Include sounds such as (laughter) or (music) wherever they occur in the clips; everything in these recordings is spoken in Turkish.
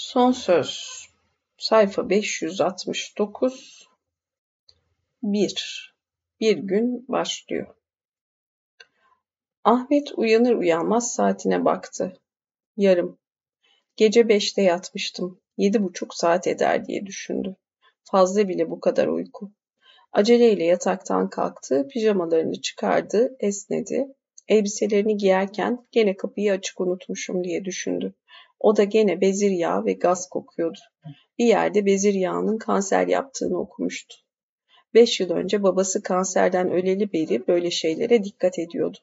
Son söz sayfa 569 1 Bir gün başlıyor. Ahmet uyanır uyanmaz saatine baktı. Yarım. Gece beşte yatmıştım. Yedi buçuk saat eder diye düşündü. Fazla bile bu kadar uyku. Aceleyle yataktan kalktı, pijamalarını çıkardı, esnedi. Elbiselerini giyerken gene kapıyı açık unutmuşum diye düşündü. O da gene bezir yağı ve gaz kokuyordu. Bir yerde bezir yağının kanser yaptığını okumuştu. Beş yıl önce babası kanserden öleli beri böyle şeylere dikkat ediyordu.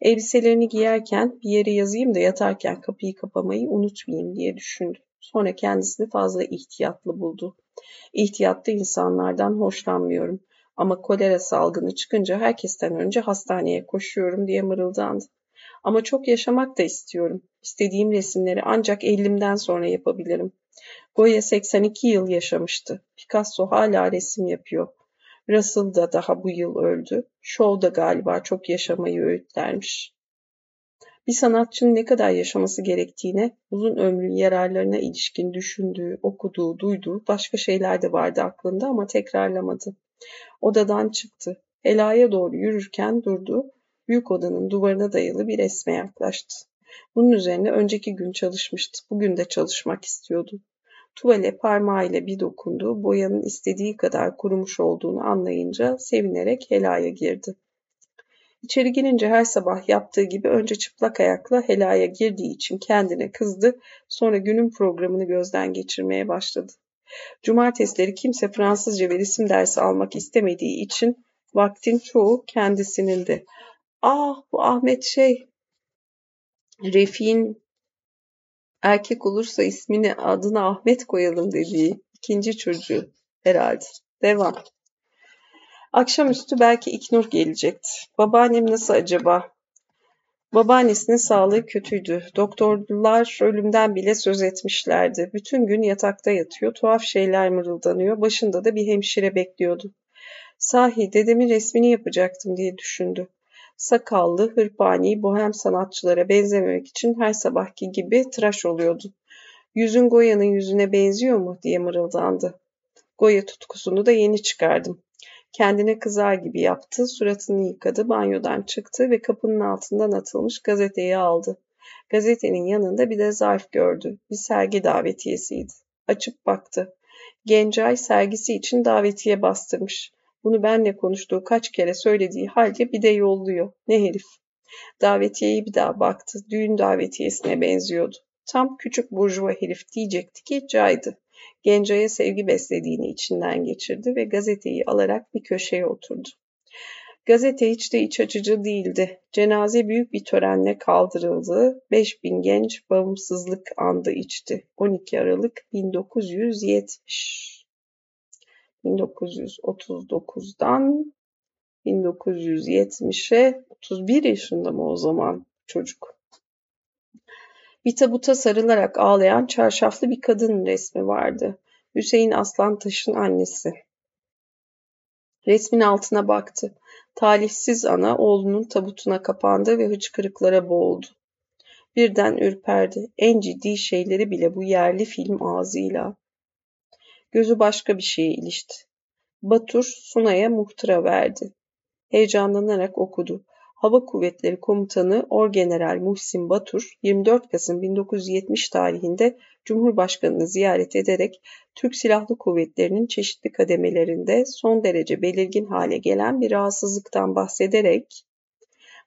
Elbiselerini giyerken bir yere yazayım da yatarken kapıyı kapamayı unutmayayım diye düşündü. Sonra kendisini fazla ihtiyatlı buldu. İhtiyatlı insanlardan hoşlanmıyorum. Ama kolera salgını çıkınca herkesten önce hastaneye koşuyorum diye mırıldandı. Ama çok yaşamak da istiyorum. İstediğim resimleri ancak 50'imden sonra yapabilirim. Goya 82 yıl yaşamıştı. Picasso hala resim yapıyor. Russell da daha bu yıl öldü. Shaw da galiba çok yaşamayı öğütlermiş. Bir sanatçının ne kadar yaşaması gerektiğine, uzun ömrün yararlarına ilişkin düşündüğü, okuduğu, duyduğu başka şeyler de vardı aklında ama tekrarlamadı. Odadan çıktı. Helaya doğru yürürken durdu. Büyük odanın duvarına dayalı bir resme yaklaştı. Bunun üzerine önceki gün çalışmıştı. Bugün de çalışmak istiyordu. Tuvale parmağıyla bir dokundu. Boyanın istediği kadar kurumuş olduğunu anlayınca sevinerek helaya girdi. İçeri girince her sabah yaptığı gibi önce çıplak ayakla helaya girdiği için kendine kızdı. Sonra günün programını gözden geçirmeye başladı. Cumartesileri kimse Fransızca ve resim dersi almak istemediği için vaktin çoğu kendisinin Ah bu Ahmet şey Refik'in erkek olursa ismini adına Ahmet koyalım dediği ikinci çocuğu herhalde. Devam. Akşamüstü belki İknur gelecekti. Babaannem nasıl acaba? Babaannesinin sağlığı kötüydü. Doktorlar ölümden bile söz etmişlerdi. Bütün gün yatakta yatıyor, tuhaf şeyler mırıldanıyor. Başında da bir hemşire bekliyordu. Sahi dedemin resmini yapacaktım diye düşündü. Sakallı, hırpani, bohem sanatçılara benzememek için her sabahki gibi tıraş oluyordu. Yüzün Goya'nın yüzüne benziyor mu diye mırıldandı. Goya tutkusunu da yeni çıkardım. Kendine kızar gibi yaptı, suratını yıkadı, banyodan çıktı ve kapının altından atılmış gazeteyi aldı. Gazetenin yanında bir de zarf gördü. Bir sergi davetiyesiydi. Açıp baktı. Gencay sergisi için davetiye bastırmış. Bunu benle konuştuğu kaç kere söylediği halde bir de yolluyor. Ne herif. Davetiyeyi bir daha baktı. Düğün davetiyesine benziyordu. Tam küçük burjuva herif diyecekti ki caydı. Gencay'a sevgi beslediğini içinden geçirdi ve gazeteyi alarak bir köşeye oturdu. Gazete hiç de iç açıcı değildi. Cenaze büyük bir törenle kaldırıldı. 5000 genç bağımsızlık andı içti. 12 Aralık 1970. 1939'dan 1970'e 31 yaşında mı o zaman çocuk? Bir tabuta sarılarak ağlayan çarşaflı bir kadın resmi vardı. Hüseyin Aslantaş'ın annesi. Resmin altına baktı. Talihsiz ana oğlunun tabutuna kapandı ve hıçkırıklara boğuldu. Birden ürperdi. En ciddi şeyleri bile bu yerli film ağzıyla. Gözü başka bir şeye ilişti. Batur Sunay'a muhtıra verdi. Heyecanlanarak okudu. Hava Kuvvetleri Komutanı Orgeneral Muhsin Batur 24 Kasım 1970 tarihinde Cumhurbaşkanını ziyaret ederek Türk Silahlı Kuvvetleri'nin çeşitli kademelerinde son derece belirgin hale gelen bir rahatsızlıktan bahsederek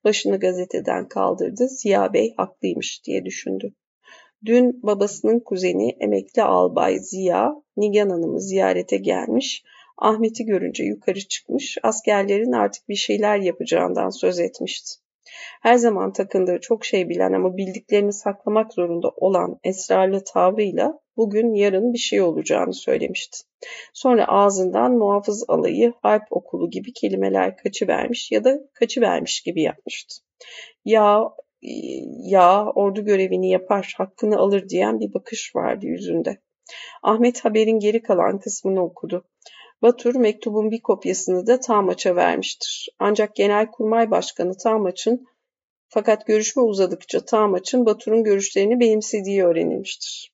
başını gazeteden kaldırdı. Ziya Bey haklıymış diye düşündü. Dün babasının kuzeni emekli albay Ziya Nigan Hanım'ı ziyarete gelmiş Ahmet'i görünce yukarı çıkmış, askerlerin artık bir şeyler yapacağından söz etmişti. Her zaman takındığı çok şey bilen ama bildiklerini saklamak zorunda olan esrarlı tavrıyla bugün yarın bir şey olacağını söylemişti. Sonra ağzından muhafız alayı, harp okulu gibi kelimeler kaçıvermiş ya da kaçıvermiş gibi yapmıştı. Ya ya ordu görevini yapar, hakkını alır diyen bir bakış vardı yüzünde. Ahmet haberin geri kalan kısmını okudu. Batur mektubun bir kopyasını da Tağmaç'a vermiştir. Ancak Genelkurmay Başkanı Tağmaç'ın fakat görüşme uzadıkça Tağmaç'ın Batur'un görüşlerini benimsediği öğrenilmiştir.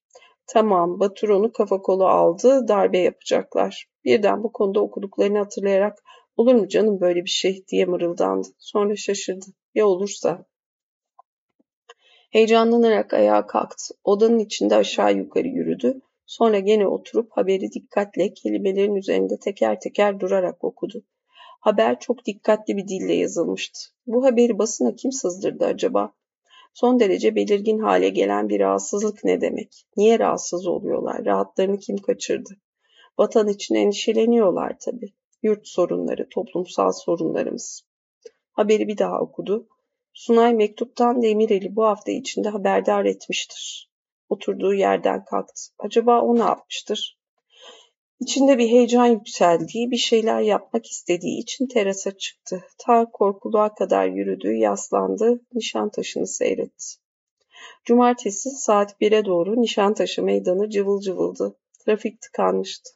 Tamam, Batur onu kafa kolu aldı, darbe yapacaklar. Birden bu konuda okuduklarını hatırlayarak olur mu canım böyle bir şey diye mırıldandı. Sonra şaşırdı. Ya olursa? Heyecanlanarak ayağa kalktı. Odanın içinde aşağı yukarı yürüdü. Sonra gene oturup haberi dikkatle kelimelerin üzerinde teker teker durarak okudu. Haber çok dikkatli bir dille yazılmıştı. Bu haberi basına kim sızdırdı acaba? Son derece belirgin hale gelen bir rahatsızlık ne demek? Niye rahatsız oluyorlar? Rahatlarını kim kaçırdı? Vatan için endişeleniyorlar tabii. Yurt sorunları, toplumsal sorunlarımız. Haberi bir daha okudu. Sunay mektuptan Demirel'i bu hafta içinde haberdar etmiştir. Oturduğu yerden kalktı. Acaba o ne yapmıştır? İçinde bir heyecan yükseldiği, bir şeyler yapmak istediği için terasa çıktı. Ta korkuluğa kadar yürüdü, yaslandı, Nişantaşı'nı seyretti. Cumartesi saat 1'e doğru Nişantaşı meydanı cıvıl cıvıldı. Trafik tıkanmıştı.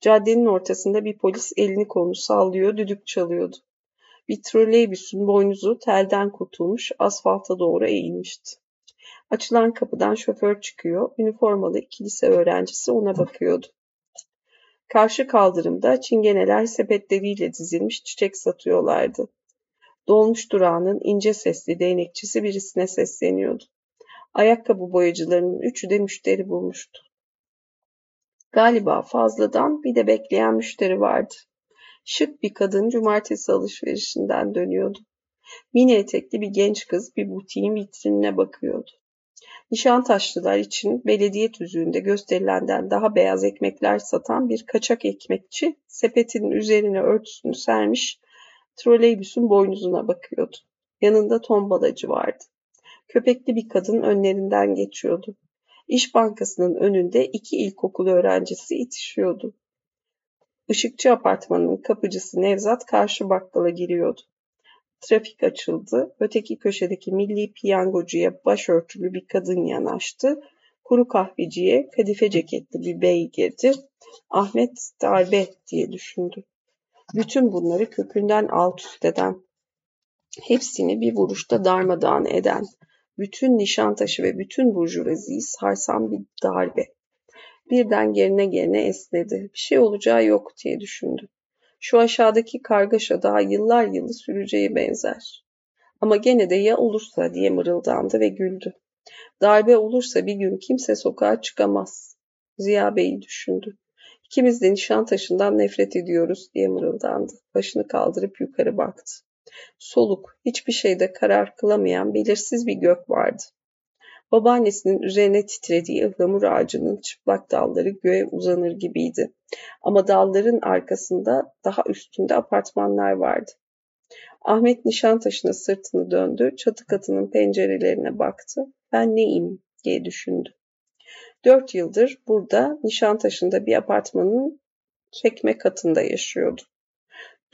Caddenin ortasında bir polis elini kolunu sallıyor, düdük çalıyordu. Bir troleybüsün boynuzu telden kurtulmuş, asfalta doğru eğilmişti. Açılan kapıdan şoför çıkıyor, üniformalı iki lise öğrencisi ona bakıyordu. Karşı kaldırımda çingeneler sepetleriyle dizilmiş çiçek satıyorlardı. Dolmuş durağının ince sesli değnekçisi birisine sesleniyordu. Ayakkabı boyacılarının üçü de müşteri bulmuştu. Galiba fazladan bir de bekleyen müşteri vardı. Şık bir kadın cumartesi alışverişinden dönüyordu. Mini etekli bir genç kız bir butiğin vitrinine bakıyordu. Nişantaşlılar için belediye tüzüğünde gösterilenden daha beyaz ekmekler satan bir kaçak ekmekçi sepetinin üzerine örtüsünü sermiş troleybüsün boynuzuna bakıyordu. Yanında tombalacı vardı. Köpekli bir kadın önlerinden geçiyordu. İş Bankası'nın önünde iki ilkokul öğrencisi itişiyordu. Işıkçı apartmanının kapıcısı Nevzat karşı bakkala giriyordu. Trafik açıldı. Öteki köşedeki milli piyangocuya başörtülü bir kadın yanaştı. Kuru kahveciye kadife ceketli bir bey girdi. Ahmet darbe diye düşündü. Bütün bunları kökünden alt üst eden, hepsini bir vuruşta darmadağın eden, bütün Nişantaşı ve bütün burjuvaziyi sarsan bir darbe. Birden gerine gerine esnedi. Bir şey olacağı yok diye düşündü. Şu aşağıdaki kargaşa daha yıllar yılı süreceği benzer. Ama gene de ya olursa diye mırıldandı ve güldü. Darbe olursa bir gün kimse sokağa çıkamaz. Ziya Bey'i düşündü. İkimiz de Nişantaşı'ndan nefret ediyoruz diye mırıldandı. Başını kaldırıp yukarı baktı. Soluk, hiçbir şeyde karar kılamayan belirsiz bir gök vardı. Babaannesinin üzerine titrediği ıhlamur ağacının çıplak dalları göğe uzanır gibiydi. Ama dalların arkasında daha üstünde apartmanlar vardı. Ahmet Nişantaşı'na sırtını döndü, çatı katının pencerelerine baktı. Ben neyim diye düşündü. Dört yıldır burada Nişantaşı'nda bir apartmanın çekme katında yaşıyordu.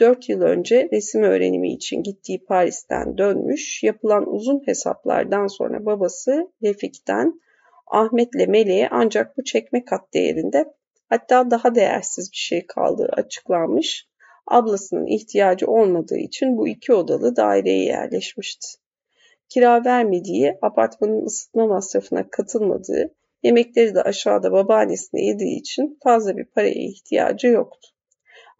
Dört yıl önce resim öğrenimi için gittiği Paris'ten dönmüş, yapılan uzun hesaplardan sonra babası Refik'ten Ahmet'le Meleğe ancak bu çekme kat değerinde hatta daha değersiz bir şey kaldığı açıklanmış. Ablasının ihtiyacı olmadığı için bu iki odalı daireye yerleşmişti. Kira vermediği, apartmanın ısıtma masrafına katılmadığı, yemekleri de aşağıda babaannesine yediği için fazla bir paraya ihtiyacı yoktu.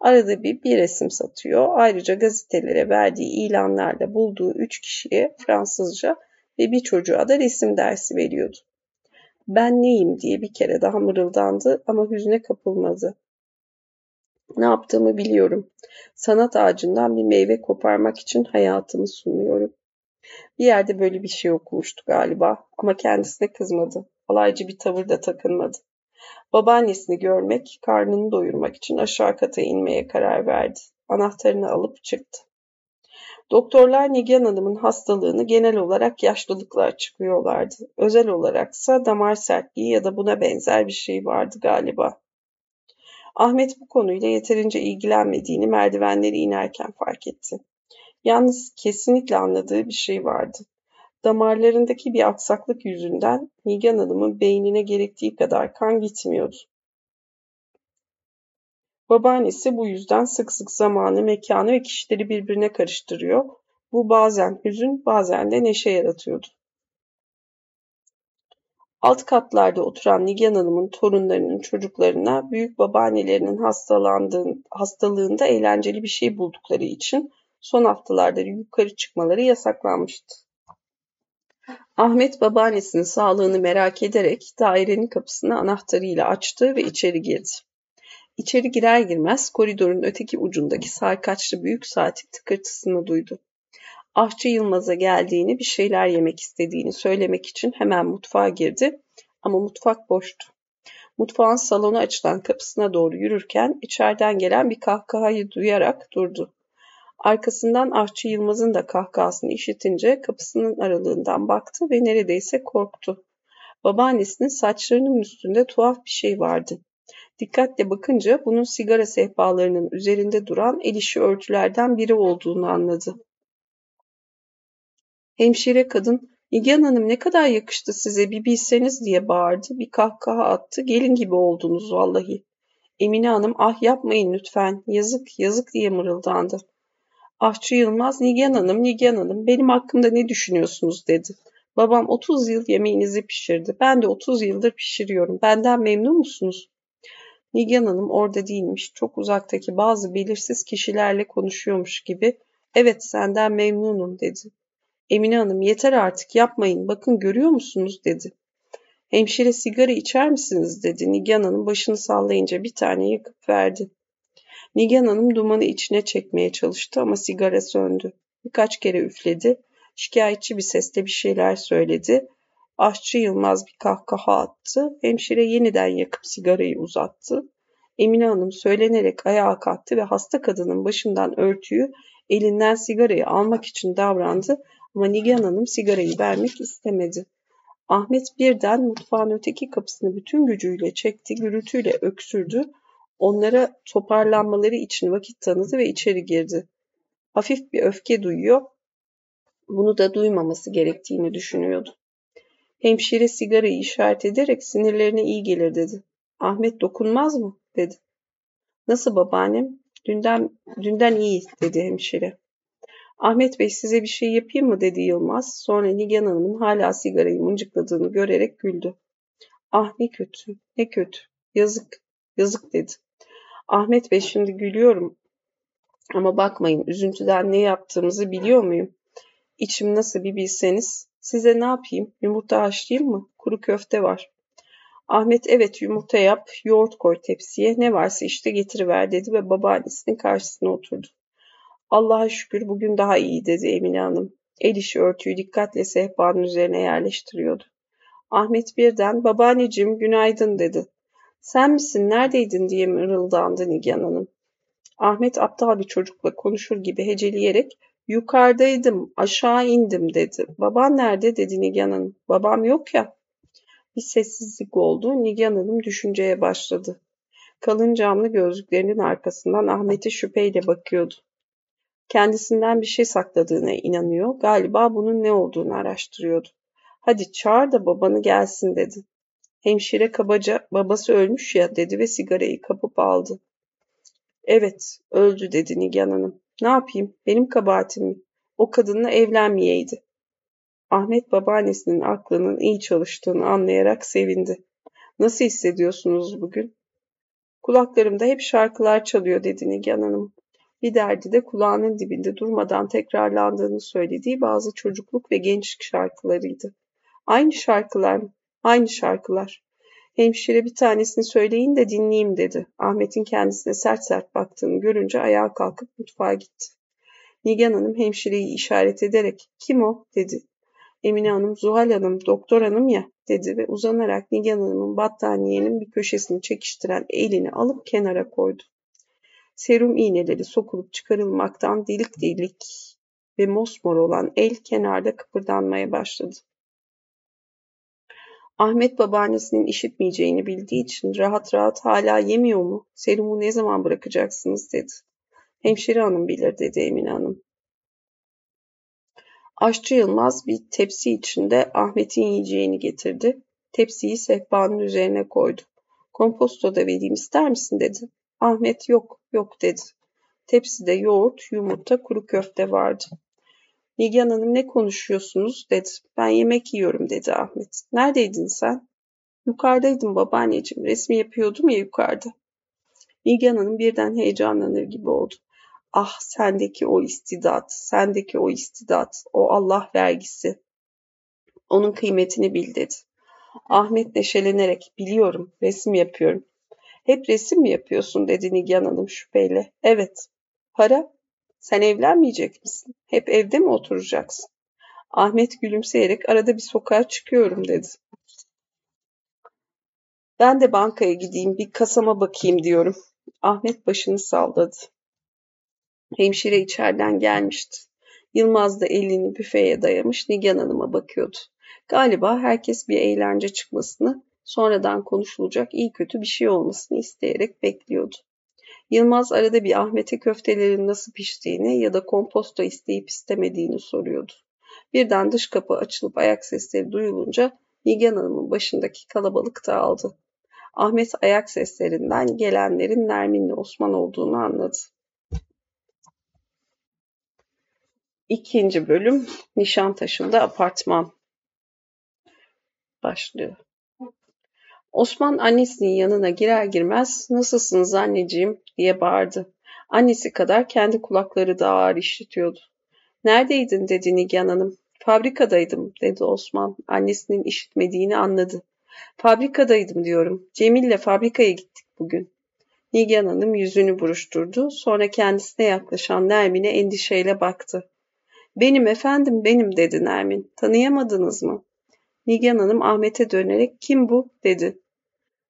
Arada bir bir resim satıyor. Ayrıca gazetelere verdiği ilanlarla bulduğu üç kişiye Fransızca ve bir çocuğa da resim dersi veriyordu. Ben neyim diye bir kere daha mırıldandı ama hüzne kapılmadı. Ne yaptığımı biliyorum. Sanat ağacından bir meyve koparmak için hayatımı sunuyorum. Bir yerde böyle bir şey okumuştu galiba ama kendisine kızmadı. Alaycı bir tavır da takınmadı. Babaannesini görmek, karnını doyurmak için aşağı kata inmeye karar verdi. Anahtarını alıp çıktı. Doktorlar Nigan Hanım'ın hastalığını genel olarak yaşlılıkla açıklıyorlardı. Özel olaraksa damar sertliği ya da buna benzer bir şey vardı galiba. Ahmet bu konuyla yeterince ilgilenmediğini merdivenleri inerken fark etti. Yalnız kesinlikle anladığı bir şey vardı. Damarlarındaki bir aksaklık yüzünden Nigan Hanım'ın beynine gerektiği kadar kan gitmiyordu. Babaannesi bu yüzden sık sık zamanı, mekanı ve kişileri birbirine karıştırıyor. Bu bazen hüzün, bazen de neşe yaratıyordu. Alt katlarda oturan Nigan Hanım'ın torunlarının çocuklarına büyük babaannelerinin hastalığında eğlenceli bir şey buldukları için son haftalarda yukarı çıkmaları yasaklanmıştı. Ahmet babaannesinin sağlığını merak ederek dairenin kapısını anahtarıyla açtı ve içeri girdi. İçeri girer girmez koridorun öteki ucundaki sarkaçlı büyük saatin tıkırtısını duydu. Ahçı Yılmaz'a geldiğini, bir şeyler yemek istediğini söylemek için hemen mutfağa girdi ama mutfak boştu. Mutfağın salona açılan kapısına doğru yürürken içeriden gelen bir kahkahayı duyarak durdu. Arkasından Ahçı Yılmaz'ın da kahkahasını işitince kapısının aralığından baktı ve neredeyse korktu. Babaannesinin saçlarının üstünde tuhaf bir şey vardı. Dikkatle bakınca bunun sigara sehpalarının üzerinde duran el işi örtülerden biri olduğunu anladı. Hemşire kadın, Nigan Hanım ne kadar yakıştı size bir bilseniz diye bağırdı. Bir kahkaha attı. Gelin gibi oldunuz vallahi. Emine Hanım ah yapmayın lütfen. Yazık yazık diye mırıldandı. Ahçı Yılmaz, Nigan Hanım, Nigan Hanım benim hakkımda ne düşünüyorsunuz dedi. Babam 30 yıl yemeğinizi pişirdi. Ben de 30 yıldır pişiriyorum. Benden memnun musunuz? Nigan Hanım orada değilmiş. Çok uzaktaki bazı belirsiz kişilerle konuşuyormuş gibi. Evet senden memnunum dedi. Emine Hanım yeter artık yapmayın. Bakın görüyor musunuz dedi. Hemşire sigara içer misiniz dedi. Nigan Hanım başını sallayınca bir tane yakıp verdi. Nigan Hanım dumanı içine çekmeye çalıştı ama sigara söndü. Birkaç kere üfledi. Şikayetçi bir sesle bir şeyler söyledi. Aşçı Yılmaz bir kahkaha attı. Hemşire yeniden yakıp sigarayı uzattı. Emine Hanım söylenerek ayağa kalktı ve hasta kadının başından örtüyü elinden sigarayı almak için davrandı ama Nigan Hanım sigarayı vermek istemedi. Ahmet birden mutfağın öteki kapısını bütün gücüyle çekti, gürültüyle öksürdü. Onlara toparlanmaları için vakit tanıdı ve içeri girdi. Hafif bir öfke duyuyor, bunu da duymaması gerektiğini düşünüyordu. Hemşire sigarayı işaret ederek sinirlerine iyi gelir dedi. Ahmet dokunmaz mı? dedi. Nasıl babaannem? Dünden, dünden iyi dedi hemşire. Ahmet Bey size bir şey yapayım mı dedi Yılmaz. Sonra Nigan Hanım'ın hala sigarayı mıncıkladığını görerek güldü. Ah ne kötü, ne kötü. Yazık, yazık dedi. Ahmet Bey şimdi gülüyorum. Ama bakmayın üzüntüden ne yaptığımızı biliyor muyum? İçim nasıl bir bilseniz. Size ne yapayım? Yumurta haşlayayım mı? Kuru köfte var. Ahmet evet yumurta yap, yoğurt koy tepsiye, ne varsa işte getiriver dedi ve babaannesinin karşısına oturdu. Allah'a şükür bugün daha iyi dedi Emine Hanım. El işi örtüyü dikkatle sehpanın üzerine yerleştiriyordu. Ahmet birden babaanneciğim günaydın dedi. Sen misin neredeydin diye mırıldandı Nigan Hanım. Ahmet aptal bir çocukla konuşur gibi heceleyerek yukarıdaydım aşağı indim dedi. Baban nerede dedi Nigan Hanım. Babam yok ya. Bir sessizlik oldu. Nigan Hanım düşünceye başladı. Kalın camlı gözlüklerinin arkasından Ahmet'e şüpheyle bakıyordu. Kendisinden bir şey sakladığına inanıyor. Galiba bunun ne olduğunu araştırıyordu. Hadi çağır da babanı gelsin dedi. Hemşire kabaca babası ölmüş ya dedi ve sigarayı kapıp aldı. Evet öldü dedi Nigan Hanım. Ne yapayım benim kabahatim mi? O kadınla evlenmeyeydi. Ahmet babaannesinin aklının iyi çalıştığını anlayarak sevindi. Nasıl hissediyorsunuz bugün? Kulaklarımda hep şarkılar çalıyor dedi Nigan Hanım. Bir derdi de kulağının dibinde durmadan tekrarlandığını söylediği bazı çocukluk ve gençlik şarkılarıydı. Aynı şarkılar mı? Aynı şarkılar. Hemşire bir tanesini söyleyin de dinleyeyim dedi. Ahmet'in kendisine sert sert baktığını görünce ayağa kalkıp mutfağa gitti. Nigan Hanım hemşireyi işaret ederek kim o dedi. Emine Hanım, Zuhal Hanım, doktor hanım ya dedi ve uzanarak Nigan Hanım'ın battaniyenin bir köşesini çekiştiren elini alıp kenara koydu. Serum iğneleri sokulup çıkarılmaktan delik delik ve mosmor olan el kenarda kıpırdanmaya başladı. Ahmet babaannesinin işitmeyeceğini bildiği için rahat rahat hala yemiyor mu? Serumu ne zaman bırakacaksınız dedi. Hemşire hanım bilir dedi Emine hanım. Aşçı Yılmaz bir tepsi içinde Ahmet'in yiyeceğini getirdi. Tepsiyi sehpanın üzerine koydu. Komposto da vereyim ister misin dedi. Ahmet yok yok dedi. Tepside yoğurt, yumurta, kuru köfte vardı. Nigan Hanım ne konuşuyorsunuz dedi. Ben yemek yiyorum dedi Ahmet. Neredeydin sen? Yukarıdaydım babaanneciğim. Resmi yapıyordum ya yukarıda. Nigan Hanım birden heyecanlanır gibi oldu. Ah sendeki o istidat, sendeki o istidat, o Allah vergisi. Onun kıymetini bil dedi. Ahmet neşelenerek biliyorum resim yapıyorum. Hep resim mi yapıyorsun dedi Nigan Hanım şüpheyle. Evet. Para? Sen evlenmeyecek misin? Hep evde mi oturacaksın? Ahmet gülümseyerek arada bir sokağa çıkıyorum dedi. Ben de bankaya gideyim bir kasama bakayım diyorum. Ahmet başını salladı. Hemşire içeriden gelmişti. Yılmaz da elini büfeye dayamış Nigan Hanım'a bakıyordu. Galiba herkes bir eğlence çıkmasını, sonradan konuşulacak iyi kötü bir şey olmasını isteyerek bekliyordu. Yılmaz arada bir Ahmet'e köftelerin nasıl piştiğini ya da komposto isteyip istemediğini soruyordu. Birden dış kapı açılıp ayak sesleri duyulunca Nigan Hanım'ın başındaki kalabalık dağıldı. Ahmet ayak seslerinden gelenlerin Nermin'le Osman olduğunu anladı. İkinci bölüm Nişantaşı'nda apartman başlıyor. Osman annesinin yanına girer girmez nasılsınız anneciğim diye bağırdı. Annesi kadar kendi kulakları da ağır işitiyordu. Neredeydin dedi Nigan Hanım. Fabrikadaydım dedi Osman. Annesinin işitmediğini anladı. Fabrikadaydım diyorum. Cemil'le fabrikaya gittik bugün. Nigan Hanım yüzünü buruşturdu. Sonra kendisine yaklaşan Nermin'e endişeyle baktı. Benim efendim benim dedi Nermin. Tanıyamadınız mı? Nigan Hanım Ahmet'e dönerek kim bu dedi.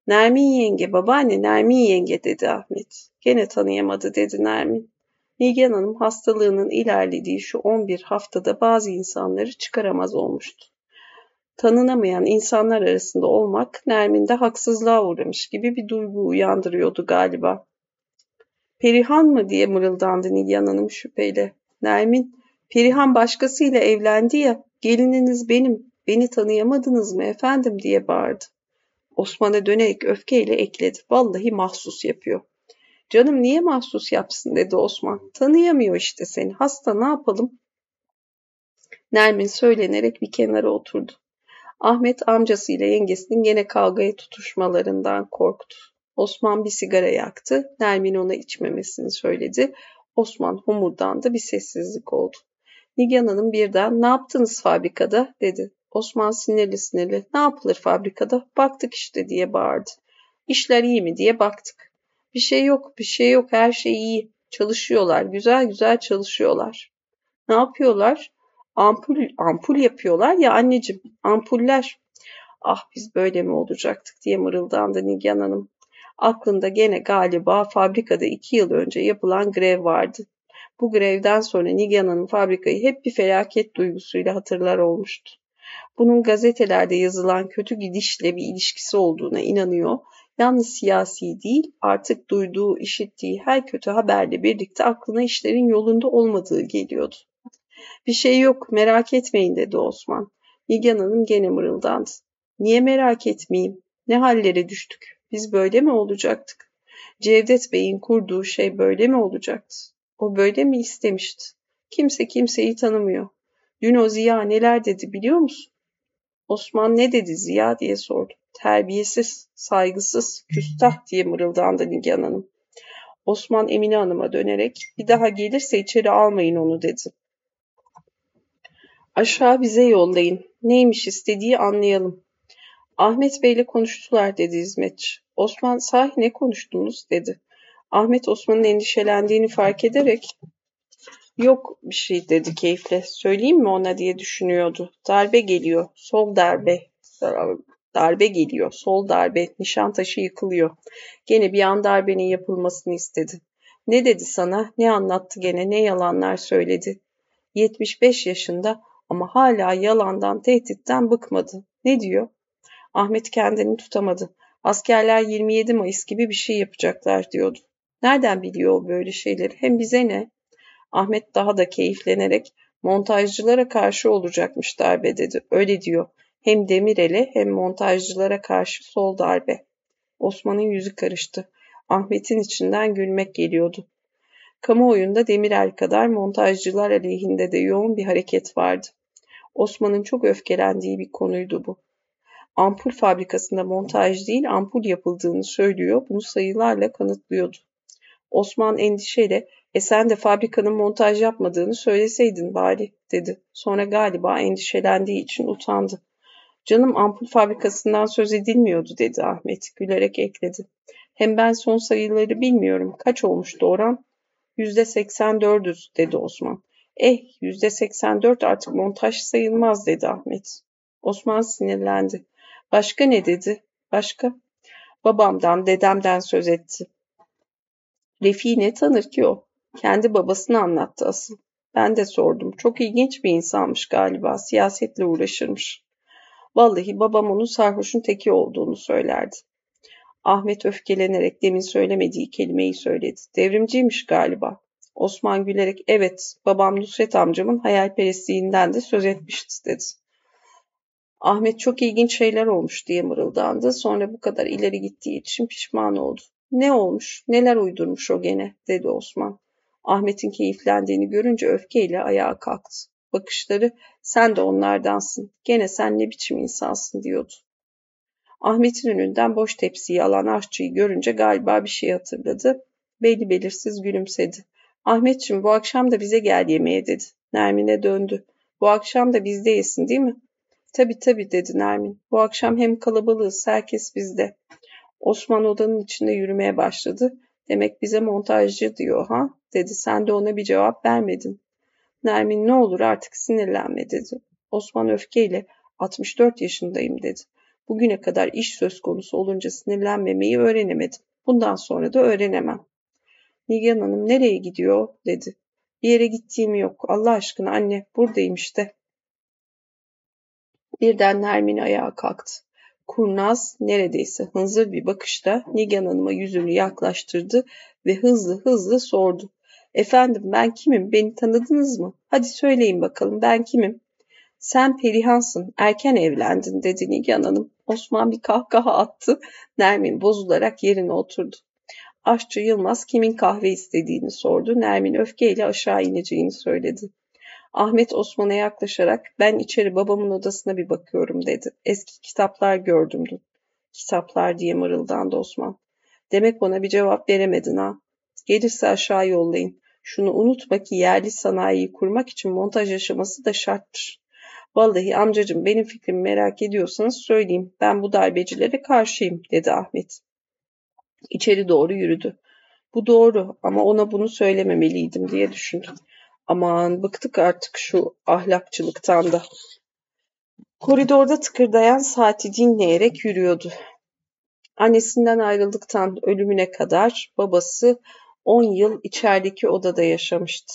Nermin yenge babaanne Nermin yenge dedi Ahmet. Gene tanıyamadı dedi Nermin. Nigan Hanım hastalığının ilerlediği şu 11 haftada bazı insanları çıkaramaz olmuştu. Tanınamayan insanlar arasında olmak Nermin'de haksızlığa uğramış gibi bir duygu uyandırıyordu galiba. Perihan mı diye mırıldandı Nigan Hanım şüpheyle. Nermin, Perihan başkasıyla evlendi ya, gelininiz benim, beni tanıyamadınız mı efendim diye bağırdı. Osman'a dönerek öfkeyle ekledi. Vallahi mahsus yapıyor. Canım niye mahsus yapsın dedi Osman. Tanıyamıyor işte seni. Hasta ne yapalım? Nermin söylenerek bir kenara oturdu. Ahmet amcasıyla yengesinin gene kavgaya tutuşmalarından korktu. Osman bir sigara yaktı. Nermin ona içmemesini söyledi. Osman homurdandı bir sessizlik oldu. Nigan Hanım birden ne yaptınız fabrikada dedi. Osman sinirli sinirli ne yapılır fabrikada baktık işte diye bağırdı. İşler iyi mi diye baktık. Bir şey yok bir şey yok her şey iyi. Çalışıyorlar güzel güzel çalışıyorlar. Ne yapıyorlar? Ampul, ampul yapıyorlar ya anneciğim ampuller. Ah biz böyle mi olacaktık diye mırıldandı Nigan Hanım. Aklında gene galiba fabrikada iki yıl önce yapılan grev vardı. Bu grevden sonra Nigan Hanım fabrikayı hep bir felaket duygusuyla hatırlar olmuştu. Bunun gazetelerde yazılan kötü gidişle bir ilişkisi olduğuna inanıyor. Yalnız siyasi değil, artık duyduğu, işittiği her kötü haberle birlikte aklına işlerin yolunda olmadığı geliyordu. Bir şey yok, merak etmeyin dedi Osman. Nigan Hanım gene mırıldandı. Niye merak etmeyeyim? Ne hallere düştük? Biz böyle mi olacaktık? Cevdet Bey'in kurduğu şey böyle mi olacaktı? O böyle mi istemişti? Kimse kimseyi tanımıyor. Dün o Ziya neler dedi biliyor musun? Osman ne dedi Ziya diye sordu. Terbiyesiz, saygısız, küstah diye mırıldandı Nigan Hanım. Osman Emine Hanım'a dönerek bir daha gelirse içeri almayın onu dedi. Aşağı bize yollayın. Neymiş istediği anlayalım. Ahmet Bey'le konuştular dedi hizmetçi. Osman sahi ne konuştunuz dedi. Ahmet Osman'ın endişelendiğini fark ederek yok bir şey dedi keyifle. Söyleyeyim mi ona diye düşünüyordu. Darbe geliyor. Sol darbe. Darbe geliyor. Sol darbe. Nişantaşı yıkılıyor. Gene bir an darbenin yapılmasını istedi. Ne dedi sana? Ne anlattı gene? Ne yalanlar söyledi? 75 yaşında ama hala yalandan, tehditten bıkmadı. Ne diyor? Ahmet kendini tutamadı. Askerler 27 Mayıs gibi bir şey yapacaklar diyordu. Nereden biliyor o böyle şeyleri? Hem bize ne? Ahmet daha da keyiflenerek montajcılara karşı olacakmış darbe dedi. Öyle diyor. Hem Demirel'e hem montajcılara karşı sol darbe. Osman'ın yüzü karıştı. Ahmet'in içinden gülmek geliyordu. Kamuoyunda Demirel kadar montajcılar aleyhinde de yoğun bir hareket vardı. Osman'ın çok öfkelendiği bir konuydu bu. ampul fabrikasında montaj değil ampul yapıldığını söylüyor. Bunu sayılarla kanıtlıyordu. Osman endişeyle e sen de fabrikanın montaj yapmadığını söyleseydin bari dedi. Sonra galiba endişelendiği için utandı. Canım ampul fabrikasından söz edilmiyordu dedi Ahmet gülerek ekledi. Hem ben son sayıları bilmiyorum. Kaç olmuştu oran? Yüzde seksen dördüz dedi Osman. Eh yüzde seksen dört artık montaj sayılmaz dedi Ahmet. Osman sinirlendi. Başka ne dedi? Başka? Babamdan, dedemden söz etti. Refik'i ne tanır ki o? Kendi babasını anlattı asıl. Ben de sordum. Çok ilginç bir insanmış galiba. Siyasetle uğraşırmış. Vallahi babam onun sarhoşun teki olduğunu söylerdi. Ahmet öfkelenerek demin söylemediği kelimeyi söyledi. Devrimciymiş galiba. Osman gülerek evet babam Nusret amcamın hayalperestliğinden de söz etmişti dedi. Ahmet çok ilginç şeyler olmuş diye mırıldandı. Sonra bu kadar ileri gittiği için pişman oldu. Ne olmuş, neler uydurmuş o gene dedi Osman. Ahmet'in keyiflendiğini görünce öfkeyle ayağa kalktı. Bakışları sen de onlardansın. Gene sen ne biçim insansın diyordu. Ahmet'in önünden boş tepsiyi alan aşçıyı görünce galiba bir şey hatırladı. Belli belirsiz gülümsedi. Ahmetciğim bu akşam da bize gel yemeğe dedi. Nermin'e döndü. Bu akşam da bizde yesin değil mi? Tabii tabii dedi Nermin. Bu akşam hem kalabalığız herkes bizde. Osman odanın içinde yürümeye başladı. Demek bize montajcı diyor ha? dedi. Sen de ona bir cevap vermedin. Nermin ne olur artık sinirlenme dedi. Osman öfkeyle 64 yaşındayım dedi. Bugüne kadar iş söz konusu olunca sinirlenmemeyi öğrenemedim. Bundan sonra da öğrenemem. Nigan Hanım nereye gidiyor dedi. Bir yere gittiğim yok. Allah aşkına anne buradayım işte. Birden Nermin ayağa kalktı. Kurnaz neredeyse hınzır bir bakışla Nigan Hanım'a yüzünü yaklaştırdı ve hızlı hızlı sordu. Efendim ben kimim? Beni tanıdınız mı? Hadi söyleyin bakalım ben kimim? Sen Perihansın, erken evlendin dedi Nigan Hanım. Osman bir kahkaha attı. Nermin bozularak yerine oturdu. Aşçı Yılmaz kimin kahve istediğini sordu. Nermin öfkeyle aşağı ineceğini söyledi. Ahmet Osman'a yaklaşarak ben içeri babamın odasına bir bakıyorum dedi. Eski kitaplar gördüm dün. Kitaplar diye mırıldandı Osman. Demek bana bir cevap veremedin ha. Gelirse aşağı yollayın. Şunu unutma ki yerli sanayiyi kurmak için montaj aşaması da şarttır. Vallahi amcacım benim fikrimi merak ediyorsanız söyleyeyim. Ben bu darbecilere karşıyım dedi Ahmet. İçeri doğru yürüdü. Bu doğru ama ona bunu söylememeliydim diye düşündüm. Aman bıktık artık şu ahlakçılıktan da. Koridorda tıkırdayan saati dinleyerek yürüyordu. Annesinden ayrıldıktan ölümüne kadar babası 10 yıl içerideki odada yaşamıştı.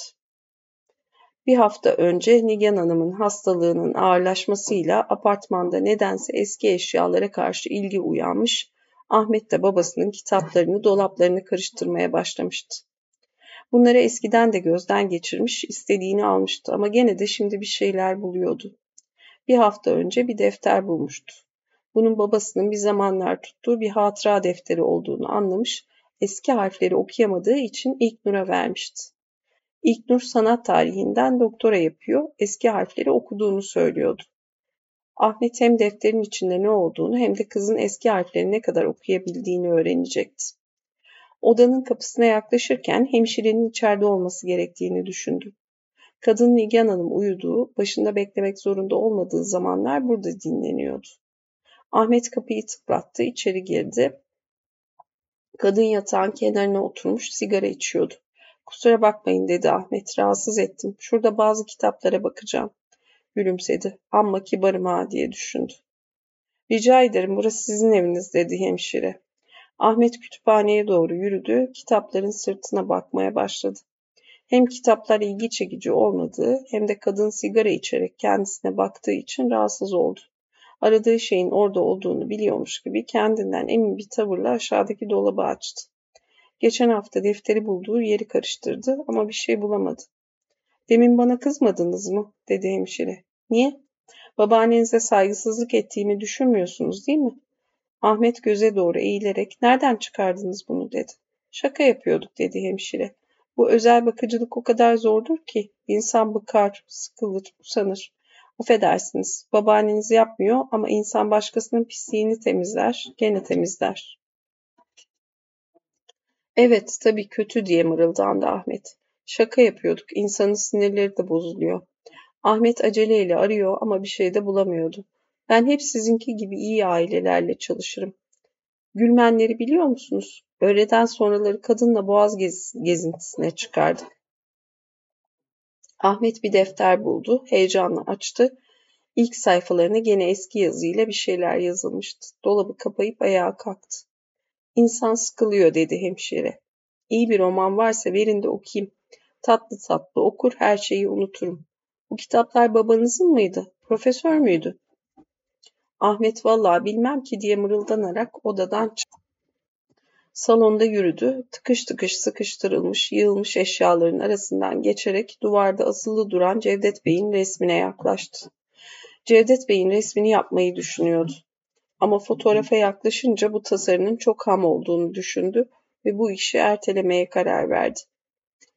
Bir hafta önce Nigan Hanım'ın hastalığının ağırlaşmasıyla apartmanda nedense eski eşyalara karşı ilgi uyanmış, Ahmet de babasının kitaplarını, dolaplarını karıştırmaya başlamıştı. Bunları eskiden de gözden geçirmiş, istediğini almıştı ama gene de şimdi bir şeyler buluyordu. Bir hafta önce bir defter bulmuştu. Bunun babasının bir zamanlar tuttuğu bir hatıra defteri olduğunu anlamış, eski harfleri okuyamadığı için İlknur'a vermişti. İlknur sanat tarihinden doktora yapıyor, eski harfleri okuduğunu söylüyordu. Ahmet hem defterin içinde ne olduğunu hem de kızın eski harfleri ne kadar okuyabildiğini öğrenecekti. Odanın kapısına yaklaşırken hemşirenin içeride olması gerektiğini düşündü. Kadın Nigan Hanım uyuduğu, başında beklemek zorunda olmadığı zamanlar burada dinleniyordu. Ahmet kapıyı tıklattı, içeri girdi. Kadın yatağın kenarına oturmuş sigara içiyordu. Kusura bakmayın dedi Ahmet, rahatsız ettim. Şurada bazı kitaplara bakacağım. Gülümsedi. Amma kibarım ha diye düşündü. Rica ederim burası sizin eviniz dedi hemşire. Ahmet kütüphaneye doğru yürüdü, kitapların sırtına bakmaya başladı. Hem kitaplar ilgi çekici olmadığı hem de kadın sigara içerek kendisine baktığı için rahatsız oldu. Aradığı şeyin orada olduğunu biliyormuş gibi kendinden emin bir tavırla aşağıdaki dolabı açtı. Geçen hafta defteri bulduğu yeri karıştırdı ama bir şey bulamadı. Demin bana kızmadınız mı? dedi hemşire. Niye? Babaannenize saygısızlık ettiğimi düşünmüyorsunuz değil mi? Ahmet göze doğru eğilerek nereden çıkardınız bunu dedi. Şaka yapıyorduk dedi hemşire. Bu özel bakıcılık o kadar zordur ki insan bıkar, sıkılır, usanır. Affedersiniz, babaanneniz yapmıyor ama insan başkasının pisliğini temizler, gene temizler. Evet, tabii kötü diye mırıldandı Ahmet. Şaka yapıyorduk, insanın sinirleri de bozuluyor. Ahmet aceleyle arıyor ama bir şey de bulamıyordu. Ben hep sizinki gibi iyi ailelerle çalışırım. Gülmenleri biliyor musunuz? Öğleden sonraları kadınla boğaz gez gezintisine çıkardık. Ahmet bir defter buldu, heyecanla açtı. İlk sayfalarına gene eski yazıyla bir şeyler yazılmıştı. Dolabı kapayıp ayağa kalktı. İnsan sıkılıyor dedi hemşire. İyi bir roman varsa verin de okuyayım. Tatlı tatlı okur her şeyi unuturum. Bu kitaplar babanızın mıydı? Profesör müydü? Ahmet vallahi bilmem ki diye mırıldanarak odadan çıktı. Salonda yürüdü. Tıkış tıkış sıkıştırılmış, yığılmış eşyaların arasından geçerek duvarda asılı duran Cevdet Bey'in resmine yaklaştı. Cevdet Bey'in resmini yapmayı düşünüyordu. Ama fotoğrafa yaklaşınca bu tasarının çok ham olduğunu düşündü ve bu işi ertelemeye karar verdi.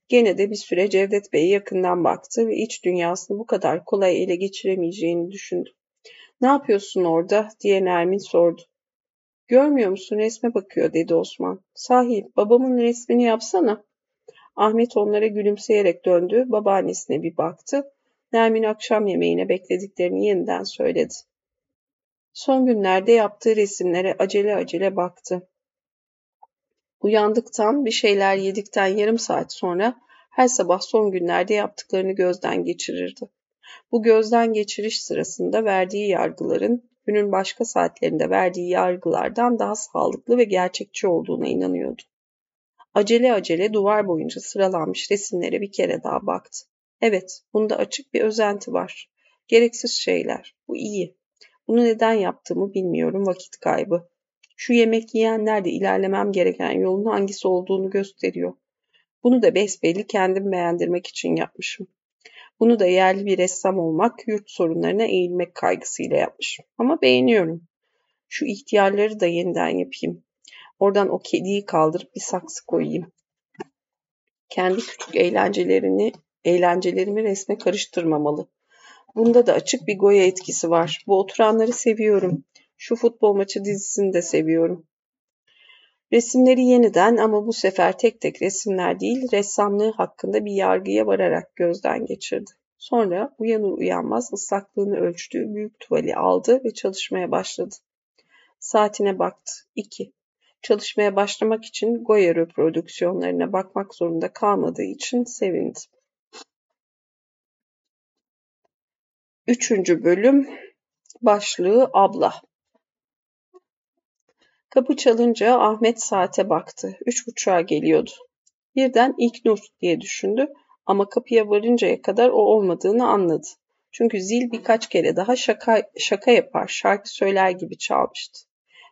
Gene de bir süre Cevdet Bey'e yakından baktı ve iç dünyasını bu kadar kolay ele geçiremeyeceğini düşündü. Ne yapıyorsun orada diye Nermin sordu. Görmüyor musun resme bakıyor dedi Osman. Sahi babamın resmini yapsana. Ahmet onlara gülümseyerek döndü. Babaannesine bir baktı. Nermin akşam yemeğine beklediklerini yeniden söyledi. Son günlerde yaptığı resimlere acele acele baktı. Uyandıktan, bir şeyler yedikten yarım saat sonra her sabah son günlerde yaptıklarını gözden geçirirdi. Bu gözden geçiriş sırasında verdiği yargıların günün başka saatlerinde verdiği yargılardan daha sağlıklı ve gerçekçi olduğuna inanıyordu. Acele acele duvar boyunca sıralanmış resimlere bir kere daha baktı. Evet, bunda açık bir özenti var. Gereksiz şeyler. Bu iyi. Bunu neden yaptığımı bilmiyorum, vakit kaybı. Şu yemek yiyenler de ilerlemem gereken yolun hangisi olduğunu gösteriyor. Bunu da besbelli kendim beğendirmek için yapmışım. Bunu da yerli bir ressam olmak, yurt sorunlarına eğilmek kaygısıyla yapmışım. Ama beğeniyorum. Şu ihtiyarları da yeniden yapayım. Oradan o kediyi kaldırıp bir saksı koyayım. Kendi küçük eğlencelerini, eğlencelerimi resme karıştırmamalı. Bunda da açık bir Goya etkisi var. Bu oturanları seviyorum. Şu futbol maçı dizisini de seviyorum. Resimleri yeniden ama bu sefer tek tek resimler değil, ressamlığı hakkında bir yargıya vararak gözden geçirdi. Sonra uyanır uyanmaz ıslaklığını ölçtüğü büyük tuvali aldı ve çalışmaya başladı. Saatine baktı. 2. Çalışmaya başlamak için Goya reprodüksiyonlarına bakmak zorunda kalmadığı için sevindi. Üçüncü bölüm başlığı abla. Kapı çalınca Ahmet saate baktı. Üç buçuğa geliyordu. Birden İlknur diye düşündü ama kapıya varıncaya kadar o olmadığını anladı. Çünkü zil birkaç kere daha şaka, şaka yapar, şarkı söyler gibi çalmıştı.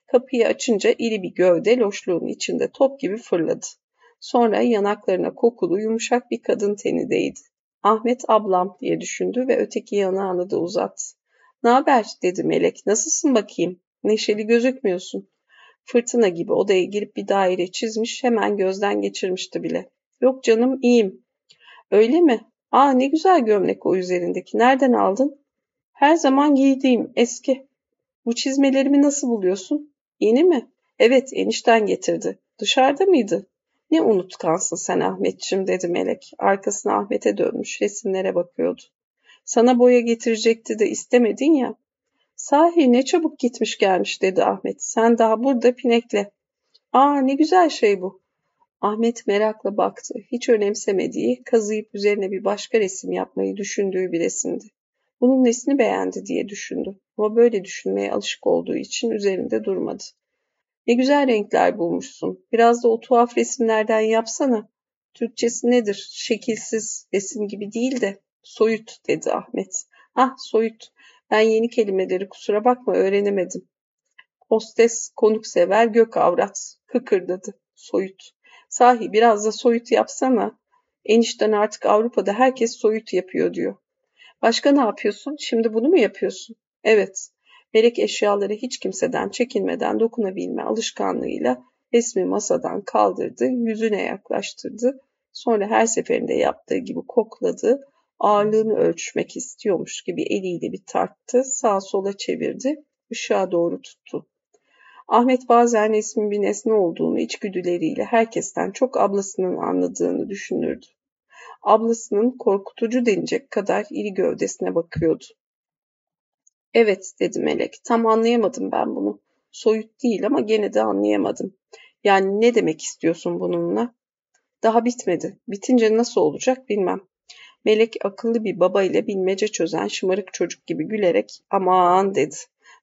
Kapıyı açınca iri bir gövde loşluğun içinde top gibi fırladı. Sonra yanaklarına kokulu yumuşak bir kadın teni değdi. Ahmet ablam diye düşündü ve öteki yanağını da uzattı. Ne haber dedi Melek. Nasılsın bakayım? Neşeli gözükmüyorsun. Fırtına gibi odaya girip bir daire çizmiş hemen gözden geçirmişti bile. Yok canım iyiyim. Öyle mi? Aa ne güzel gömlek o üzerindeki. Nereden aldın? Her zaman giydiğim eski. Bu çizmelerimi nasıl buluyorsun? Yeni mi? Evet enişten getirdi. Dışarıda mıydı? Ne unutkansın sen Ahmetçim dedi Melek. Arkasına Ahmet'e dönmüş resimlere bakıyordu. Sana boya getirecekti de istemedin ya. Sahi ne çabuk gitmiş gelmiş dedi Ahmet. Sen daha burada pinekle. Aa ne güzel şey bu. Ahmet merakla baktı. Hiç önemsemediği, kazıyıp üzerine bir başka resim yapmayı düşündüğü bir resimdi. Bunun nesini beğendi diye düşündü. Ama böyle düşünmeye alışık olduğu için üzerinde durmadı. Ne güzel renkler bulmuşsun. Biraz da o tuhaf resimlerden yapsana. Türkçesi nedir? Şekilsiz resim gibi değil de soyut dedi Ahmet. Ah soyut. Ben yeni kelimeleri kusura bakma öğrenemedim. Hostes konuksever gök avrat kıkırdadı. Soyut. Sahi biraz da soyut yapsana. Enişten artık Avrupa'da herkes soyut yapıyor diyor. Başka ne yapıyorsun? Şimdi bunu mu yapıyorsun? Evet. Melek eşyaları hiç kimseden çekinmeden dokunabilme alışkanlığıyla resmi masadan kaldırdı, yüzüne yaklaştırdı. Sonra her seferinde yaptığı gibi kokladı, Ağırlığını ölçmek istiyormuş gibi eliyle bir tarttı, sağa sola çevirdi, ışığa doğru tuttu. Ahmet bazen resmin bir nesne olduğunu içgüdüleriyle herkesten çok ablasının anladığını düşünürdü. Ablasının korkutucu denecek kadar iri gövdesine bakıyordu. Evet dedi Melek. Tam anlayamadım ben bunu. Soyut değil ama gene de anlayamadım. Yani ne demek istiyorsun bununla? Daha bitmedi. Bitince nasıl olacak bilmem. Melek akıllı bir baba ile bilmece çözen şımarık çocuk gibi gülerek aman dedi.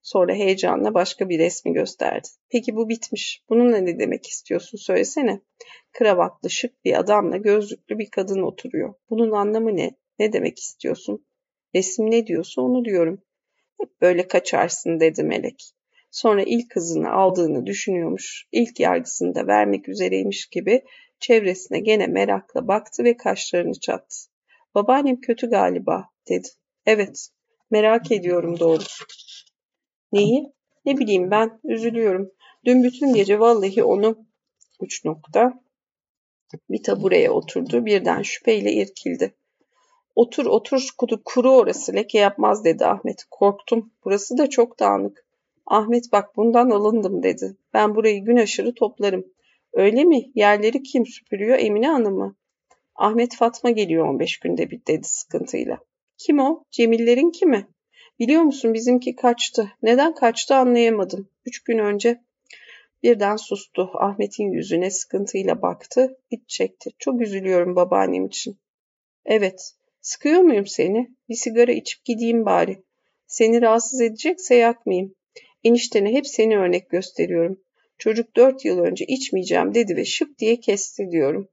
Sonra heyecanla başka bir resmi gösterdi. Peki bu bitmiş. Bununla ne demek istiyorsun söylesene. Kravatlı şık bir adamla gözlüklü bir kadın oturuyor. Bunun anlamı ne? Ne demek istiyorsun? Resim ne diyorsa onu diyorum. Hep böyle kaçarsın dedi Melek. Sonra ilk kızını aldığını düşünüyormuş. İlk yargısını da vermek üzereymiş gibi çevresine gene merakla baktı ve kaşlarını çattı. Babaannem kötü galiba dedi. Evet merak ediyorum doğrusu. Neyi? Ne bileyim ben üzülüyorum. Dün bütün gece vallahi onu üç nokta bir tabureye oturdu birden şüpheyle irkildi. Otur otur kuru, kuru orası leke yapmaz dedi Ahmet. Korktum. Burası da çok dağınık. Ahmet bak bundan alındım dedi. Ben burayı gün aşırı toplarım. Öyle mi? Yerleri kim süpürüyor? Emine Hanım mı? Ahmet Fatma geliyor 15 günde bir dedi sıkıntıyla. Kim o? Cemillerin kimi? Biliyor musun bizimki kaçtı. Neden kaçtı anlayamadım. Üç gün önce birden sustu. Ahmet'in yüzüne sıkıntıyla baktı. İç çekti. Çok üzülüyorum babaannem için. Evet. Sıkıyor muyum seni? Bir sigara içip gideyim bari. Seni rahatsız edecekse yakmayayım. Eniştene hep seni örnek gösteriyorum. Çocuk dört yıl önce içmeyeceğim dedi ve şıp diye kesti diyorum.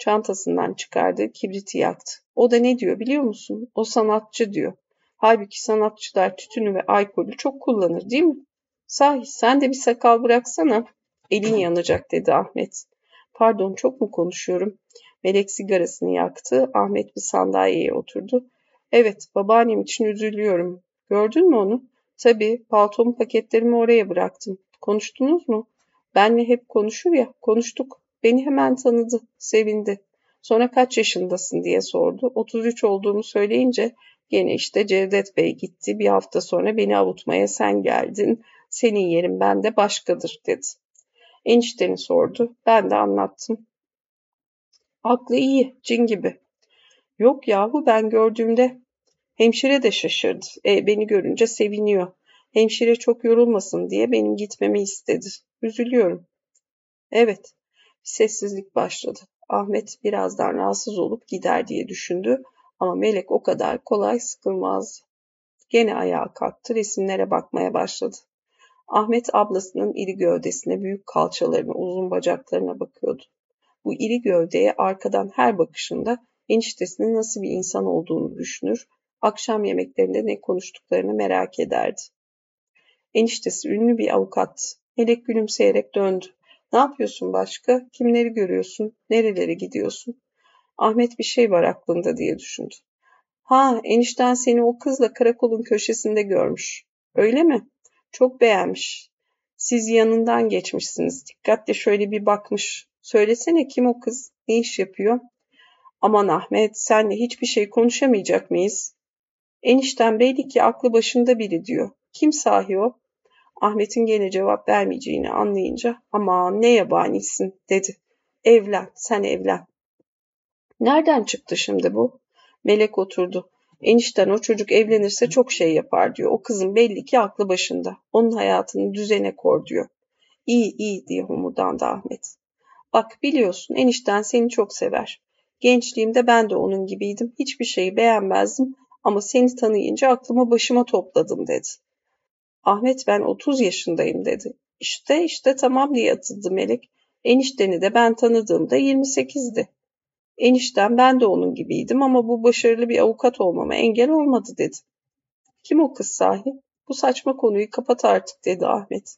Çantasından çıkardı, kibriti yaktı. O da ne diyor biliyor musun? O sanatçı diyor. Halbuki sanatçılar tütünü ve alkolü çok kullanır değil mi? Sahi sen de bir sakal bıraksana. Elin yanacak dedi Ahmet. Pardon çok mu konuşuyorum? Melek sigarasını yaktı. Ahmet bir sandalyeye oturdu. Evet babaannem için üzülüyorum. Gördün mü onu? Tabii paltomu paketlerimi oraya bıraktım. Konuştunuz mu? Benle hep konuşur ya. Konuştuk. Beni hemen tanıdı. Sevindi. Sonra kaç yaşındasın diye sordu. 33 olduğumu söyleyince gene işte Cevdet Bey gitti. Bir hafta sonra beni avutmaya sen geldin. Senin yerin bende başkadır dedi. Enişteni sordu. Ben de anlattım. Aklı iyi, cin gibi. Yok yahu ben gördüğümde hemşire de şaşırdı. E, beni görünce seviniyor. Hemşire çok yorulmasın diye benim gitmemi istedi. Üzülüyorum. Evet. Sessizlik başladı. Ahmet birazdan rahatsız olup gider diye düşündü ama Melek o kadar kolay sıkılmazdı. Gene ayağa kalktı, resimlere bakmaya başladı. Ahmet ablasının iri gövdesine, büyük kalçalarına, uzun bacaklarına bakıyordu. Bu iri gövdeye arkadan her bakışında eniştesinin nasıl bir insan olduğunu düşünür, akşam yemeklerinde ne konuştuklarını merak ederdi. Eniştesi ünlü bir avukat. Melek gülümseyerek döndü. Ne yapıyorsun başka? Kimleri görüyorsun? Nerelere gidiyorsun? Ahmet bir şey var aklında diye düşündü. Ha, enişten seni o kızla karakolun köşesinde görmüş. Öyle mi? Çok beğenmiş. Siz yanından geçmişsiniz. Dikkatle şöyle bir bakmış. Söylesene kim o kız? Ne iş yapıyor? Aman Ahmet, senle hiçbir şey konuşamayacak mıyız? Enişten belli ki aklı başında biri diyor. Kim sahi o? Ahmet'in gene cevap vermeyeceğini anlayınca aman ne yabanisin dedi. Evlen, sen evlen. Nereden çıktı şimdi bu? Melek oturdu. Enişten o çocuk evlenirse çok şey yapar diyor. O kızın belli ki aklı başında. Onun hayatını düzene kor diyor. İyi iyi diye homurdandı Ahmet. Bak biliyorsun enişten seni çok sever. Gençliğimde ben de onun gibiydim. Hiçbir şeyi beğenmezdim ama seni tanıyınca aklıma başıma topladım dedi. Ahmet ben 30 yaşındayım dedi. İşte işte tamam diye atıldı Melek. Enişteni de ben tanıdığımda 28'di. Enişten ben de onun gibiydim ama bu başarılı bir avukat olmama engel olmadı dedi. Kim o kız sahi? Bu saçma konuyu kapat artık dedi Ahmet.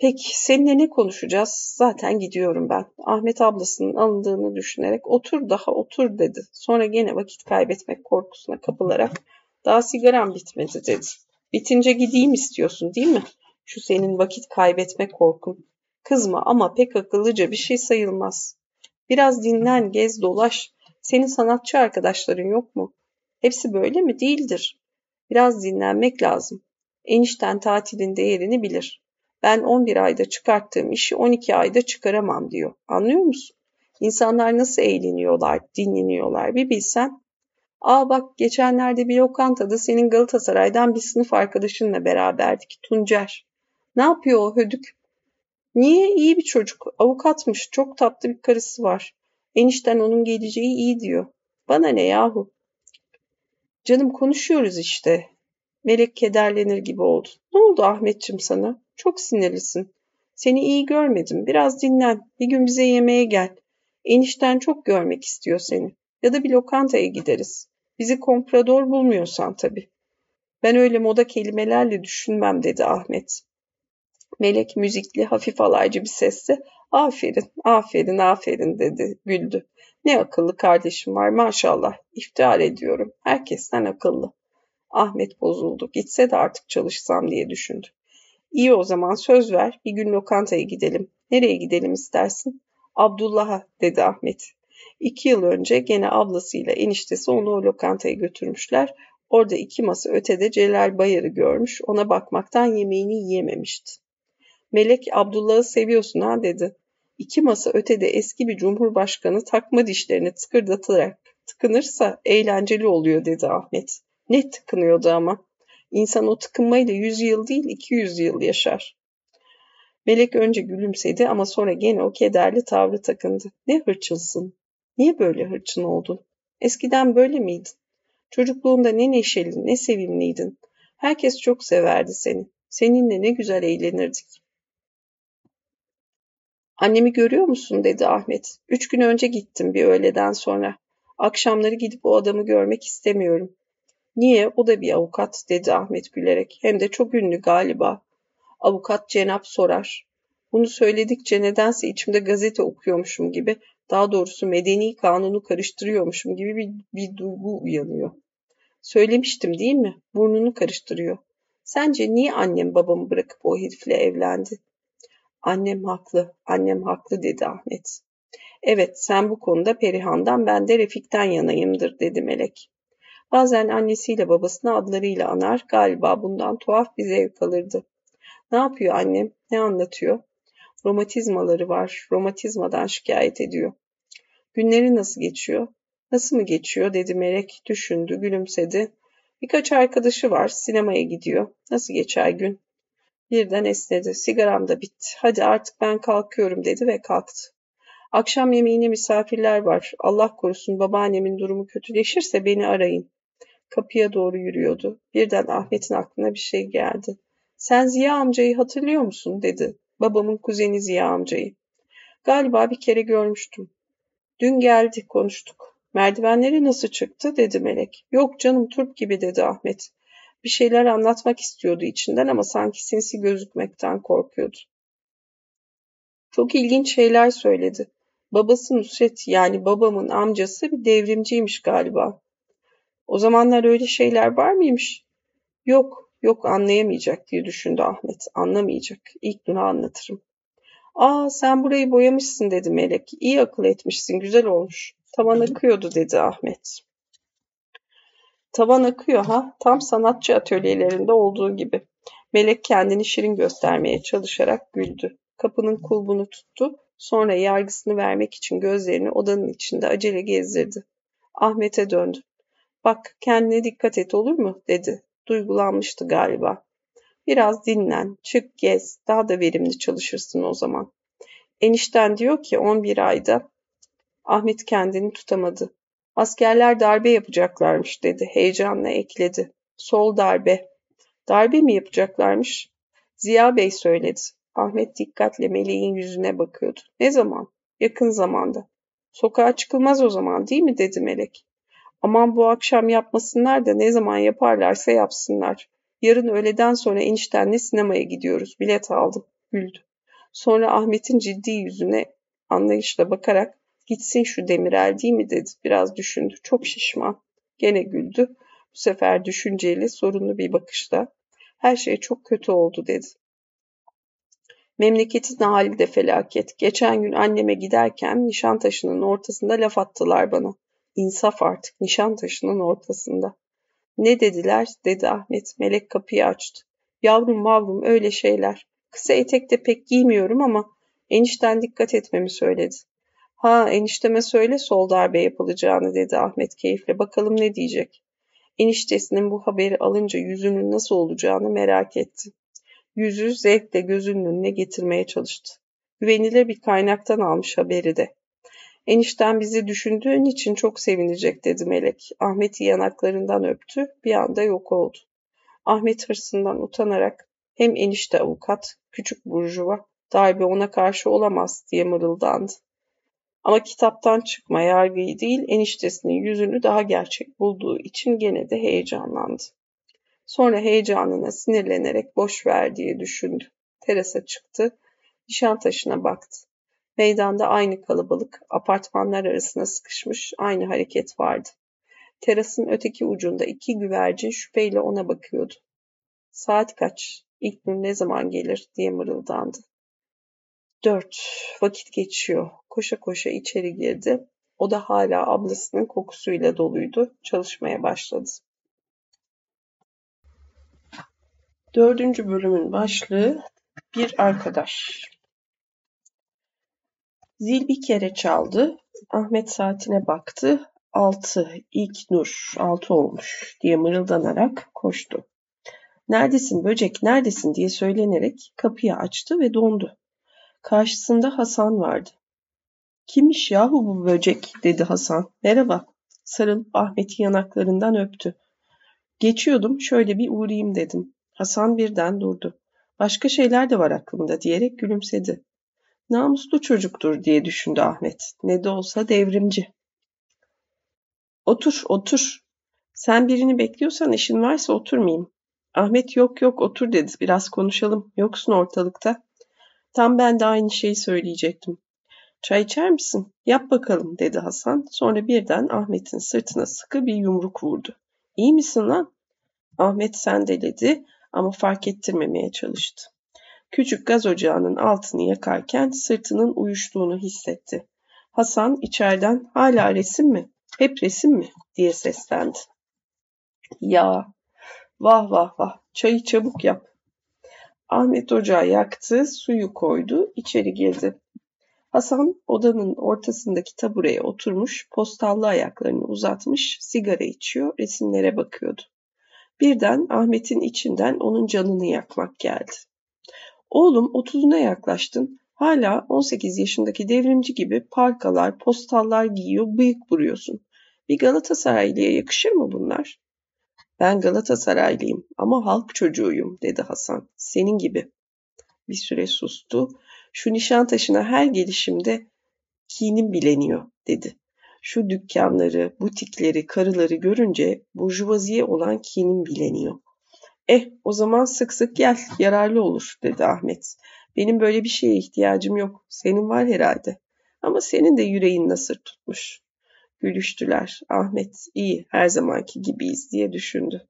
Peki seninle ne konuşacağız? Zaten gidiyorum ben. Ahmet ablasının alındığını düşünerek otur daha otur dedi. Sonra gene vakit kaybetmek korkusuna kapılarak daha sigaram bitmedi dedi. Bitince gideyim istiyorsun değil mi? Şu senin vakit kaybetme korkun. Kızma ama pek akıllıca bir şey sayılmaz. Biraz dinlen, gez, dolaş. Senin sanatçı arkadaşların yok mu? Hepsi böyle mi? Değildir. Biraz dinlenmek lazım. Enişten tatilin değerini bilir. Ben 11 ayda çıkarttığım işi 12 ayda çıkaramam diyor. Anlıyor musun? İnsanlar nasıl eğleniyorlar, dinleniyorlar bir bilsen. Aa bak geçenlerde bir lokantada senin Galatasaray'dan bir sınıf arkadaşınla beraberdik. Tuncer. Ne yapıyor o hödük? Niye? İyi bir çocuk. Avukatmış. Çok tatlı bir karısı var. Enişten onun geleceği iyi diyor. Bana ne yahu? Canım konuşuyoruz işte. Melek kederlenir gibi oldu. Ne oldu Ahmetçim sana? Çok sinirlisin. Seni iyi görmedim. Biraz dinlen. Bir gün bize yemeğe gel. Enişten çok görmek istiyor seni. Ya da bir lokantaya gideriz. Bizi komprador bulmuyorsan tabii. Ben öyle moda kelimelerle düşünmem dedi Ahmet. Melek müzikli, hafif alaycı bir sesle aferin, aferin, aferin dedi, güldü. Ne akıllı kardeşim var maşallah. İftihar ediyorum. Herkesten akıllı. Ahmet bozuldu. Gitse de artık çalışsam diye düşündü. İyi o zaman söz ver. Bir gün lokantaya gidelim. Nereye gidelim istersin? Abdullah'a dedi Ahmet. İki yıl önce gene ablasıyla eniştesi onu o lokantaya götürmüşler. Orada iki masa ötede Celal Bayar'ı görmüş. Ona bakmaktan yemeğini yiyememişti. Melek Abdullah'ı seviyorsun ha dedi. İki masa ötede eski bir cumhurbaşkanı takma dişlerini tıkırdatarak tıkınırsa eğlenceli oluyor dedi Ahmet. Ne tıkınıyordu ama. İnsan o tıkınmayla yüz yıl değil iki yüz yıl yaşar. Melek önce gülümsedi ama sonra gene o kederli tavrı takındı. Ne hırçınsın. Niye böyle hırçın oldun? Eskiden böyle miydin? Çocukluğunda ne neşeli, ne sevimliydin. Herkes çok severdi seni. Seninle ne güzel eğlenirdik. Annemi görüyor musun dedi Ahmet. Üç gün önce gittim bir öğleden sonra. Akşamları gidip o adamı görmek istemiyorum. Niye? O da bir avukat dedi Ahmet gülerek. Hem de çok ünlü galiba. Avukat Cenap sorar. Bunu söyledikçe nedense içimde gazete okuyormuşum gibi, daha doğrusu medeni kanunu karıştırıyormuşum gibi bir, bir duygu uyanıyor. Söylemiştim değil mi? Burnunu karıştırıyor. Sence niye annem babamı bırakıp o herifle evlendi? Annem haklı, annem haklı dedi Ahmet. Evet, sen bu konuda Perihan'dan ben de Refik'ten yanayımdır dedi Melek. Bazen annesiyle babasını adlarıyla anar, galiba bundan tuhaf bir zevk alırdı. Ne yapıyor annem, ne anlatıyor? Romatizmaları var, romatizmadan şikayet ediyor. Günleri nasıl geçiyor? Nasıl mı geçiyor dedi Melek, düşündü, gülümsedi. Birkaç arkadaşı var, sinemaya gidiyor. Nasıl geçer gün? Birden esnedi. Sigaram da bitti. Hadi artık ben kalkıyorum dedi ve kalktı. Akşam yemeğine misafirler var. Allah korusun babaannemin durumu kötüleşirse beni arayın. Kapıya doğru yürüyordu. Birden Ahmet'in aklına bir şey geldi. Sen Ziya amcayı hatırlıyor musun? dedi. Babamın kuzeni Ziya amcayı. Galiba bir kere görmüştüm. Dün geldi konuştuk. Merdivenleri nasıl çıktı dedi Melek. Yok canım turp gibi dedi Ahmet. Bir şeyler anlatmak istiyordu içinden ama sanki sinsi gözükmekten korkuyordu. Çok ilginç şeyler söyledi. Babası Nusret yani babamın amcası bir devrimciymiş galiba. O zamanlar öyle şeyler var mıymış? Yok, yok anlayamayacak diye düşündü Ahmet. Anlamayacak. İlk gün anlatırım. Aa sen burayı boyamışsın dedi Melek. İyi akıl etmişsin, güzel olmuş. Tavan akıyordu dedi Ahmet. Tavan akıyor ha, tam sanatçı atölyelerinde olduğu gibi. Melek kendini şirin göstermeye çalışarak güldü. Kapının kulbunu tuttu, sonra yargısını vermek için gözlerini odanın içinde acele gezdirdi. Ahmet'e döndü. Bak kendine dikkat et olur mu? dedi. Duygulanmıştı galiba. Biraz dinlen, çık gez, daha da verimli çalışırsın o zaman. Enişten diyor ki 11 ayda Ahmet kendini tutamadı. Askerler darbe yapacaklarmış dedi. Heyecanla ekledi. Sol darbe. Darbe mi yapacaklarmış? Ziya Bey söyledi. Ahmet dikkatle Meleğin yüzüne bakıyordu. Ne zaman? Yakın zamanda. Sokağa çıkılmaz o zaman değil mi dedi Melek. Aman bu akşam yapmasınlar da ne zaman yaparlarsa yapsınlar. Yarın öğleden sonra eniştenle sinemaya gidiyoruz. Bilet aldım. Güldü. Sonra Ahmet'in ciddi yüzüne anlayışla bakarak gitsin şu Demirel değil mi dedi. Biraz düşündü. Çok şişman. Gene güldü. Bu sefer düşünceli, sorunlu bir bakışla. Her şey çok kötü oldu dedi. Memleketin hali de felaket. Geçen gün anneme giderken Nişantaşı'nın ortasında laf attılar bana. İnsaf artık Nişantaşı'nın ortasında. Ne dediler dedi Ahmet. Melek kapıyı açtı. Yavrum mavrum öyle şeyler. Kısa etek de pek giymiyorum ama enişten dikkat etmemi söyledi. Ha enişteme söyle sol darbe yapılacağını dedi Ahmet keyifle. Bakalım ne diyecek. Eniştesinin bu haberi alınca yüzünün nasıl olacağını merak etti. Yüzü zevkle gözünün önüne getirmeye çalıştı. Güvenilir bir kaynaktan almış haberi de. Enişten bizi düşündüğün için çok sevinecek dedi Melek. Ahmet'i yanaklarından öptü, bir anda yok oldu. Ahmet hırsından utanarak hem enişte avukat, küçük burjuva, darbe ona karşı olamaz diye mırıldandı. Ama kitaptan çıkma yargıyı değil eniştesinin yüzünü daha gerçek bulduğu için gene de heyecanlandı. Sonra heyecanına sinirlenerek boş ver diye düşündü. Terasa çıktı, Nişantaşı'na baktı. Meydanda aynı kalabalık, apartmanlar arasına sıkışmış aynı hareket vardı. Terasın öteki ucunda iki güvercin şüpheyle ona bakıyordu. Saat kaç? İlk nur ne zaman gelir diye mırıldandı. Dört. Vakit geçiyor. Koşa koşa içeri girdi. O da hala ablasının kokusuyla doluydu. Çalışmaya başladı. Dördüncü bölümün başlığı bir arkadaş. Zil bir kere çaldı. Ahmet saatine baktı. Altı, ilk nur, altı olmuş diye mırıldanarak koştu. Neredesin böcek, neredesin diye söylenerek kapıyı açtı ve dondu. Karşısında Hasan vardı. Kimmiş yahu bu böcek dedi Hasan. Merhaba. Sarılıp Ahmet'i yanaklarından öptü. Geçiyordum şöyle bir uğrayayım dedim. Hasan birden durdu. Başka şeyler de var aklımda diyerek gülümsedi. Namuslu çocuktur diye düşündü Ahmet. Ne de olsa devrimci. Otur, otur. Sen birini bekliyorsan işin varsa oturmayayım. Ahmet yok yok otur dedi. Biraz konuşalım. Yoksun ortalıkta. Tam ben de aynı şeyi söyleyecektim. Çay içer misin? Yap bakalım dedi Hasan. Sonra birden Ahmet'in sırtına sıkı bir yumruk vurdu. İyi misin lan? Ahmet sendeledi ama fark ettirmemeye çalıştı. Küçük gaz ocağının altını yakarken sırtının uyuştuğunu hissetti. Hasan içeriden hala resim mi? Hep resim mi? diye seslendi. Ya vah vah vah çayı çabuk yap. Ahmet ocağı yaktı, suyu koydu, içeri girdi. Hasan odanın ortasındaki tabureye oturmuş, postallı ayaklarını uzatmış, sigara içiyor, resimlere bakıyordu. Birden Ahmet'in içinden onun canını yakmak geldi. Oğlum otuzuna yaklaştın. Hala 18 yaşındaki devrimci gibi parkalar, postallar giyiyor, bıyık vuruyorsun. Bir Galatasaraylı'ya yakışır mı bunlar? Ben Galatasaraylıyım ama halk çocuğuyum dedi Hasan. Senin gibi. Bir süre sustu. Şu Nişantaşı'na her gelişimde kinim bileniyor dedi. Şu dükkanları, butikleri, karıları görünce burjuvaziye olan kinim bileniyor. Eh o zaman sık sık gel yararlı olur dedi Ahmet. Benim böyle bir şeye ihtiyacım yok. Senin var herhalde. Ama senin de yüreğin nasır tutmuş. Gülüştüler. Ahmet iyi her zamanki gibiyiz diye düşündü.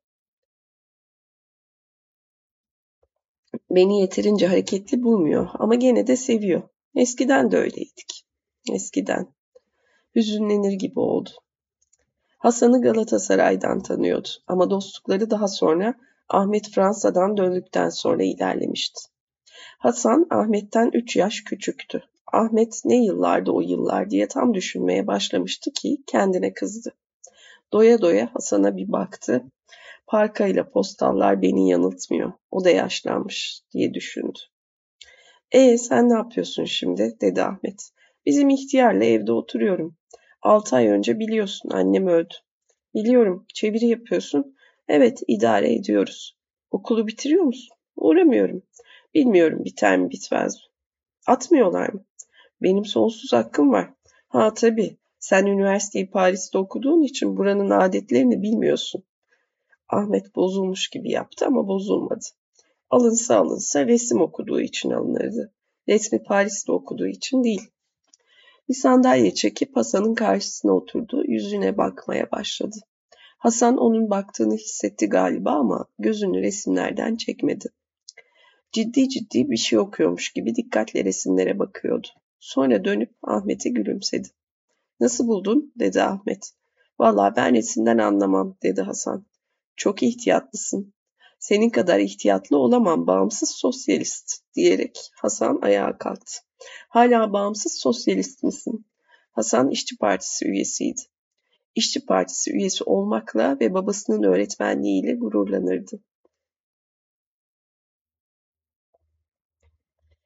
Beni yeterince hareketli bulmuyor ama gene de seviyor. Eskiden de öyleydik. Eskiden. Hüzünlenir gibi oldu. Hasan'ı Galatasaray'dan tanıyordu ama dostlukları daha sonra Ahmet Fransa'dan döndükten sonra ilerlemişti. Hasan Ahmet'ten üç yaş küçüktü. Ahmet ne yıllardı o yıllar diye tam düşünmeye başlamıştı ki kendine kızdı. Doya doya Hasan'a bir baktı. Parkayla postallar beni yanıltmıyor. O da yaşlanmış diye düşündü. E sen ne yapıyorsun şimdi? dedi Ahmet. Bizim ihtiyarla evde oturuyorum. Altı ay önce biliyorsun annem öldü. Biliyorum çeviri yapıyorsun. Evet idare ediyoruz. Okulu bitiriyor musun? Uğramıyorum. Bilmiyorum biter mi bitmez mi. Atmıyorlar mı? Benim sonsuz hakkım var. Ha tabii. Sen üniversiteyi Paris'te okuduğun için buranın adetlerini bilmiyorsun. Ahmet bozulmuş gibi yaptı ama bozulmadı. Alınsa alınsa resim okuduğu için alınırdı. Resmi Paris'te okuduğu için değil. Bir sandalye çekip Hasan'ın karşısına oturdu, yüzüne bakmaya başladı. Hasan onun baktığını hissetti galiba ama gözünü resimlerden çekmedi. Ciddi ciddi bir şey okuyormuş gibi dikkatle resimlere bakıyordu. Sonra dönüp Ahmet'e gülümsedi. Nasıl buldun? dedi Ahmet. Valla ben resimden anlamam dedi Hasan. Çok ihtiyatlısın. Senin kadar ihtiyatlı olamam bağımsız sosyalist diyerek Hasan ayağa kalktı. Hala bağımsız sosyalist misin? Hasan İşçi Partisi üyesiydi. İşçi Partisi üyesi olmakla ve babasının öğretmenliğiyle gururlanırdı.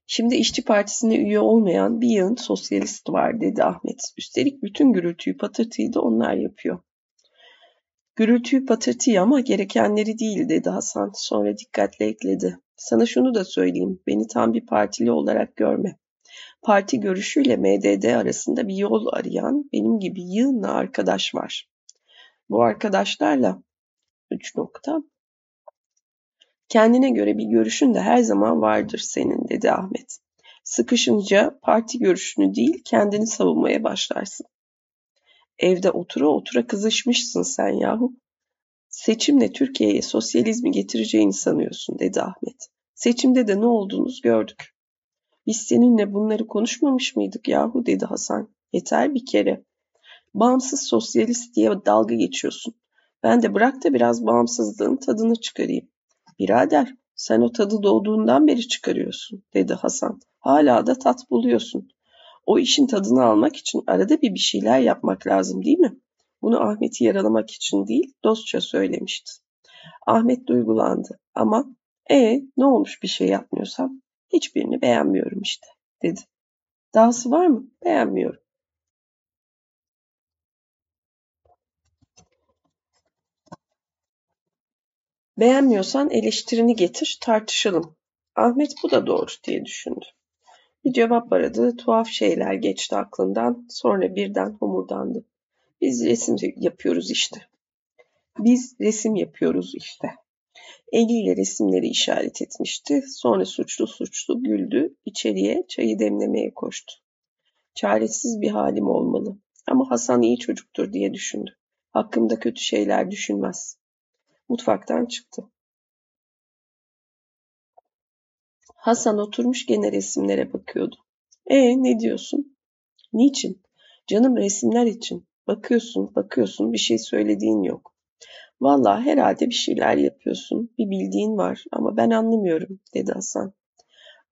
Şimdi İşçi Partisi'ne üye olmayan bir yığın sosyalist var dedi Ahmet. Üstelik bütün gürültüyü patırtıyı da onlar yapıyor. Gürültüyü patırtıyı ama gerekenleri değil dedi Hasan. Sonra dikkatle ekledi. Sana şunu da söyleyeyim. Beni tam bir partili olarak görme. Parti görüşüyle MDD arasında bir yol arayan benim gibi yığınla arkadaş var. Bu arkadaşlarla üç nokta Kendine göre bir görüşün de her zaman vardır senin dedi Ahmet. Sıkışınca parti görüşünü değil kendini savunmaya başlarsın. Evde otura otura kızışmışsın sen yahu. Seçimle Türkiye'ye sosyalizmi getireceğini sanıyorsun dedi Ahmet. Seçimde de ne olduğunuz gördük. Biz seninle bunları konuşmamış mıydık yahu dedi Hasan. Yeter bir kere. Bağımsız sosyalist diye dalga geçiyorsun. Ben de bırak da biraz bağımsızlığın tadını çıkarayım. Birader sen o tadı doğduğundan beri çıkarıyorsun dedi Hasan. Hala da tat buluyorsun. O işin tadını almak için arada bir bir şeyler yapmak lazım değil mi? Bunu Ahmet'i yaralamak için değil dostça söylemişti. Ahmet duygulandı ama e ne olmuş bir şey yapmıyorsam hiçbirini beğenmiyorum işte dedi. Dahası var mı? Beğenmiyorum. Beğenmiyorsan eleştirini getir, tartışalım. Ahmet bu da doğru diye düşündü. Bir cevap aradı, tuhaf şeyler geçti aklından, sonra birden homurdandı. Biz resim yapıyoruz işte. Biz resim yapıyoruz işte. Eliyle resimleri işaret etmişti. Sonra suçlu suçlu güldü, içeriye çayı demlemeye koştu. Çaresiz bir halim olmalı. Ama Hasan iyi çocuktur diye düşündü. Hakkımda kötü şeyler düşünmez. Mutfaktan çıktı. Hasan oturmuş gene resimlere bakıyordu. E ne diyorsun? Niçin? Canım resimler için. Bakıyorsun, bakıyorsun bir şey söylediğin yok. Vallahi herhalde bir şeyler yapıyorsun. Bir bildiğin var ama ben anlamıyorum dedi Hasan.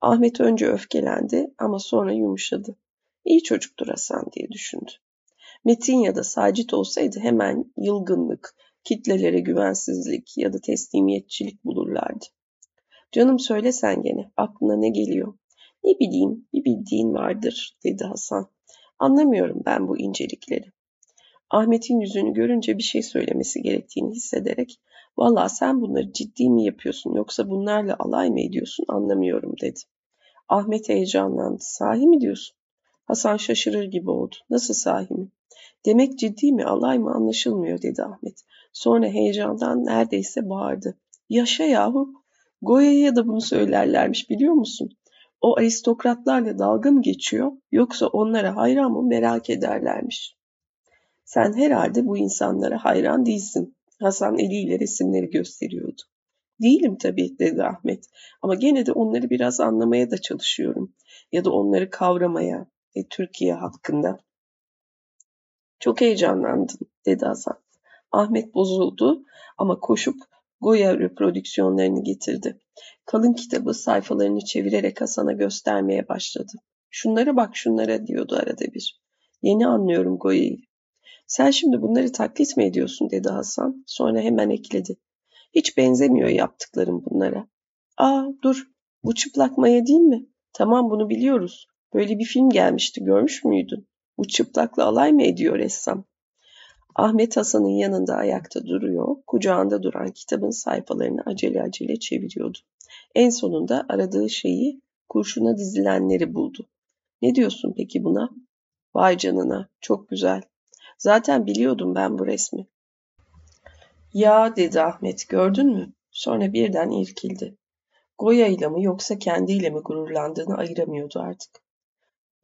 Ahmet önce öfkelendi ama sonra yumuşadı. İyi çocuktur Hasan diye düşündü. Metin ya da Sacit olsaydı hemen yılgınlık, kitlelere güvensizlik ya da teslimiyetçilik bulurlardı. Canım söyle sen gene, aklına ne geliyor? Ne bileyim, bir bildiğin vardır, dedi Hasan. Anlamıyorum ben bu incelikleri. Ahmet'in yüzünü görünce bir şey söylemesi gerektiğini hissederek, valla sen bunları ciddi mi yapıyorsun yoksa bunlarla alay mı ediyorsun anlamıyorum dedi. Ahmet heyecanlandı. Sahi mi diyorsun? Hasan şaşırır gibi oldu. Nasıl sahi mi? Demek ciddi mi alay mı anlaşılmıyor dedi Ahmet. Sonra heyecandan neredeyse bağırdı. Yaşa yahu. Goya'ya da bunu söylerlermiş biliyor musun? O aristokratlarla dalga mı geçiyor yoksa onlara hayran mı merak ederlermiş. Sen herhalde bu insanlara hayran değilsin. Hasan eliyle resimleri gösteriyordu. Değilim tabii dedi Ahmet ama gene de onları biraz anlamaya da çalışıyorum. Ya da onları kavramaya ve Türkiye hakkında. Çok heyecanlandın dedi Hasan. Ahmet bozuldu ama koşup Goya reprodüksiyonlarını getirdi. Kalın kitabı sayfalarını çevirerek Hasan'a göstermeye başladı. Şunlara bak şunlara diyordu arada bir. Yeni anlıyorum Goya'yı. Sen şimdi bunları taklit mi ediyorsun dedi Hasan. Sonra hemen ekledi. Hiç benzemiyor yaptıklarım bunlara. Aa dur bu çıplak maya değil mi? Tamam bunu biliyoruz. Böyle bir film gelmişti görmüş müydün? Bu çıplakla alay mı ediyor ressam? Ahmet Hasan'ın yanında ayakta duruyor, kucağında duran kitabın sayfalarını acele acele çeviriyordu. En sonunda aradığı şeyi kurşuna dizilenleri buldu. Ne diyorsun peki buna? Vay canına, çok güzel. Zaten biliyordum ben bu resmi. Ya dedi Ahmet, gördün mü? Sonra birden irkildi. Goya ile mi yoksa kendiyle mi gururlandığını ayıramıyordu artık.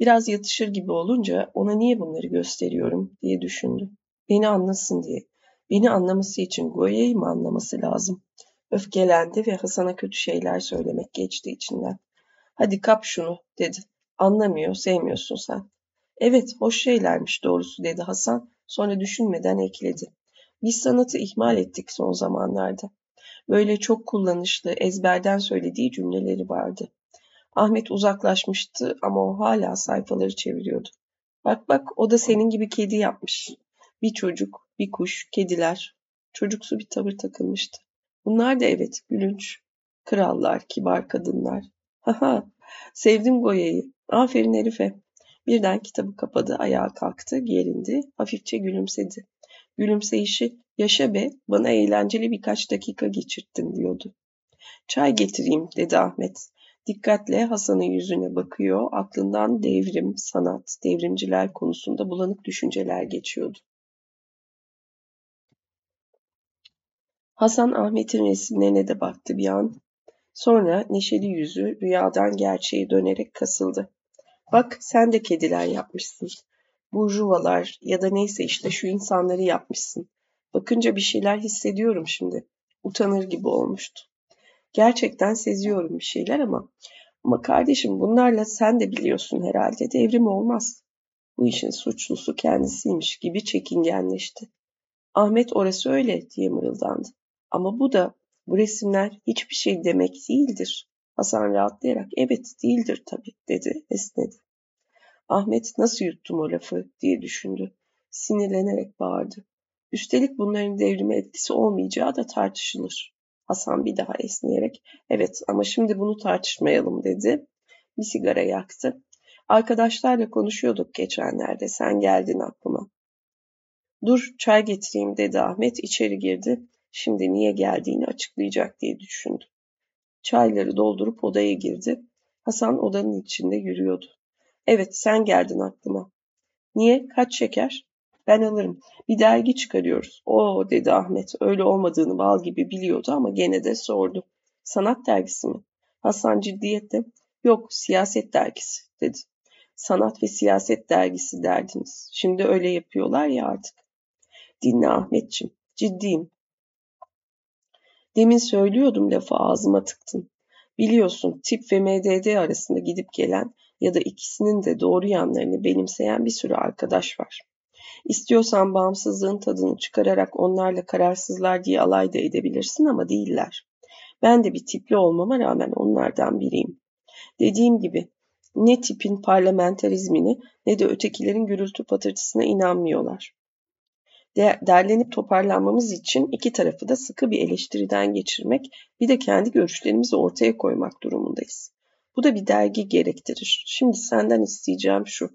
Biraz yatışır gibi olunca ona niye bunları gösteriyorum diye düşündü. Beni anlasın diye. Beni anlaması için Goya'yı mı anlaması lazım? Öfkelendi ve Hasan'a kötü şeyler söylemek geçti içinden. Hadi kap şunu dedi. Anlamıyor, sevmiyorsun sen. Evet, hoş şeylermiş doğrusu dedi Hasan Sonra düşünmeden ekledi. Biz sanatı ihmal ettik son zamanlarda. Böyle çok kullanışlı, ezberden söylediği cümleleri vardı. Ahmet uzaklaşmıştı ama o hala sayfaları çeviriyordu. Bak bak o da senin gibi kedi yapmış. Bir çocuk, bir kuş, kediler. Çocuksu bir tavır takılmıştı. Bunlar da evet gülünç. Krallar, kibar kadınlar. Haha sevdim Goya'yı. Aferin Herife. Birden kitabı kapadı, ayağa kalktı, gerindi, hafifçe gülümsedi. Gülümseyişi, yaşa be, bana eğlenceli birkaç dakika geçirttin diyordu. Çay getireyim dedi Ahmet. Dikkatle Hasan'ın yüzüne bakıyor, aklından devrim, sanat, devrimciler konusunda bulanık düşünceler geçiyordu. Hasan Ahmet'in resimlerine de baktı bir an. Sonra neşeli yüzü rüyadan gerçeğe dönerek kasıldı. Bak sen de kediler yapmışsın. Burjuvalar ya da neyse işte şu insanları yapmışsın. Bakınca bir şeyler hissediyorum şimdi. Utanır gibi olmuştu. Gerçekten seziyorum bir şeyler ama ama kardeşim bunlarla sen de biliyorsun herhalde devrim olmaz. Bu işin suçlusu kendisiymiş gibi çekingenleşti. Ahmet orası öyle diye mırıldandı. Ama bu da bu resimler hiçbir şey demek değildir. Hasan rahatlayarak evet değildir tabii dedi esnedi. Ahmet nasıl yuttum o lafı diye düşündü. Sinirlenerek bağırdı. Üstelik bunların devrime etkisi olmayacağı da tartışılır. Hasan bir daha esneyerek evet ama şimdi bunu tartışmayalım dedi. Bir sigara yaktı. Arkadaşlarla konuşuyorduk geçenlerde sen geldin aklıma. Dur çay getireyim dedi Ahmet içeri girdi. Şimdi niye geldiğini açıklayacak diye düşündü. Çayları doldurup odaya girdi. Hasan odanın içinde yürüyordu. Evet sen geldin aklıma. Niye? Kaç şeker? Ben alırım. Bir dergi çıkarıyoruz. Oo dedi Ahmet. Öyle olmadığını bal gibi biliyordu ama gene de sordu. Sanat dergisi mi? Hasan ciddiyetle. Yok siyaset dergisi dedi. Sanat ve siyaset dergisi derdiniz. Şimdi öyle yapıyorlar ya artık. Dinle Ahmetçim. Ciddiyim. Demin söylüyordum lafı ağzıma tıktın. Biliyorsun tip ve MDD arasında gidip gelen ya da ikisinin de doğru yanlarını benimseyen bir sürü arkadaş var. İstiyorsan bağımsızlığın tadını çıkararak onlarla kararsızlar diye alay da edebilirsin ama değiller. Ben de bir tipli olmama rağmen onlardan biriyim. Dediğim gibi ne tipin parlamenterizmini ne de ötekilerin gürültü patırtısına inanmıyorlar. De derlenip toparlanmamız için iki tarafı da sıkı bir eleştiriden geçirmek, bir de kendi görüşlerimizi ortaya koymak durumundayız. Bu da bir dergi gerektirir. Şimdi senden isteyeceğim şu.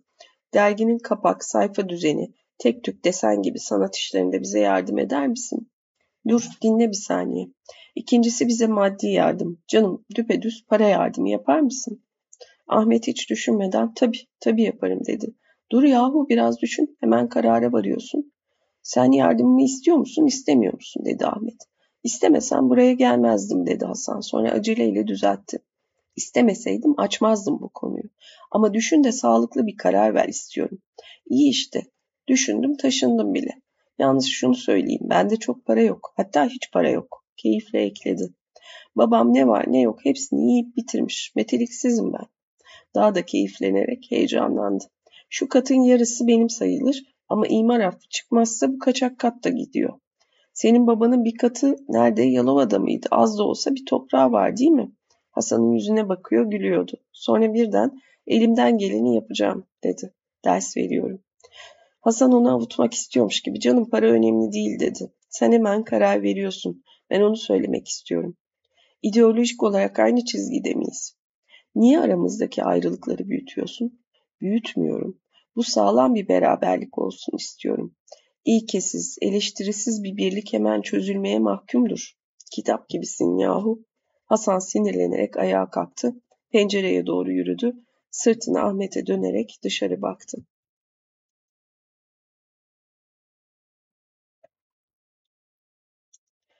Derginin kapak, sayfa düzeni, tek tük desen gibi sanat işlerinde bize yardım eder misin? Dur dinle bir saniye. İkincisi bize maddi yardım. Canım düpedüz para yardımı yapar mısın? Ahmet hiç düşünmeden tabii tabii yaparım dedi. Dur yahu biraz düşün hemen karara varıyorsun. Sen yardımımı istiyor musun istemiyor musun dedi Ahmet. İstemesen buraya gelmezdim dedi Hasan sonra aceleyle düzeltti. İstemeseydim açmazdım bu konuyu. Ama düşün de sağlıklı bir karar ver istiyorum. İyi işte. Düşündüm taşındım bile. Yalnız şunu söyleyeyim. Bende çok para yok. Hatta hiç para yok. Keyifle ekledi. Babam ne var ne yok hepsini yiyip bitirmiş. Meteliksizim ben. Daha da keyiflenerek heyecanlandı. Şu katın yarısı benim sayılır ama imar affı çıkmazsa bu kaçak kat da gidiyor. Senin babanın bir katı nerede? Yalova'da mıydı? Az da olsa bir toprağı var değil mi? Hasan'ın yüzüne bakıyor gülüyordu. Sonra birden elimden geleni yapacağım dedi. Ders veriyorum. Hasan onu avutmak istiyormuş gibi canım para önemli değil dedi. Sen hemen karar veriyorsun. Ben onu söylemek istiyorum. İdeolojik olarak aynı çizgide miyiz? Niye aramızdaki ayrılıkları büyütüyorsun? Büyütmüyorum. Bu sağlam bir beraberlik olsun istiyorum. İlkesiz, eleştirisiz bir birlik hemen çözülmeye mahkumdur. Kitap gibisin yahu. Hasan sinirlenerek ayağa kalktı. Pencereye doğru yürüdü. Sırtını Ahmet'e dönerek dışarı baktı.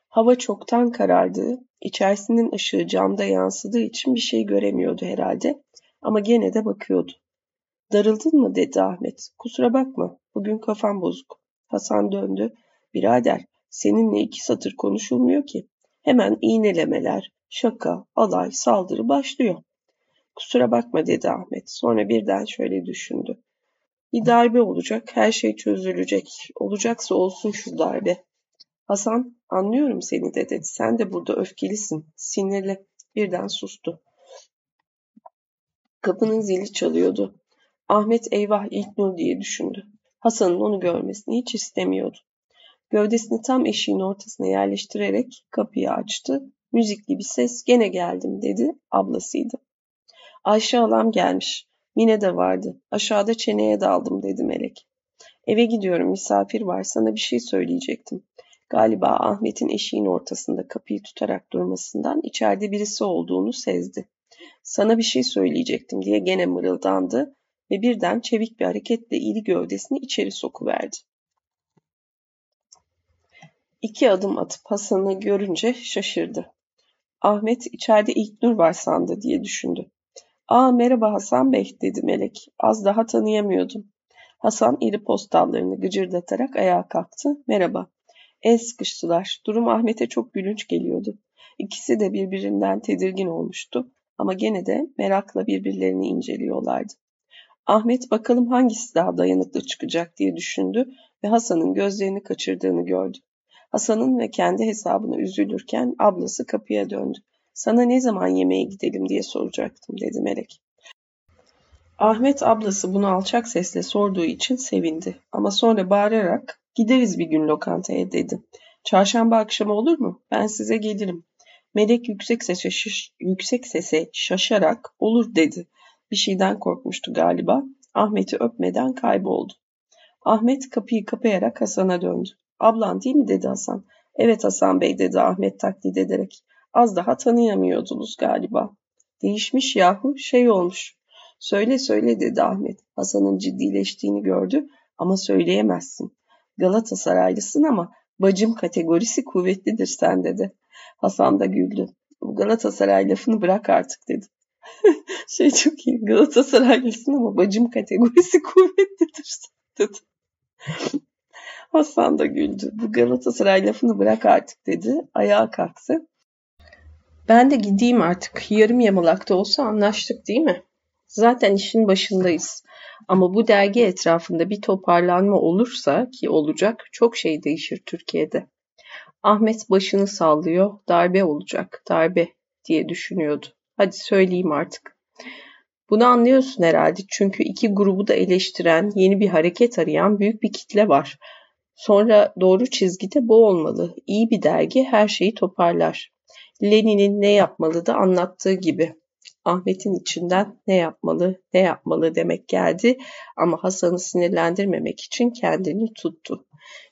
Hava çoktan karardı. İçerisinin ışığı camda yansıdığı için bir şey göremiyordu herhalde. Ama gene de bakıyordu. Darıldın mı dedi Ahmet. Kusura bakma. Bugün kafam bozuk. Hasan döndü. Birader seninle iki satır konuşulmuyor ki. Hemen iğnelemeler, şaka, alay, saldırı başlıyor. Kusura bakma dedi Ahmet. Sonra birden şöyle düşündü. Bir darbe olacak, her şey çözülecek. Olacaksa olsun şu darbe. Hasan, anlıyorum seni de dedi. Sen de burada öfkelisin, sinirli. Birden sustu. Kapının zili çalıyordu. Ahmet eyvah İlknur diye düşündü. Hasan'ın onu görmesini hiç istemiyordu. Gövdesini tam eşiğin ortasına yerleştirerek kapıyı açtı. Müzikli bir ses gene geldim dedi. Ablasıydı. Ayşe alam gelmiş. Mine de vardı. Aşağıda çeneye daldım dedi Melek. Eve gidiyorum misafir var sana bir şey söyleyecektim. Galiba Ahmet'in eşiğin ortasında kapıyı tutarak durmasından içeride birisi olduğunu sezdi. Sana bir şey söyleyecektim diye gene mırıldandı ve birden çevik bir hareketle iri gövdesini içeri sokuverdi. İki adım atıp Hasan'ı görünce şaşırdı. Ahmet içeride İlknur var sandı diye düşündü. Aa merhaba Hasan Bey dedi Melek. Az daha tanıyamıyordum. Hasan iri postallarını gıcırdatarak ayağa kalktı. Merhaba. El sıkıştılar. Durum Ahmet'e çok gülünç geliyordu. İkisi de birbirinden tedirgin olmuştu ama gene de merakla birbirlerini inceliyorlardı. Ahmet bakalım hangisi daha dayanıklı çıkacak diye düşündü ve Hasan'ın gözlerini kaçırdığını gördü. Hasan'ın ve kendi hesabına üzülürken ablası kapıya döndü. Sana ne zaman yemeğe gidelim diye soracaktım dedi Melek. Ahmet ablası bunu alçak sesle sorduğu için sevindi ama sonra bağırarak gideriz bir gün lokantaya dedi. Çarşamba akşamı olur mu? Ben size gelirim. Melek yüksek sese, şiş, yüksek sese şaşarak olur dedi. Bir şeyden korkmuştu galiba. Ahmet'i öpmeden kayboldu. Ahmet kapıyı kapayarak Hasan'a döndü. Ablan değil mi dedi Hasan. Evet Hasan Bey dedi Ahmet taklit ederek. Az daha tanıyamıyordunuz galiba. Değişmiş yahu şey olmuş. Söyle söyle dedi Ahmet. Hasan'ın ciddileştiğini gördü ama söyleyemezsin. Galatasaraylısın ama bacım kategorisi kuvvetlidir sen dedi. Hasan da güldü. Bu Galatasaray lafını bırak artık dedi. (laughs) şey çok iyi. Galatasaraylısın ama bacım kategorisi (laughs) kuvvetlidir dedi. Hasan da güldü. Bu Galatasaray lafını bırak artık dedi. Ayağa kalktı. Ben de gideyim artık. Yarım yamalakta olsa anlaştık değil mi? Zaten işin başındayız. Ama bu dergi etrafında bir toparlanma olursa ki olacak çok şey değişir Türkiye'de. Ahmet başını sallıyor. Darbe olacak. Darbe diye düşünüyordu. Hadi söyleyeyim artık. Bunu anlıyorsun herhalde çünkü iki grubu da eleştiren, yeni bir hareket arayan büyük bir kitle var. Sonra doğru çizgide bu olmalı. İyi bir dergi her şeyi toparlar. Lenin'in ne yapmalı da anlattığı gibi. Ahmet'in içinden ne yapmalı, ne yapmalı demek geldi ama Hasan'ı sinirlendirmemek için kendini tuttu.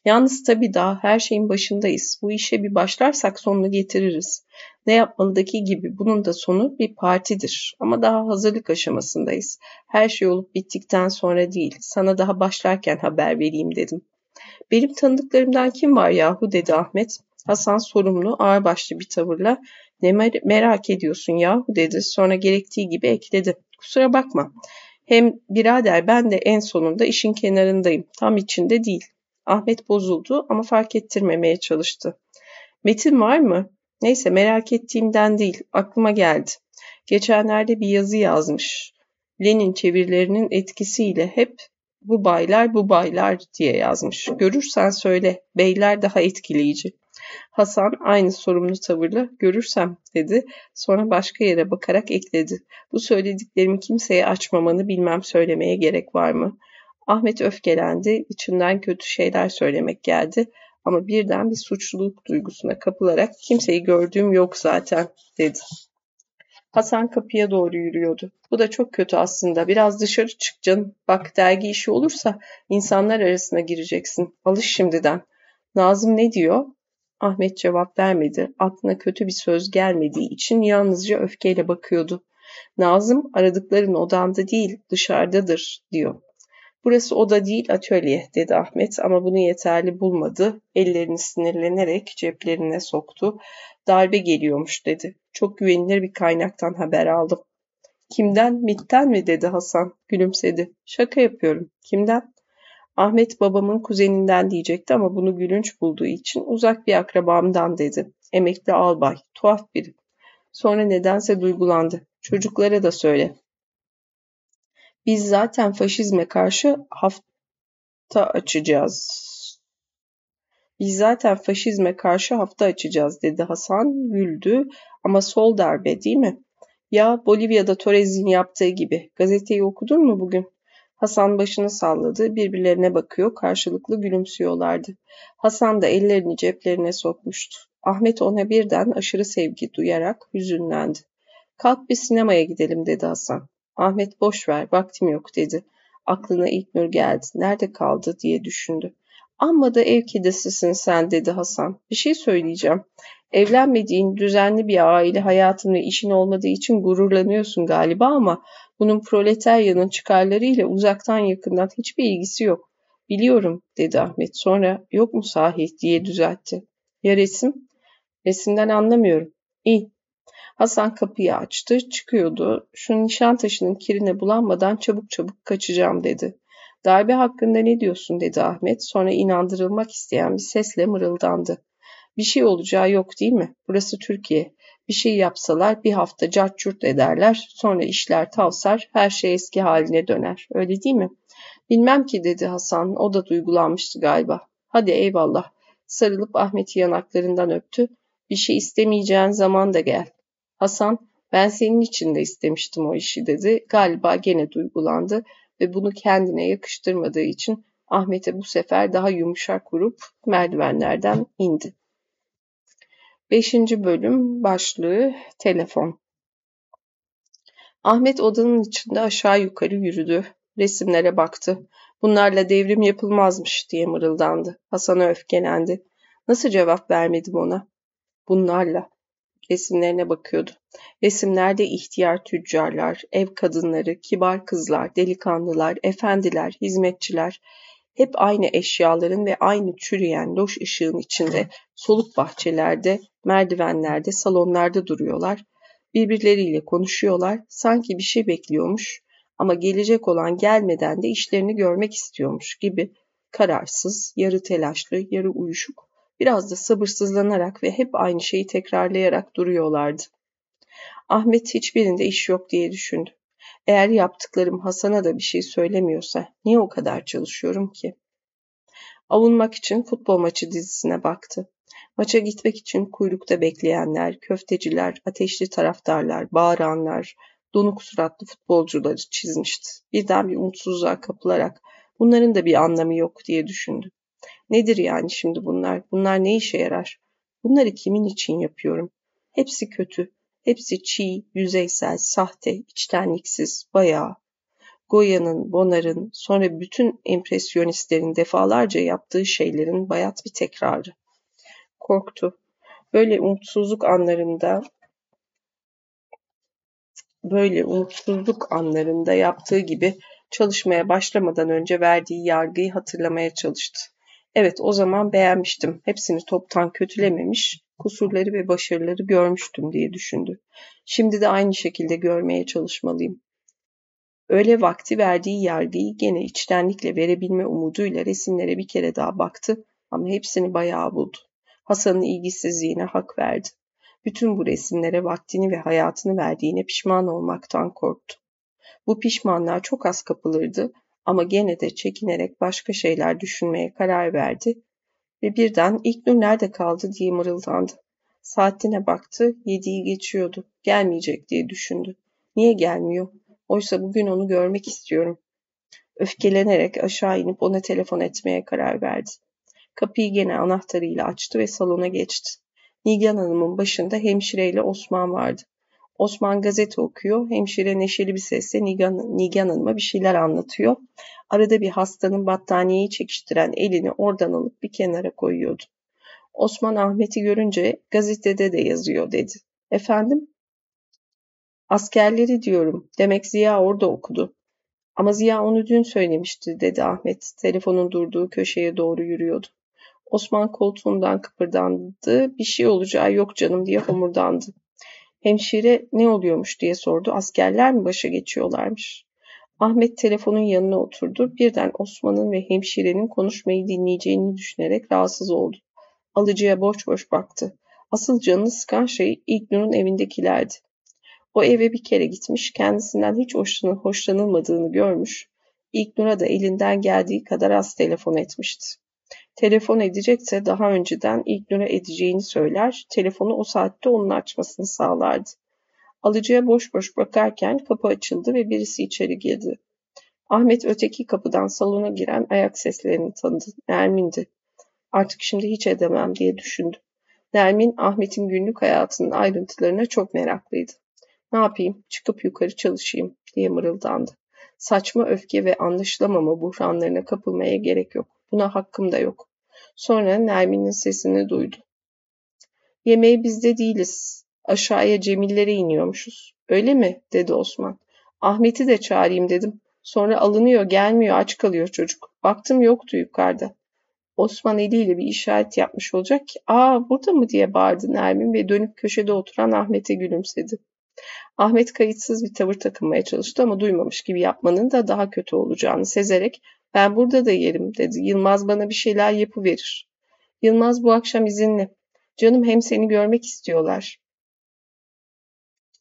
Yalnız tabii daha her şeyin başındayız. Bu işe bir başlarsak sonunu getiririz. Ne yapmalıdaki gibi bunun da sonu bir partidir. Ama daha hazırlık aşamasındayız. Her şey olup bittikten sonra değil. Sana daha başlarken haber vereyim dedim. Benim tanıdıklarımdan kim var yahu dedi Ahmet. Hasan sorumlu ağırbaşlı bir tavırla ne mer- merak ediyorsun yahu dedi. Sonra gerektiği gibi ekledi. Kusura bakma. Hem birader ben de en sonunda işin kenarındayım. Tam içinde değil. Ahmet bozuldu ama fark ettirmemeye çalıştı. Metin var mı? Neyse merak ettiğimden değil. Aklıma geldi. Geçenlerde bir yazı yazmış. Lenin çevirilerinin etkisiyle hep bu baylar bu baylar diye yazmış. Görürsen söyle. Beyler daha etkileyici. Hasan aynı sorumlu tavırla görürsem dedi. Sonra başka yere bakarak ekledi. Bu söylediklerimi kimseye açmamanı bilmem söylemeye gerek var mı? Ahmet öfkelendi. İçinden kötü şeyler söylemek geldi. Ama birden bir suçluluk duygusuna kapılarak kimseyi gördüğüm yok zaten dedi. Hasan kapıya doğru yürüyordu. Bu da çok kötü aslında. Biraz dışarı çık canım. Bak dergi işi olursa insanlar arasına gireceksin. Alış şimdiden. Nazım ne diyor? Ahmet cevap vermedi. Aklına kötü bir söz gelmediği için yalnızca öfkeyle bakıyordu. Nazım aradıkların odanda değil dışarıdadır diyor. Burası oda değil atölye dedi Ahmet ama bunu yeterli bulmadı. Ellerini sinirlenerek ceplerine soktu. Darbe geliyormuş dedi. Çok güvenilir bir kaynaktan haber aldım. Kimden? MİT'ten mi dedi Hasan. Gülümsedi. Şaka yapıyorum. Kimden? Ahmet babamın kuzeninden diyecekti ama bunu gülünç bulduğu için uzak bir akrabamdan dedi. Emekli albay. Tuhaf biri. Sonra nedense duygulandı. Çocuklara da söyle. Biz zaten faşizme karşı hafta açacağız. Biz zaten faşizme karşı hafta açacağız dedi Hasan güldü ama sol darbe değil mi? Ya Bolivya'da Torres'in yaptığı gibi. Gazeteyi okudun mu bugün? Hasan başını salladı, birbirlerine bakıyor, karşılıklı gülümsüyorlardı. Hasan da ellerini ceplerine sokmuştu. Ahmet ona birden aşırı sevgi duyarak hüzünlendi. Kalk bir sinemaya gidelim dedi Hasan. Ahmet boş ver, vaktim yok dedi. Aklına ilk nur geldi. Nerede kaldı diye düşündü. Amma da ev kedisisin sen dedi Hasan. Bir şey söyleyeceğim. Evlenmediğin düzenli bir aile hayatın ve işin olmadığı için gururlanıyorsun galiba ama bunun proletaryanın çıkarlarıyla uzaktan yakından hiçbir ilgisi yok. Biliyorum dedi Ahmet. Sonra yok mu sahi diye düzeltti. Ya resim? Resimden anlamıyorum. İyi. Hasan kapıyı açtı, çıkıyordu. Şu nişan taşının kirine bulanmadan çabuk çabuk kaçacağım dedi. Darbe hakkında ne diyorsun dedi Ahmet. Sonra inandırılmak isteyen bir sesle mırıldandı. Bir şey olacağı yok değil mi? Burası Türkiye. Bir şey yapsalar bir hafta cart ederler. Sonra işler tavsar, her şey eski haline döner. Öyle değil mi? Bilmem ki dedi Hasan. O da duygulanmıştı galiba. Hadi eyvallah. Sarılıp Ahmet'i yanaklarından öptü. Bir şey istemeyeceğin zaman da gel. Hasan, ben senin için de istemiştim o işi dedi. Galiba gene duygulandı ve bunu kendine yakıştırmadığı için Ahmet'e bu sefer daha yumuşak vurup merdivenlerden indi. Beşinci bölüm başlığı telefon. Ahmet odanın içinde aşağı yukarı yürüdü. Resimlere baktı. Bunlarla devrim yapılmazmış diye mırıldandı. Hasan'a öfkelendi. Nasıl cevap vermedim ona? Bunlarla. Resimlerine bakıyordu. Resimlerde ihtiyar tüccarlar, ev kadınları, kibar kızlar, delikanlılar, efendiler, hizmetçiler, hep aynı eşyaların ve aynı çürüyen loş ışığın içinde, soluk bahçelerde, merdivenlerde, salonlarda duruyorlar. Birbirleriyle konuşuyorlar, sanki bir şey bekliyormuş ama gelecek olan gelmeden de işlerini görmek istiyormuş gibi kararsız, yarı telaşlı, yarı uyuşuk, biraz da sabırsızlanarak ve hep aynı şeyi tekrarlayarak duruyorlardı. Ahmet hiçbirinde iş yok diye düşündü. Eğer yaptıklarım Hasan'a da bir şey söylemiyorsa niye o kadar çalışıyorum ki? Avunmak için futbol maçı dizisine baktı. Maça gitmek için kuyrukta bekleyenler, köfteciler, ateşli taraftarlar, bağıranlar, donuk suratlı futbolcuları çizmişti. Birden bir umutsuzluğa kapılarak bunların da bir anlamı yok diye düşündü. Nedir yani şimdi bunlar? Bunlar ne işe yarar? Bunları kimin için yapıyorum? Hepsi kötü. Hepsi çiğ, yüzeysel, sahte, içtenliksiz, bayağı. Goya'nın, Bonar'ın, sonra bütün empresyonistlerin defalarca yaptığı şeylerin bayat bir tekrarı. Korktu. Böyle umutsuzluk anlarında böyle umutsuzluk anlarında yaptığı gibi çalışmaya başlamadan önce verdiği yargıyı hatırlamaya çalıştı. Evet o zaman beğenmiştim. Hepsini toptan kötülememiş, kusurları ve başarıları görmüştüm diye düşündü. Şimdi de aynı şekilde görmeye çalışmalıyım. Öyle vakti verdiği yargıyı gene içtenlikle verebilme umuduyla resimlere bir kere daha baktı ama hepsini bayağı buldu. Hasan'ın ilgisizliğine hak verdi. Bütün bu resimlere vaktini ve hayatını verdiğine pişman olmaktan korktu. Bu pişmanlığa çok az kapılırdı ama gene de çekinerek başka şeyler düşünmeye karar verdi ve birden İlknur nerede kaldı diye mırıldandı. Saatine baktı, yediği geçiyordu. Gelmeyecek diye düşündü. Niye gelmiyor? Oysa bugün onu görmek istiyorum. Öfkelenerek aşağı inip ona telefon etmeye karar verdi. Kapıyı gene anahtarıyla açtı ve salona geçti. Nigan Hanım'ın başında hemşireyle Osman vardı. Osman gazete okuyor. Hemşire neşeli bir sesle Nigan, Nigan Hanım'a bir şeyler anlatıyor. Arada bir hastanın battaniyeyi çekiştiren elini oradan alıp bir kenara koyuyordu. Osman Ahmet'i görünce gazetede de yazıyor dedi. Efendim? Askerleri diyorum. Demek Ziya orada okudu. Ama Ziya onu dün söylemişti dedi Ahmet. Telefonun durduğu köşeye doğru yürüyordu. Osman koltuğundan kıpırdandı. Bir şey olacağı yok canım diye homurdandı. Hemşire ne oluyormuş diye sordu. Askerler mi başa geçiyorlarmış? Ahmet telefonun yanına oturdu. Birden Osman'ın ve hemşirenin konuşmayı dinleyeceğini düşünerek rahatsız oldu. Alıcıya boş boş baktı. Asıl canını sıkan şey İlknur'un evindekilerdi. O eve bir kere gitmiş, kendisinden hiç hoşlanılmadığını görmüş, İlknur'a da elinden geldiği kadar az telefon etmişti. Telefon edecekse daha önceden İlknur'a edeceğini söyler, telefonu o saatte onun açmasını sağlardı. Alıcıya boş boş bakarken kapı açıldı ve birisi içeri girdi. Ahmet öteki kapıdan salona giren ayak seslerini tanıdı. Nermin'di. Artık şimdi hiç edemem diye düşündü. Nermin, Ahmet'in günlük hayatının ayrıntılarına çok meraklıydı. Ne yapayım, çıkıp yukarı çalışayım diye mırıldandı. Saçma öfke ve anlaşılamama buhranlarına kapılmaya gerek yok. Buna hakkım da yok. Sonra Nermin'in sesini duydu. Yemeği bizde değiliz. Aşağıya Cemillere iniyormuşuz. Öyle mi? dedi Osman. Ahmet'i de çağırayım dedim. Sonra alınıyor, gelmiyor, aç kalıyor çocuk. Baktım yoktu yukarıda. Osman eliyle bir işaret yapmış olacak ki ''Aa burada mı?'' diye bağırdı Nermin ve dönüp köşede oturan Ahmet'e gülümsedi. Ahmet kayıtsız bir tavır takınmaya çalıştı ama duymamış gibi yapmanın da daha kötü olacağını sezerek ''Ben burada da yerim'' dedi. ''Yılmaz bana bir şeyler yapıverir.'' ''Yılmaz bu akşam izinli. Canım hem seni görmek istiyorlar.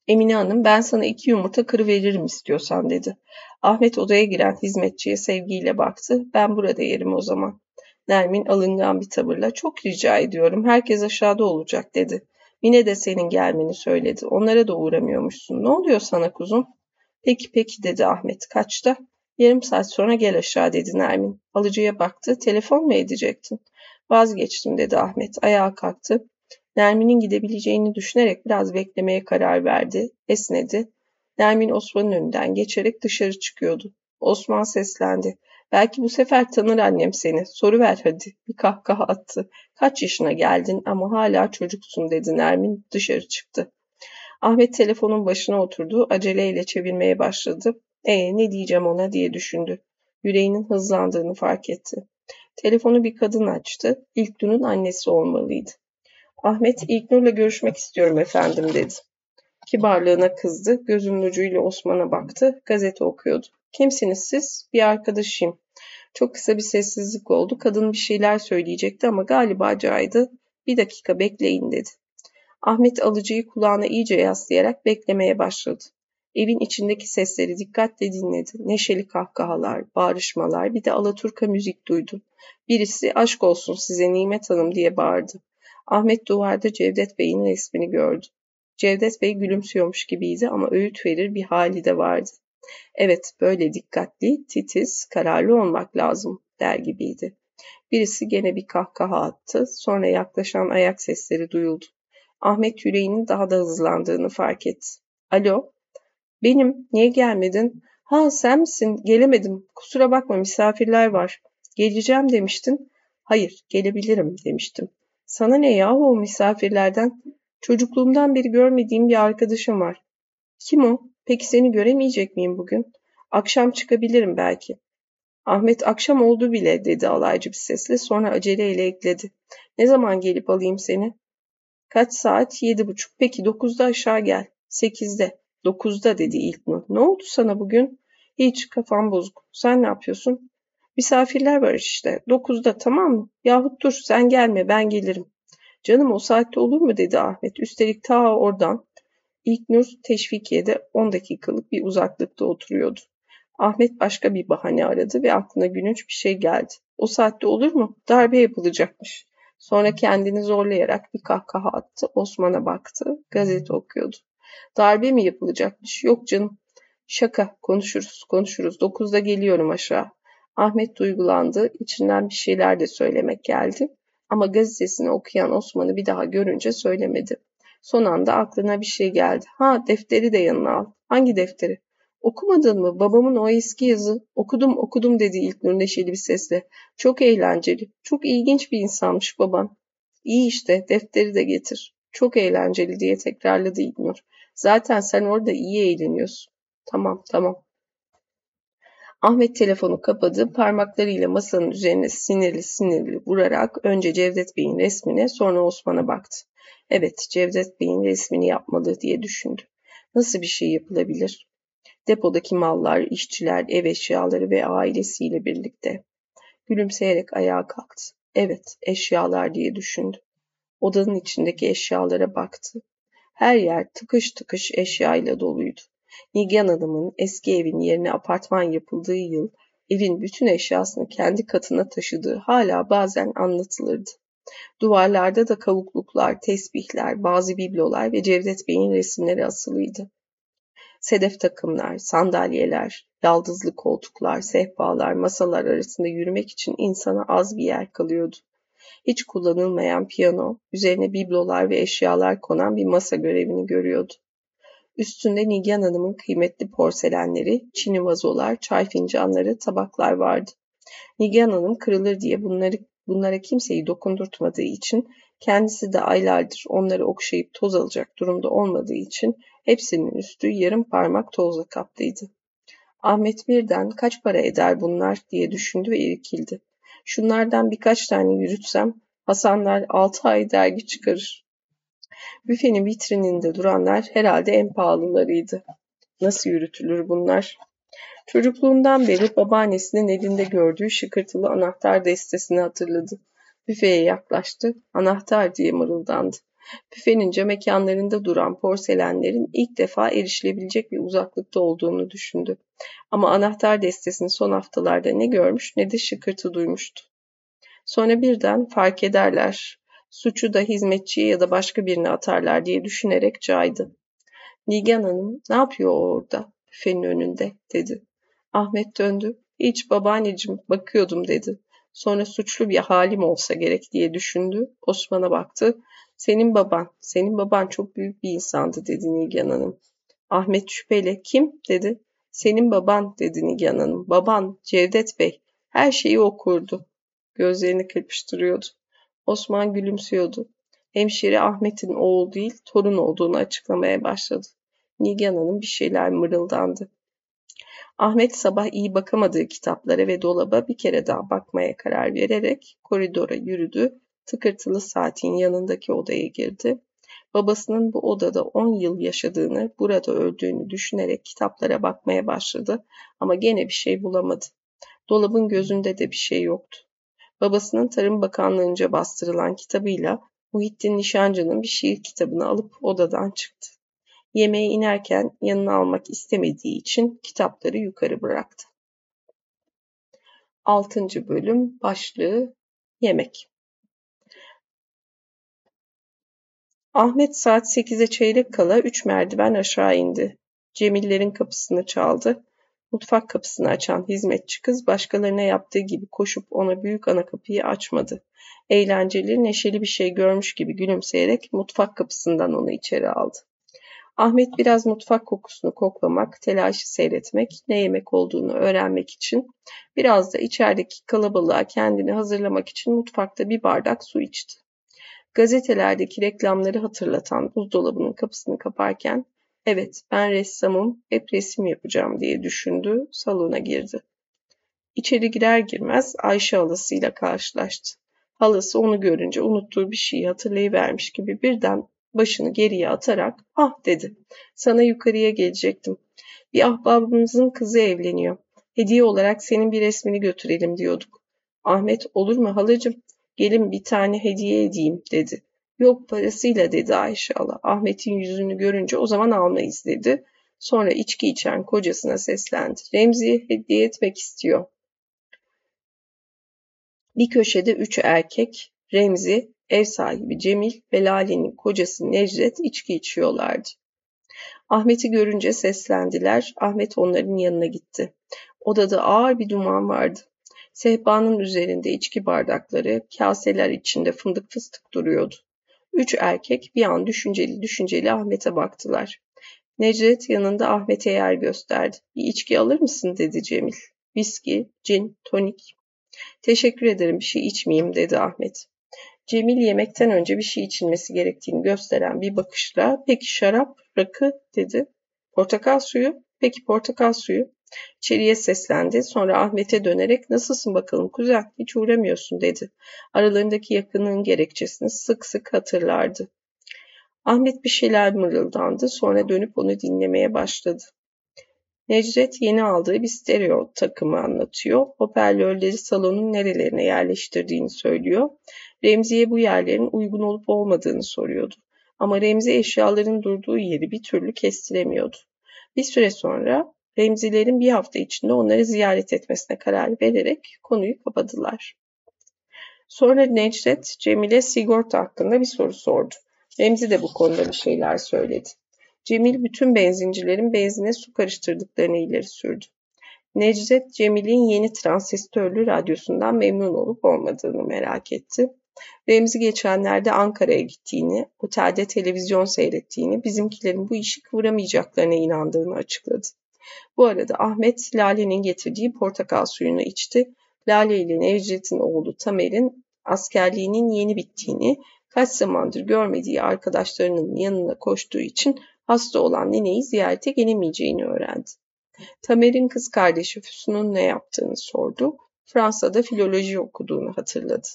Emine Hanım ben sana iki yumurta kırıveririm istiyorsan dedi. Ahmet odaya giren hizmetçiye sevgiyle baktı. Ben burada yerim o zaman. Nermin alıngan bir tavırla çok rica ediyorum herkes aşağıda olacak dedi. Mine de senin gelmeni söyledi. Onlara da uğramıyormuşsun. Ne oluyor sana kuzum? Peki peki dedi Ahmet. Kaçta? Yarım saat sonra gel aşağı dedi Nermin. Alıcıya baktı. Telefon mu edecektin? Vazgeçtim dedi Ahmet. Ayağa kalktı. Nermin'in gidebileceğini düşünerek biraz beklemeye karar verdi. Esnedi. Nermin Osman'ın önünden geçerek dışarı çıkıyordu. Osman seslendi. Belki bu sefer tanır annem seni. Soru ver hadi. Bir kahkaha attı. Kaç yaşına geldin ama hala çocuksun dedi Nermin. Dışarı çıktı. Ahmet telefonun başına oturdu. Aceleyle çevirmeye başladı. E ne diyeceğim ona diye düşündü. Yüreğinin hızlandığını fark etti. Telefonu bir kadın açtı. İlknur'un annesi olmalıydı. Ahmet İlknur'la görüşmek istiyorum efendim dedi. Kibarlığına kızdı. Gözünün ucuyla Osman'a baktı. Gazete okuyordu. Kimsiniz siz? Bir arkadaşıyım. Çok kısa bir sessizlik oldu. Kadın bir şeyler söyleyecekti ama galiba caydı. Bir dakika bekleyin dedi. Ahmet alıcıyı kulağına iyice yaslayarak beklemeye başladı. Evin içindeki sesleri dikkatle dinledi. Neşeli kahkahalar, bağrışmalar, bir de Alaturka müzik duydu. Birisi aşk olsun size Nimet Hanım diye bağırdı. Ahmet duvarda Cevdet Bey'in resmini gördü. Cevdet Bey gülümsüyormuş gibiydi ama öğüt verir bir hali de vardı. Evet, böyle dikkatli, titiz, kararlı olmak lazım der gibiydi. Birisi gene bir kahkaha attı, sonra yaklaşan ayak sesleri duyuldu. Ahmet yüreğinin daha da hızlandığını fark etti. Alo, benim, niye gelmedin? Ha sen misin? Gelemedim. Kusura bakma misafirler var. Geleceğim demiştin. Hayır, gelebilirim demiştim. Sana ne yahu o misafirlerden? Çocukluğumdan beri görmediğim bir arkadaşım var. Kim o? Peki seni göremeyecek miyim bugün? Akşam çıkabilirim belki. Ahmet akşam oldu bile dedi alaycı bir sesle sonra aceleyle ekledi. Ne zaman gelip alayım seni? Kaç saat? Yedi buçuk. Peki dokuzda aşağı gel. Sekizde. Dokuzda dedi İlknur. Ne oldu sana bugün? Hiç kafam bozuk. Sen ne yapıyorsun? Misafirler var işte. Dokuzda tamam mı? Yahut dur sen gelme ben gelirim. Canım o saatte olur mu dedi Ahmet. Üstelik ta oradan. İlknur Teşvikiye'de 10 dakikalık bir uzaklıkta oturuyordu. Ahmet başka bir bahane aradı ve aklına gülünç bir şey geldi. O saatte olur mu? Darbe yapılacakmış. Sonra kendini zorlayarak bir kahkaha attı. Osman'a baktı. Gazete okuyordu. Darbe mi yapılacakmış? Yok canım. Şaka. Konuşuruz, konuşuruz. Dokuzda geliyorum aşağı. Ahmet duygulandı. İçinden bir şeyler de söylemek geldi. Ama gazetesini okuyan Osman'ı bir daha görünce söylemedi. Son anda aklına bir şey geldi. Ha defteri de yanına al. Hangi defteri? Okumadın mı? Babamın o eski yazı. Okudum okudum dedi İlknur neşeli bir sesle. Çok eğlenceli. Çok ilginç bir insanmış baban. İyi işte defteri de getir. Çok eğlenceli diye tekrarladı İlknur. Zaten sen orada iyi eğleniyorsun. Tamam tamam. Ahmet telefonu kapadı, parmaklarıyla masanın üzerine sinirli sinirli vurarak önce Cevdet Bey'in resmine sonra Osman'a baktı. Evet, Cevdet Bey'in resmini yapmalı diye düşündü. Nasıl bir şey yapılabilir? Depodaki mallar, işçiler, ev eşyaları ve ailesiyle birlikte. Gülümseyerek ayağa kalktı. Evet, eşyalar diye düşündü. Odanın içindeki eşyalara baktı. Her yer tıkış tıkış eşyayla doluydu. Nigan Hanım'ın eski evin yerine apartman yapıldığı yıl evin bütün eşyasını kendi katına taşıdığı hala bazen anlatılırdı. Duvarlarda da kavukluklar, tesbihler, bazı biblolar ve Cevdet Bey'in resimleri asılıydı. Sedef takımlar, sandalyeler, yaldızlı koltuklar, sehpalar, masalar arasında yürümek için insana az bir yer kalıyordu. Hiç kullanılmayan piyano, üzerine biblolar ve eşyalar konan bir masa görevini görüyordu. Üstünde Nilgen Hanım'ın kıymetli porselenleri, çini vazolar, çay fincanları, tabaklar vardı. Nilgen Hanım kırılır diye bunları bunlara kimseyi dokundurtmadığı için kendisi de aylardır onları okşayıp toz alacak durumda olmadığı için hepsinin üstü yarım parmak tozla kaplıydı. Ahmet birden kaç para eder bunlar diye düşündü ve irkildi. Şunlardan birkaç tane yürütsem Hasanlar altı ay dergi çıkarır. Büfenin vitrininde duranlar herhalde en pahalılarıydı. Nasıl yürütülür bunlar? Çocukluğundan beri babaannesinin elinde gördüğü şıkırtılı anahtar destesini hatırladı. Büfeye yaklaştı, anahtar diye mırıldandı. Büfenin cam mekanlarında duran porselenlerin ilk defa erişilebilecek bir uzaklıkta olduğunu düşündü. Ama anahtar destesini son haftalarda ne görmüş ne de şıkırtı duymuştu. Sonra birden fark ederler. Suçu da hizmetçiye ya da başka birine atarlar diye düşünerek caydı. Nigan Hanım ne yapıyor orada büfenin önünde dedi. Ahmet döndü. Hiç babaanneciğim bakıyordum dedi. Sonra suçlu bir halim olsa gerek diye düşündü. Osman'a baktı. Senin baban, senin baban çok büyük bir insandı dedi Nigan Hanım. Ahmet şüpheyle kim dedi. Senin baban dedi Nigan Hanım. Baban Cevdet Bey. Her şeyi okurdu. Gözlerini kırpıştırıyordu. Osman gülümsüyordu. Hemşire Ahmet'in oğul değil, torun olduğunu açıklamaya başladı. Nigan Hanım bir şeyler mırıldandı. Ahmet sabah iyi bakamadığı kitaplara ve dolaba bir kere daha bakmaya karar vererek koridora yürüdü. Tıkırtılı saatin yanındaki odaya girdi. Babasının bu odada 10 yıl yaşadığını, burada öldüğünü düşünerek kitaplara bakmaya başladı ama gene bir şey bulamadı. Dolabın gözünde de bir şey yoktu. Babasının Tarım Bakanlığı'nca bastırılan kitabıyla Muhittin Nişancı'nın bir şiir kitabını alıp odadan çıktı. Yemeğe inerken yanına almak istemediği için kitapları yukarı bıraktı. 6. bölüm başlığı Yemek Ahmet saat 8'e çeyrek kala üç merdiven aşağı indi. Cemillerin kapısını çaldı. Mutfak kapısını açan hizmetçi kız başkalarına yaptığı gibi koşup ona büyük ana kapıyı açmadı. Eğlenceli, neşeli bir şey görmüş gibi gülümseyerek mutfak kapısından onu içeri aldı. Ahmet biraz mutfak kokusunu koklamak, telaşı seyretmek, ne yemek olduğunu öğrenmek için, biraz da içerideki kalabalığa kendini hazırlamak için mutfakta bir bardak su içti. Gazetelerdeki reklamları hatırlatan buzdolabının kapısını kaparken Evet, ben ressamım, hep resim yapacağım diye düşündü, salona girdi. İçeri girer girmez Ayşe halasıyla karşılaştı. Halası onu görünce unuttuğu bir şeyi hatırlayıvermiş gibi birden başını geriye atarak ah dedi. Sana yukarıya gelecektim. Bir ahbabımızın kızı evleniyor. Hediye olarak senin bir resmini götürelim diyorduk. Ahmet olur mu halacığım? Gelin bir tane hediye edeyim dedi. Yok parasıyla dedi Ayşe hala. Ahmet'in yüzünü görünce o zaman almayız dedi. Sonra içki içen kocasına seslendi. Remzi'ye hediye etmek istiyor. Bir köşede üç erkek, Remzi, ev sahibi Cemil ve Lale'nin kocası Necdet içki içiyorlardı. Ahmet'i görünce seslendiler. Ahmet onların yanına gitti. Odada ağır bir duman vardı. Sehpanın üzerinde içki bardakları, kaseler içinde fındık fıstık duruyordu. Üç erkek bir an düşünceli düşünceli Ahmet'e baktılar. Necdet yanında Ahmet'e yer gösterdi. Bir içki alır mısın dedi Cemil. Viski, cin, tonik. Teşekkür ederim bir şey içmeyeyim dedi Ahmet. Cemil yemekten önce bir şey içilmesi gerektiğini gösteren bir bakışla peki şarap, rakı dedi. Portakal suyu, peki portakal suyu. İçeriye seslendi. Sonra Ahmet'e dönerek nasılsın bakalım kuzen hiç uğramıyorsun dedi. Aralarındaki yakınlığın gerekçesini sık sık hatırlardı. Ahmet bir şeyler mırıldandı. Sonra dönüp onu dinlemeye başladı. Necdet yeni aldığı bir stereo takımı anlatıyor. Hoparlörleri salonun nerelerine yerleştirdiğini söylüyor. Remzi'ye bu yerlerin uygun olup olmadığını soruyordu. Ama Remzi eşyaların durduğu yeri bir türlü kestiremiyordu. Bir süre sonra Remzilerin bir hafta içinde onları ziyaret etmesine karar vererek konuyu kapadılar. Sonra Necdet Cemil'e sigorta hakkında bir soru sordu. Remzi de bu konuda bir şeyler söyledi. Cemil bütün benzincilerin benzine su karıştırdıklarını ileri sürdü. Necdet Cemil'in yeni transistörlü radyosundan memnun olup olmadığını merak etti. Remzi geçenlerde Ankara'ya gittiğini, otelde televizyon seyrettiğini, bizimkilerin bu işi kıvıramayacaklarına inandığını açıkladı. Bu arada Ahmet Lale'nin getirdiği portakal suyunu içti. Lale ile Necdet'in oğlu Tamer'in askerliğinin yeni bittiğini, kaç zamandır görmediği arkadaşlarının yanına koştuğu için hasta olan nineyi ziyarete gelemeyeceğini öğrendi. Tamer'in kız kardeşi Füsun'un ne yaptığını sordu. Fransa'da filoloji okuduğunu hatırladı.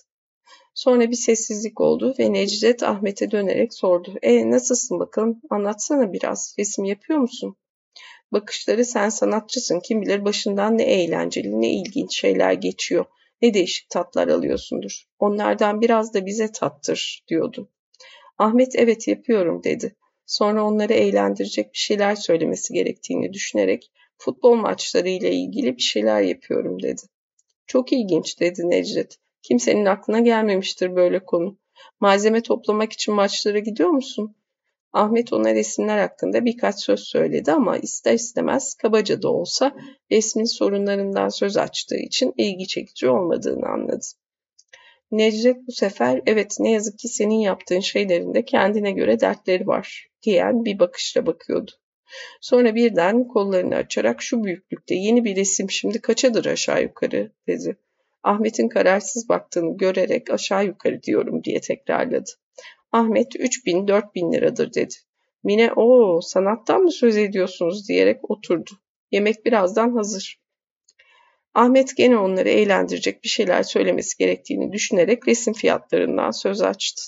Sonra bir sessizlik oldu ve Necdet Ahmet'e dönerek sordu. E nasılsın bakalım anlatsana biraz resim yapıyor musun? Bakışları sen sanatçısın kim bilir başından ne eğlenceli ne ilginç şeyler geçiyor. Ne değişik tatlar alıyorsundur. Onlardan biraz da bize tattır diyordu. Ahmet evet yapıyorum dedi. Sonra onları eğlendirecek bir şeyler söylemesi gerektiğini düşünerek futbol maçları ile ilgili bir şeyler yapıyorum dedi. Çok ilginç dedi Necdet. Kimsenin aklına gelmemiştir böyle konu. Malzeme toplamak için maçlara gidiyor musun? Ahmet ona resimler hakkında birkaç söz söyledi ama ister istemez kabaca da olsa resmin sorunlarından söz açtığı için ilgi çekici olmadığını anladı. Necdet bu sefer evet ne yazık ki senin yaptığın şeylerin de kendine göre dertleri var diyen bir bakışla bakıyordu. Sonra birden kollarını açarak şu büyüklükte yeni bir resim şimdi kaçadır aşağı yukarı dedi. Ahmet'in kararsız baktığını görerek aşağı yukarı diyorum diye tekrarladı. Ahmet 3000 4000 liradır dedi. Mine o sanattan mı söz ediyorsunuz diyerek oturdu. Yemek birazdan hazır. Ahmet gene onları eğlendirecek bir şeyler söylemesi gerektiğini düşünerek resim fiyatlarından söz açtı.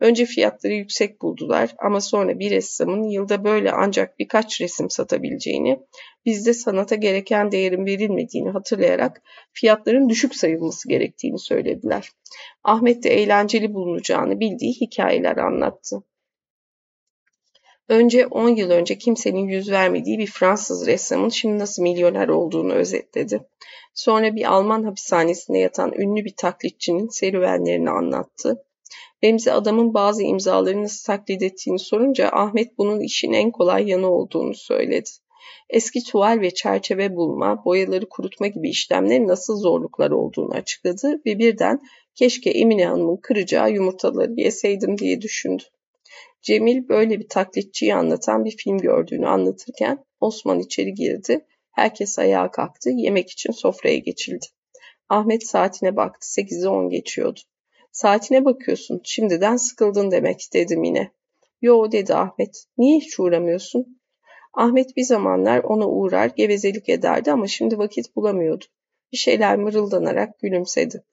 Önce fiyatları yüksek buldular ama sonra bir ressamın yılda böyle ancak birkaç resim satabileceğini, bizde sanata gereken değerin verilmediğini hatırlayarak fiyatların düşük sayılması gerektiğini söylediler. Ahmet de eğlenceli bulunacağını bildiği hikayeler anlattı. Önce 10 yıl önce kimsenin yüz vermediği bir Fransız ressamın şimdi nasıl milyoner olduğunu özetledi. Sonra bir Alman hapishanesinde yatan ünlü bir taklitçinin serüvenlerini anlattı. Remzi adamın bazı imzalarını nasıl taklit ettiğini sorunca Ahmet bunun işin en kolay yanı olduğunu söyledi. Eski tuval ve çerçeve bulma, boyaları kurutma gibi işlemlerin nasıl zorluklar olduğunu açıkladı ve birden keşke Emine Hanım'ın kıracağı yumurtaları yeseydim diye düşündü. Cemil böyle bir taklitçiyi anlatan bir film gördüğünü anlatırken Osman içeri girdi. Herkes ayağa kalktı. Yemek için sofraya geçildi. Ahmet saatine baktı. 8'e 10 geçiyordu. Saatine bakıyorsun. Şimdiden sıkıldın demek dedim yine. Yo dedi Ahmet. Niye hiç uğramıyorsun? Ahmet bir zamanlar ona uğrar gevezelik ederdi ama şimdi vakit bulamıyordu. Bir şeyler mırıldanarak gülümsedi.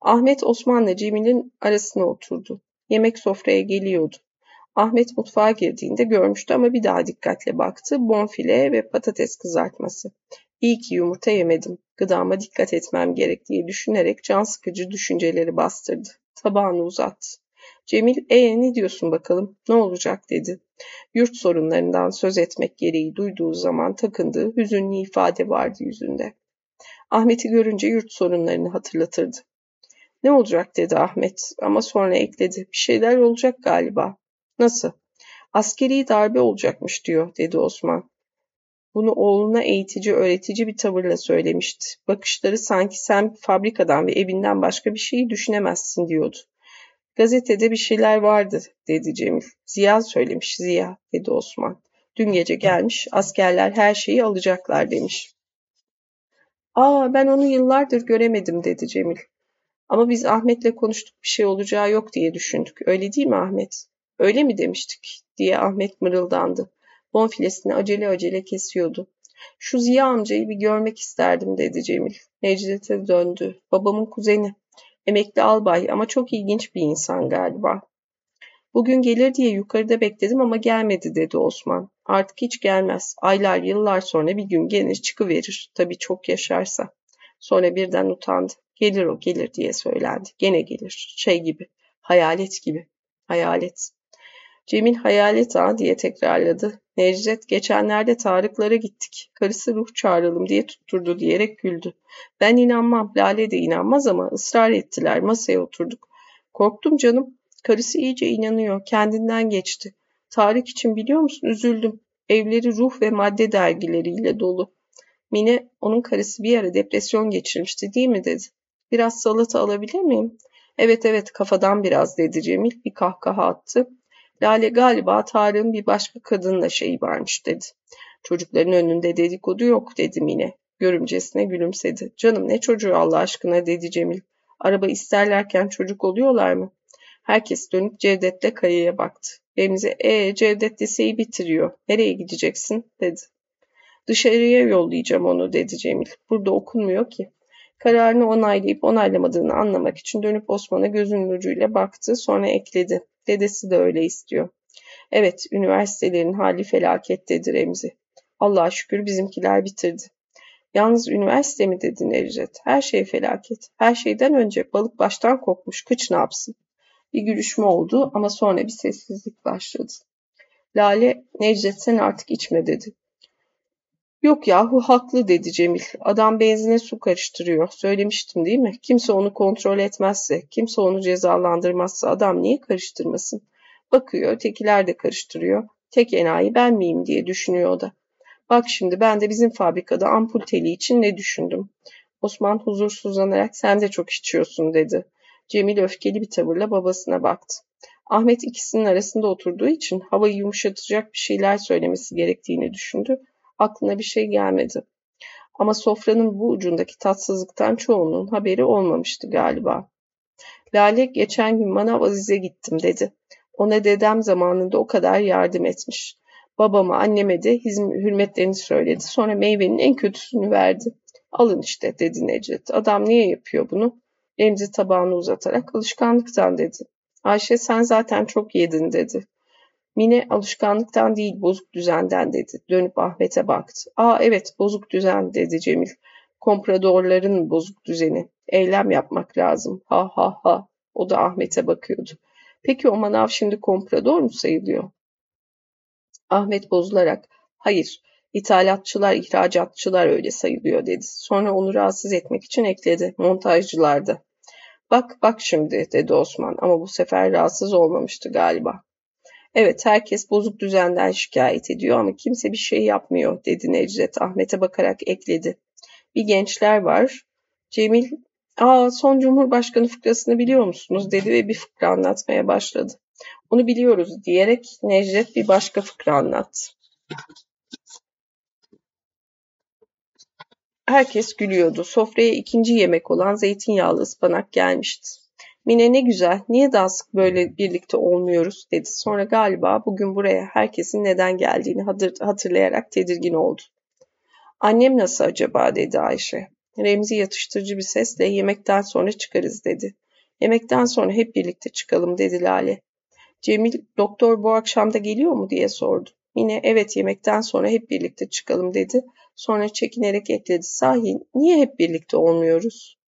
Ahmet Osman'la Cemil'in arasına oturdu. Yemek sofraya geliyordu. Ahmet mutfağa girdiğinde görmüştü ama bir daha dikkatle baktı. Bonfile ve patates kızartması. İyi ki yumurta yemedim. Gıdama dikkat etmem gerek diye düşünerek can sıkıcı düşünceleri bastırdı. Tabağını uzattı. Cemil, e ne diyorsun bakalım, ne olacak dedi. Yurt sorunlarından söz etmek gereği duyduğu zaman takındığı hüzünlü ifade vardı yüzünde. Ahmet'i görünce yurt sorunlarını hatırlatırdı. Ne olacak dedi Ahmet ama sonra ekledi. Bir şeyler olacak galiba. Nasıl? Askeri darbe olacakmış diyor dedi Osman. Bunu oğluna eğitici, öğretici bir tavırla söylemişti. Bakışları sanki sen fabrikadan ve evinden başka bir şeyi düşünemezsin diyordu. Gazetede bir şeyler vardı dedi Cemil. Ziya söylemiş Ziya dedi Osman. Dün gece gelmiş askerler her şeyi alacaklar demiş. Aa ben onu yıllardır göremedim dedi Cemil. Ama biz Ahmet'le konuştuk bir şey olacağı yok diye düşündük. Öyle değil mi Ahmet? Öyle mi demiştik diye Ahmet mırıldandı. Bonfilesini acele acele kesiyordu. Şu Ziya amcayı bir görmek isterdim dedi Cemil. Necdet'e döndü. Babamın kuzeni. Emekli albay ama çok ilginç bir insan galiba. Bugün gelir diye yukarıda bekledim ama gelmedi dedi Osman. Artık hiç gelmez. Aylar yıllar sonra bir gün gelir çıkıverir. Tabii çok yaşarsa. Sonra birden utandı. Gelir o gelir diye söylendi. Gene gelir. Şey gibi. Hayalet gibi. Hayalet. Cemil hayalet ağa diye tekrarladı. Necdet geçenlerde Tarıklara gittik. Karısı ruh çağıralım diye tutturdu diyerek güldü. Ben inanmam. Lale de inanmaz ama ısrar ettiler. Masaya oturduk. Korktum canım. Karısı iyice inanıyor. Kendinden geçti. Tarık için biliyor musun? Üzüldüm. Evleri ruh ve madde dergileriyle dolu. Mine onun karısı bir ara depresyon geçirmişti değil mi dedi. Biraz salata alabilir miyim? Evet evet kafadan biraz dedi Cemil bir kahkaha attı. Lale galiba Tarık'ın bir başka kadınla şeyi varmış dedi. Çocukların önünde dedikodu yok dedi Mine. Görümcesine gülümsedi. Canım ne çocuğu Allah aşkına dedi Cemil. Araba isterlerken çocuk oluyorlar mı? Herkes dönüp Cevdet'le Kaya'ya baktı. Remzi, ee Cevdet liseyi bitiriyor. Nereye gideceksin? dedi. Dışarıya yollayacağım onu dedi Cemil. Burada okunmuyor ki. Kararını onaylayıp onaylamadığını anlamak için dönüp Osman'a gözünün ucuyla baktı. Sonra ekledi. Dedesi de öyle istiyor. Evet, üniversitelerin hali felaket dedi Remzi. Allah'a şükür bizimkiler bitirdi. Yalnız üniversite mi dedi Necdet? Her şey felaket. Her şeyden önce balık baştan kokmuş. Kıç ne yapsın? Bir gülüşme oldu ama sonra bir sessizlik başladı. Lale, Necdet sen artık içme dedi. Yok yahu haklı dedi Cemil. Adam benzine su karıştırıyor. Söylemiştim değil mi? Kimse onu kontrol etmezse, kimse onu cezalandırmazsa adam niye karıştırmasın? Bakıyor, ötekiler de karıştırıyor. Tek enayi ben miyim diye düşünüyor o da. Bak şimdi ben de bizim fabrikada ampul teli için ne düşündüm? Osman huzursuzlanarak sen de çok içiyorsun dedi. Cemil öfkeli bir tavırla babasına baktı. Ahmet ikisinin arasında oturduğu için havayı yumuşatacak bir şeyler söylemesi gerektiğini düşündü aklına bir şey gelmedi. Ama sofranın bu ucundaki tatsızlıktan çoğunun haberi olmamıştı galiba. Lale geçen gün manav Aziz'e gittim dedi. Ona dedem zamanında o kadar yardım etmiş. Babama, anneme de hizm hürmetlerini söyledi. Sonra meyvenin en kötüsünü verdi. Alın işte dedi Necdet. Adam niye yapıyor bunu? Remzi tabağını uzatarak alışkanlıktan dedi. Ayşe sen zaten çok yedin dedi. Mine alışkanlıktan değil bozuk düzenden dedi. Dönüp Ahmet'e baktı. Aa evet bozuk düzen dedi Cemil. Kompradorların bozuk düzeni. Eylem yapmak lazım. Ha ha ha. O da Ahmet'e bakıyordu. Peki o manav şimdi komprador mu sayılıyor? Ahmet bozularak hayır ithalatçılar, ihracatçılar öyle sayılıyor dedi. Sonra onu rahatsız etmek için ekledi. Montajcılar da. Bak bak şimdi dedi Osman ama bu sefer rahatsız olmamıştı galiba. Evet herkes bozuk düzenden şikayet ediyor ama kimse bir şey yapmıyor dedi Necdet Ahmet'e bakarak ekledi. Bir gençler var. Cemil Aa, son Cumhurbaşkanı fıkrasını biliyor musunuz dedi ve bir fıkra anlatmaya başladı. Onu biliyoruz diyerek Necdet bir başka fıkra anlattı. Herkes gülüyordu. Sofraya ikinci yemek olan zeytinyağlı ıspanak gelmişti. Mine ne güzel, niye daha sık böyle birlikte olmuyoruz dedi. Sonra galiba bugün buraya herkesin neden geldiğini hatırlayarak tedirgin oldu. Annem nasıl acaba dedi Ayşe. Remzi yatıştırıcı bir sesle yemekten sonra çıkarız dedi. Yemekten sonra hep birlikte çıkalım dedi Lale. Cemil doktor bu akşam da geliyor mu diye sordu. Mine evet yemekten sonra hep birlikte çıkalım dedi. Sonra çekinerek ekledi. Sahi niye hep birlikte olmuyoruz?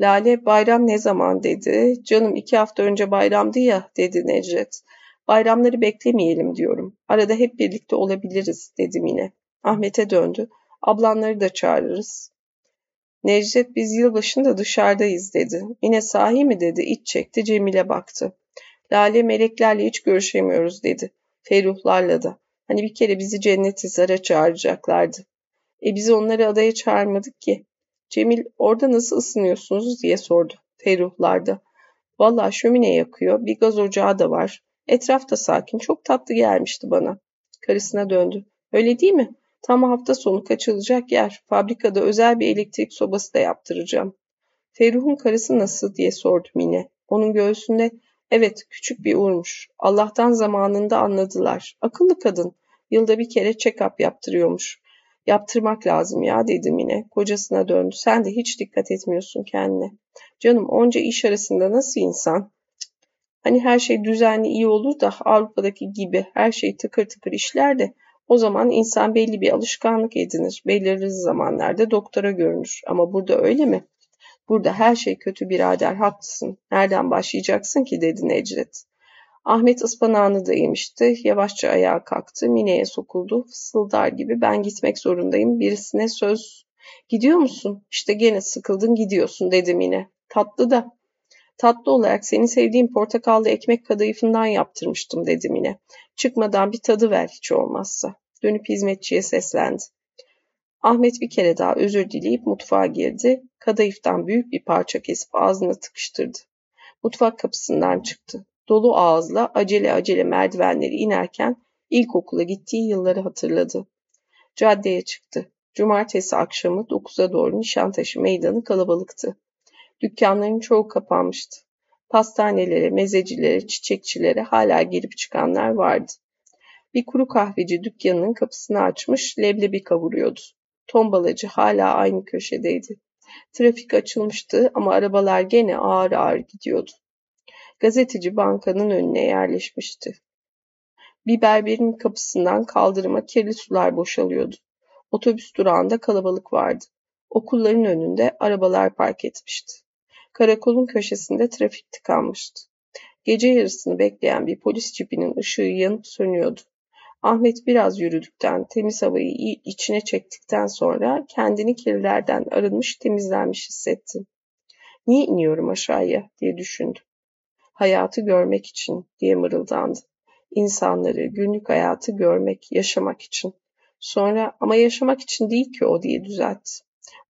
Lale bayram ne zaman dedi. Canım iki hafta önce bayramdı ya dedi Necdet. Bayramları beklemeyelim diyorum. Arada hep birlikte olabiliriz dedim yine. Ahmet'e döndü. Ablanları da çağırırız. Necdet biz yılbaşında dışarıdayız dedi. Yine sahi mi dedi. İç çekti Cemil'e baktı. Lale meleklerle hiç görüşemiyoruz dedi. Feruhlarla da. Hani bir kere bizi cennet izara çağıracaklardı. E biz onları adaya çağırmadık ki. Cemil orada nasıl ısınıyorsunuz diye sordu Ferruhlarda. Valla şömine yakıyor, bir gaz ocağı da var. Etrafta sakin, çok tatlı gelmişti bana. Karısına döndü. Öyle değil mi? Tam hafta sonu kaçılacak yer. Fabrikada özel bir elektrik sobası da yaptıracağım. Ferruh'un karısı nasıl diye sordu Mine. Onun göğsünde evet küçük bir uğurmuş. Allah'tan zamanında anladılar. Akıllı kadın. Yılda bir kere check-up yaptırıyormuş. Yaptırmak lazım ya dedim yine. Kocasına döndü. Sen de hiç dikkat etmiyorsun kendine. Canım onca iş arasında nasıl insan? Hani her şey düzenli iyi olur da Avrupa'daki gibi her şey tıkır tıkır işler de o zaman insan belli bir alışkanlık edinir. Belirli zamanlarda doktora görünür. Ama burada öyle mi? Burada her şey kötü birader haklısın. Nereden başlayacaksın ki dedi Necdet. Ahmet ıspanağını da yemişti. Yavaşça ayağa kalktı. Mine'ye sokuldu. Fısıldar gibi ben gitmek zorundayım. Birisine söz. Gidiyor musun? İşte gene sıkıldın gidiyorsun dedi Mine. Tatlı da. Tatlı olarak senin sevdiğin portakallı ekmek kadayıfından yaptırmıştım dedi Mine. Çıkmadan bir tadı ver hiç olmazsa. Dönüp hizmetçiye seslendi. Ahmet bir kere daha özür dileyip mutfağa girdi. Kadayıftan büyük bir parça kesip ağzına tıkıştırdı. Mutfak kapısından çıktı. Dolu ağızla acele acele merdivenleri inerken ilkokula gittiği yılları hatırladı. Caddeye çıktı. Cumartesi akşamı 9'a doğru Nişantaşı meydanı kalabalıktı. Dükkanların çoğu kapanmıştı. Pastanelere, mezecilere, çiçekçilere hala girip çıkanlar vardı. Bir kuru kahveci dükkanının kapısını açmış leblebi kavuruyordu. Tombalacı hala aynı köşedeydi. Trafik açılmıştı ama arabalar gene ağır ağır gidiyordu. Gazeteci bankanın önüne yerleşmişti. Bir berberin kapısından kaldırıma kirli sular boşalıyordu. Otobüs durağında kalabalık vardı. Okulların önünde arabalar park etmişti. Karakolun köşesinde trafik tıkanmıştı. Gece yarısını bekleyen bir polis cipinin ışığı yanıp sönüyordu. Ahmet biraz yürüdükten, temiz havayı içine çektikten sonra kendini kirlerden arınmış, temizlenmiş hissetti. Niye iniyorum aşağıya diye düşündü. Hayatı görmek için diye mırıldandı. İnsanları, günlük hayatı görmek, yaşamak için. Sonra ama yaşamak için değil ki o diye düzeltti.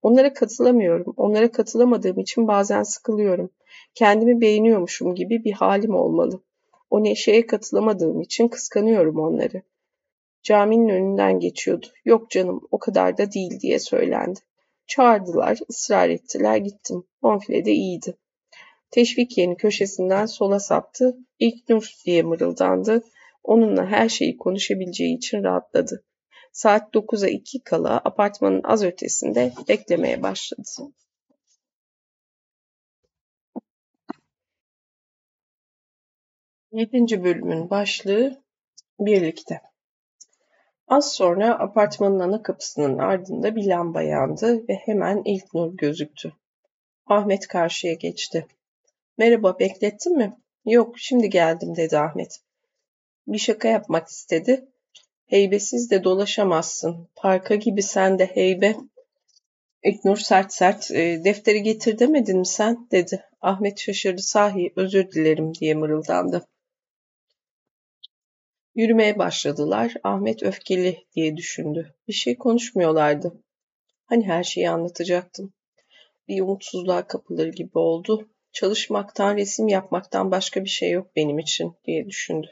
Onlara katılamıyorum. Onlara katılamadığım için bazen sıkılıyorum. Kendimi beğeniyormuşum gibi bir halim olmalı. O neşeye katılamadığım için kıskanıyorum onları. Caminin önünden geçiyordu. Yok canım o kadar da değil diye söylendi. Çağırdılar, ısrar ettiler gittim. Bonfile de iyiydi. Teşvik yeni köşesinden sola saptı. İlk Nur diye mırıldandı. Onunla her şeyi konuşabileceği için rahatladı. Saat 9'a 2 kala apartmanın az ötesinde beklemeye başladı. Yedinci bölümün başlığı birlikte. Az sonra apartmanın ana kapısının ardında bir lamba yandı ve hemen ilk nur gözüktü. Ahmet karşıya geçti. Merhaba, beklettin mi? Yok, şimdi geldim dedi Ahmet. Bir şaka yapmak istedi. Heybesiz de dolaşamazsın. Parka gibi sen de heybe. İknur sert sert, e, defteri getir demedin mi sen? dedi. Ahmet şaşırdı sahi, özür dilerim diye mırıldandı. Yürümeye başladılar. Ahmet öfkeli diye düşündü. Bir şey konuşmuyorlardı. Hani her şeyi anlatacaktım. Bir umutsuzluğa kapılır gibi oldu. Çalışmaktan, resim yapmaktan başka bir şey yok benim için diye düşündü.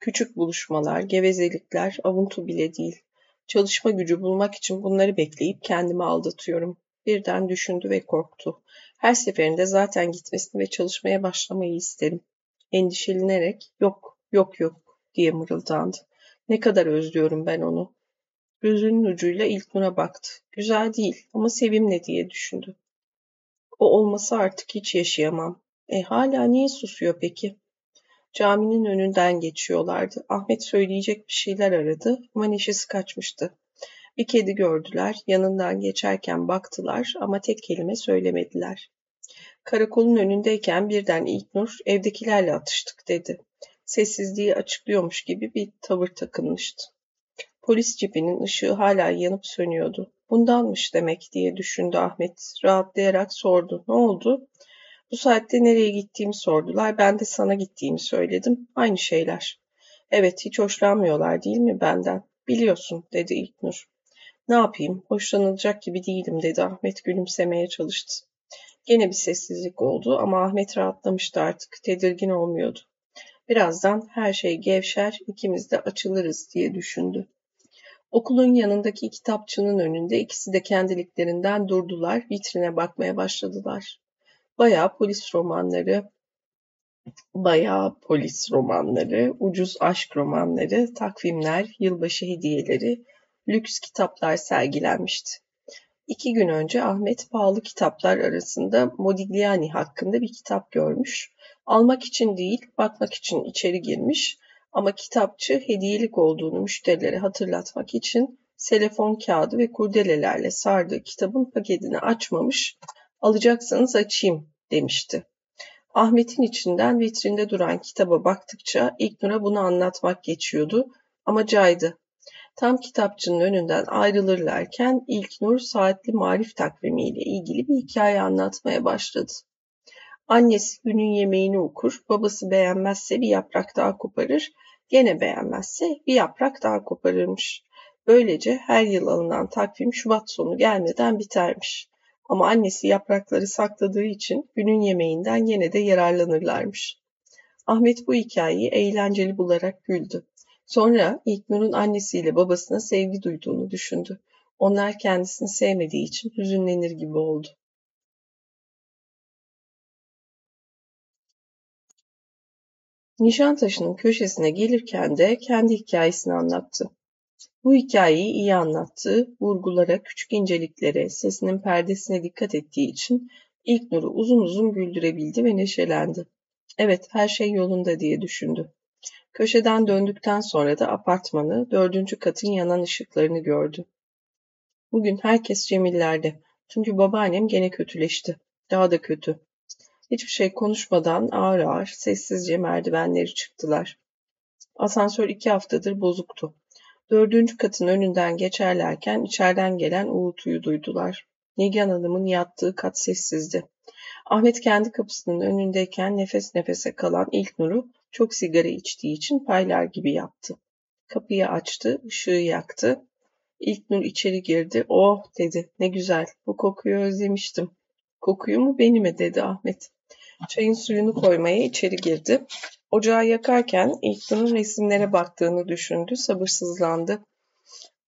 Küçük buluşmalar, gevezelikler, avuntu bile değil. Çalışma gücü bulmak için bunları bekleyip kendimi aldatıyorum. Birden düşündü ve korktu. Her seferinde zaten gitmesini ve çalışmaya başlamayı isterim. Endişelenerek yok, yok, yok diye mırıldandı. Ne kadar özlüyorum ben onu. Gözünün ucuyla ilk buna baktı. Güzel değil ama sevimli diye düşündü. O olmasa artık hiç yaşayamam. E hala niye susuyor peki? Caminin önünden geçiyorlardı. Ahmet söyleyecek bir şeyler aradı ama kaçmıştı. Bir kedi gördüler, yanından geçerken baktılar ama tek kelime söylemediler. Karakolun önündeyken birden İlknur evdekilerle atıştık dedi. Sessizliği açıklıyormuş gibi bir tavır takınmıştı. Polis cipinin ışığı hala yanıp sönüyordu. Bundanmış demek diye düşündü Ahmet. Rahatlayarak sordu. Ne oldu? Bu saatte nereye gittiğimi sordular. Ben de sana gittiğimi söyledim. Aynı şeyler. Evet hiç hoşlanmıyorlar değil mi benden? Biliyorsun dedi İlknur. Ne yapayım? Hoşlanılacak gibi değilim dedi Ahmet gülümsemeye çalıştı. Gene bir sessizlik oldu ama Ahmet rahatlamıştı artık. Tedirgin olmuyordu. Birazdan her şey gevşer, ikimiz de açılırız diye düşündü. Okulun yanındaki kitapçının önünde ikisi de kendiliklerinden durdular, vitrine bakmaya başladılar. Bayağı polis romanları, bayağı polis romanları, ucuz aşk romanları, takvimler, yılbaşı hediyeleri, lüks kitaplar sergilenmişti. İki gün önce Ahmet pahalı kitaplar arasında Modigliani hakkında bir kitap görmüş. Almak için değil, bakmak için içeri girmiş ama kitapçı hediyelik olduğunu müşterilere hatırlatmak için selefon kağıdı ve kurdelelerle sardığı kitabın paketini açmamış, alacaksanız açayım demişti. Ahmet'in içinden vitrinde duran kitaba baktıkça İlknur'a bunu anlatmak geçiyordu ama caydı. Tam kitapçının önünden ayrılırlarken İlknur saatli marif takvimiyle ilgili bir hikaye anlatmaya başladı. Annesi günün yemeğini okur, babası beğenmezse bir yaprak daha koparır, gene beğenmezse bir yaprak daha koparırmış. Böylece her yıl alınan takvim Şubat sonu gelmeden bitermiş. Ama annesi yaprakları sakladığı için günün yemeğinden yine de yararlanırlarmış. Ahmet bu hikayeyi eğlenceli bularak güldü. Sonra İlknur'un annesiyle babasına sevgi duyduğunu düşündü. Onlar kendisini sevmediği için hüzünlenir gibi oldu. Nişantaşı'nın köşesine gelirken de kendi hikayesini anlattı. Bu hikayeyi iyi anlattı, vurgulara, küçük inceliklere, sesinin perdesine dikkat ettiği için ilk Nur'u uzun uzun güldürebildi ve neşelendi. Evet, her şey yolunda diye düşündü. Köşeden döndükten sonra da apartmanı, dördüncü katın yanan ışıklarını gördü. Bugün herkes Cemillerde. Çünkü babaannem gene kötüleşti. Daha da kötü. Hiçbir şey konuşmadan ağır ağır, sessizce merdivenleri çıktılar. Asansör iki haftadır bozuktu. Dördüncü katın önünden geçerlerken içeriden gelen uğultuyu duydular. Nigan Hanım'ın yattığı kat sessizdi. Ahmet kendi kapısının önündeyken nefes nefese kalan ilk nuru çok sigara içtiği için paylar gibi yaptı. Kapıyı açtı, ışığı yaktı. İlk nur içeri girdi. Oh dedi, ne güzel, bu kokuyu özlemiştim. Kokuyu mu beni dedi Ahmet. Çayın suyunu koymaya içeri girdi. Ocağı yakarken İlknur'un resimlere baktığını düşündü, sabırsızlandı.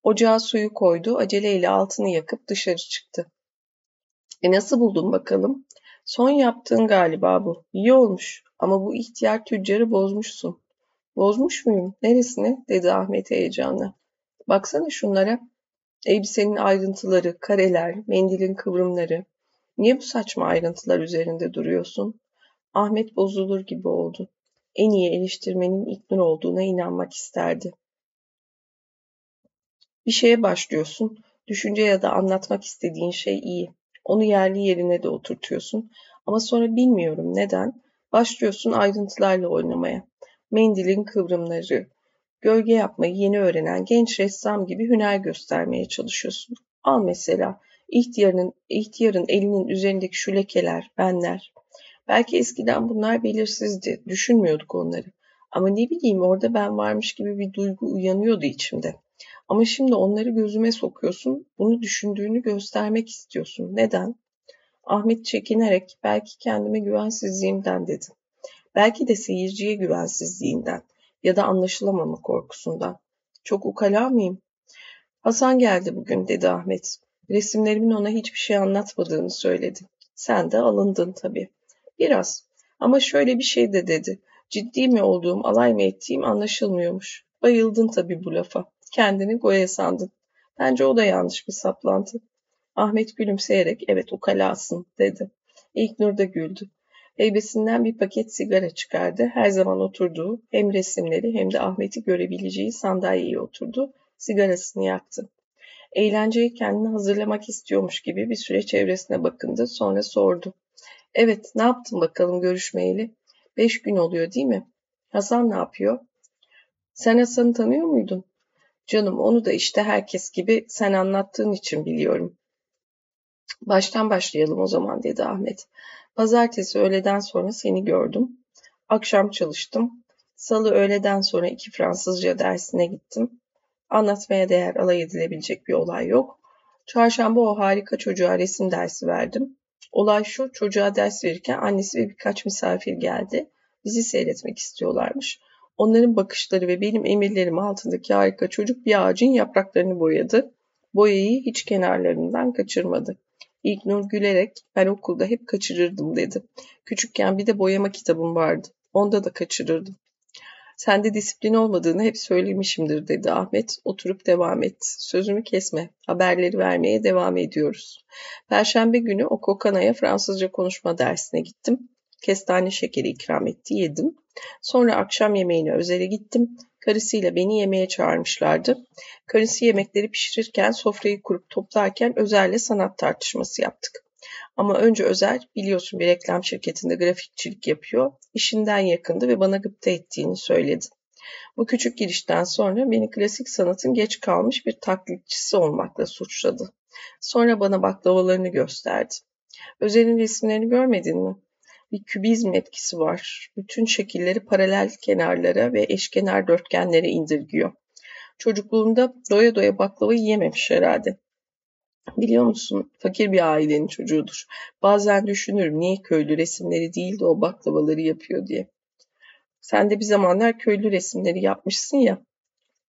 Ocağa suyu koydu, aceleyle altını yakıp dışarı çıktı. E nasıl buldun bakalım? Son yaptığın galiba bu. İyi olmuş ama bu ihtiyar tüccarı bozmuşsun. Bozmuş muyum? Neresini? dedi Ahmet heyecanla. Baksana şunlara. Elbisenin ayrıntıları, kareler, mendilin kıvrımları. Niye bu saçma ayrıntılar üzerinde duruyorsun? Ahmet bozulur gibi oldu en iyi eleştirmenin İlknur olduğuna inanmak isterdi. Bir şeye başlıyorsun, düşünce ya da anlatmak istediğin şey iyi. Onu yerli yerine de oturtuyorsun. Ama sonra bilmiyorum neden, başlıyorsun ayrıntılarla oynamaya. Mendilin kıvrımları, gölge yapmayı yeni öğrenen genç ressam gibi hüner göstermeye çalışıyorsun. Al mesela ihtiyarın, ihtiyarın elinin üzerindeki şu lekeler, benler. Belki eskiden bunlar belirsizdi, düşünmüyorduk onları. Ama ne bileyim orada ben varmış gibi bir duygu uyanıyordu içimde. Ama şimdi onları gözüme sokuyorsun, bunu düşündüğünü göstermek istiyorsun. Neden? Ahmet çekinerek belki kendime güvensizliğimden dedi. Belki de seyirciye güvensizliğinden ya da anlaşılamama korkusundan. Çok ukala mıyım? Hasan geldi bugün dedi Ahmet. Resimlerimin ona hiçbir şey anlatmadığını söyledi. Sen de alındın tabii. Biraz. Ama şöyle bir şey de dedi. Ciddi mi olduğum, alay mı ettiğim anlaşılmıyormuş. Bayıldın tabii bu lafa. Kendini goya sandın. Bence o da yanlış bir saplantı. Ahmet gülümseyerek evet ukalasın dedi. İlk Nur da güldü. Heybesinden bir paket sigara çıkardı. Her zaman oturduğu hem resimleri hem de Ahmet'i görebileceği sandalyeye oturdu. Sigarasını yaktı. Eğlenceyi kendini hazırlamak istiyormuş gibi bir süre çevresine bakındı. Sonra sordu. Evet, ne yaptın bakalım görüşmeyeli? Beş gün oluyor değil mi? Hasan ne yapıyor? Sen Hasan'ı tanıyor muydun? Canım onu da işte herkes gibi sen anlattığın için biliyorum. Baştan başlayalım o zaman dedi Ahmet. Pazartesi öğleden sonra seni gördüm. Akşam çalıştım. Salı öğleden sonra iki Fransızca dersine gittim. Anlatmaya değer alay edilebilecek bir olay yok. Çarşamba o harika çocuğa resim dersi verdim. Olay şu, çocuğa ders verirken annesi ve birkaç misafir geldi. Bizi seyretmek istiyorlarmış. Onların bakışları ve benim emirlerim altındaki harika çocuk bir ağacın yapraklarını boyadı. Boyayı hiç kenarlarından kaçırmadı. İlknur gülerek ben okulda hep kaçırırdım dedi. Küçükken bir de boyama kitabım vardı. Onda da kaçırırdım. Sende disiplin olmadığını hep söylemişimdir dedi Ahmet. Oturup devam et. Sözümü kesme. Haberleri vermeye devam ediyoruz. Perşembe günü o Kokana'ya Fransızca konuşma dersine gittim. Kestane şekeri ikram etti, yedim. Sonra akşam yemeğine özele gittim. Karısıyla beni yemeğe çağırmışlardı. Karısı yemekleri pişirirken, sofrayı kurup toplarken özelle sanat tartışması yaptık. Ama önce Özer biliyorsun bir reklam şirketinde grafikçilik yapıyor. İşinden yakındı ve bana gıpta ettiğini söyledi. Bu küçük girişten sonra beni klasik sanatın geç kalmış bir taklitçisi olmakla suçladı. Sonra bana baklavalarını gösterdi. Özer'in resimlerini görmedin mi? Bir kübizm etkisi var. Bütün şekilleri paralel kenarlara ve eşkenar dörtgenlere indirgiyor. Çocukluğunda doya doya baklava yiyememiş herhalde. Biliyor musun fakir bir ailenin çocuğudur. Bazen düşünürüm niye köylü resimleri değil de o baklavaları yapıyor diye. Sen de bir zamanlar köylü resimleri yapmışsın ya.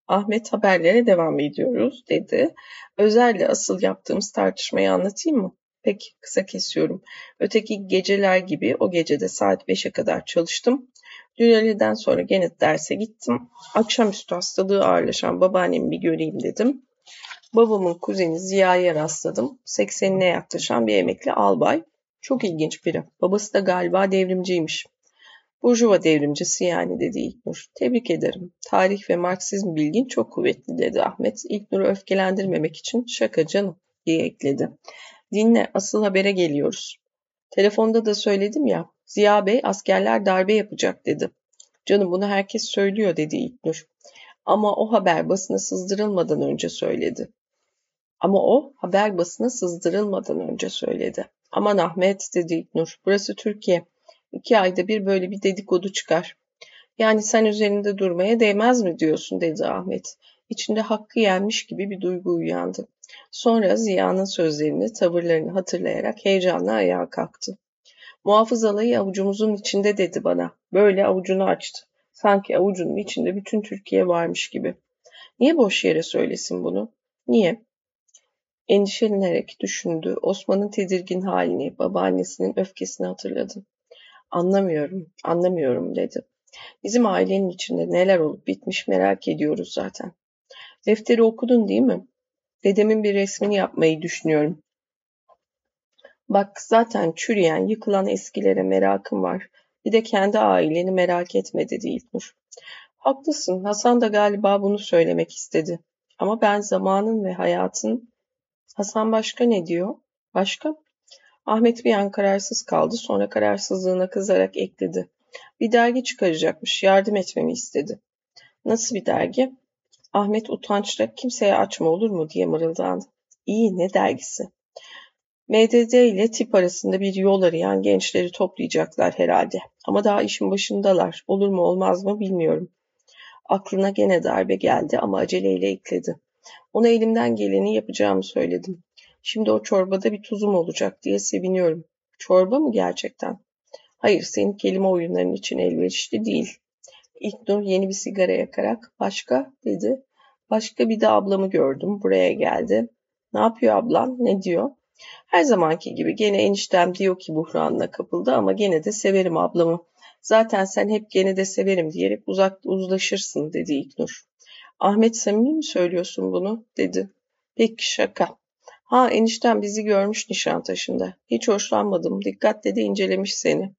Ahmet haberlere devam ediyoruz dedi. Özer'le asıl yaptığımız tartışmayı anlatayım mı? Peki kısa kesiyorum. Öteki geceler gibi o gecede saat 5'e kadar çalıştım. Dün öğleden sonra gene derse gittim. Akşamüstü hastalığı ağırlaşan babaannemi bir göreyim dedim. Babamın kuzeni Ziya'ya rastladım. 80'ine yaklaşan bir emekli albay. Çok ilginç biri. Babası da galiba devrimciymiş. Burjuva devrimcisi yani dedi İlknur. Tebrik ederim. Tarih ve Marksizm bilgin çok kuvvetli dedi Ahmet. İlknur'u öfkelendirmemek için şaka canım diye ekledi. Dinle asıl habere geliyoruz. Telefonda da söyledim ya Ziya Bey askerler darbe yapacak dedi. Canım bunu herkes söylüyor dedi İlknur. Ama o haber basına sızdırılmadan önce söyledi. Ama o haber basına sızdırılmadan önce söyledi. Aman Ahmet dedi İlknur. Burası Türkiye. İki ayda bir böyle bir dedikodu çıkar. Yani sen üzerinde durmaya değmez mi diyorsun dedi Ahmet. İçinde hakkı yenmiş gibi bir duygu uyandı. Sonra Ziya'nın sözlerini, tavırlarını hatırlayarak heyecanla ayağa kalktı. Muhafız alayı avucumuzun içinde dedi bana. Böyle avucunu açtı. Sanki avucunun içinde bütün Türkiye varmış gibi. Niye boş yere söylesin bunu? Niye? Endişelenerek düşündü. Osman'ın tedirgin halini, babaannesinin öfkesini hatırladı. Anlamıyorum, anlamıyorum dedi. Bizim ailenin içinde neler olup bitmiş merak ediyoruz zaten. Defteri okudun değil mi? Dedemin bir resmini yapmayı düşünüyorum. Bak zaten çürüyen, yıkılan eskilere merakım var. Bir de kendi aileni merak etme dedi İlknur. Haklısın, Hasan da galiba bunu söylemek istedi. Ama ben zamanın ve hayatın... Hasan başka ne diyor? Başka? Ahmet bir an kararsız kaldı, sonra kararsızlığına kızarak ekledi. Bir dergi çıkaracakmış, yardım etmemi istedi. Nasıl bir dergi? Ahmet utançla kimseye açma olur mu diye mırıldandı. İyi ne dergisi? MDD ile tip arasında bir yol arayan gençleri toplayacaklar herhalde. Ama daha işin başındalar. Olur mu olmaz mı bilmiyorum. Aklına gene darbe geldi ama aceleyle ekledi. Ona elimden geleni yapacağımı söyledim. Şimdi o çorbada bir tuzum olacak diye seviniyorum. Çorba mı gerçekten? Hayır, senin kelime oyunların için elverişli değil. İlknur yeni bir sigara yakarak başka dedi. Başka bir de ablamı gördüm. Buraya geldi. Ne yapıyor ablam? Ne diyor? Her zamanki gibi gene eniştem diyor ki buhranına kapıldı ama gene de severim ablamı. Zaten sen hep gene de severim diyerek uzak uzlaşırsın dedi İlknur. Ahmet samimi mi söylüyorsun bunu dedi. Peki şaka. Ha eniştem bizi görmüş Nişantaşı'nda. Hiç hoşlanmadım. Dikkatle de incelemiş seni.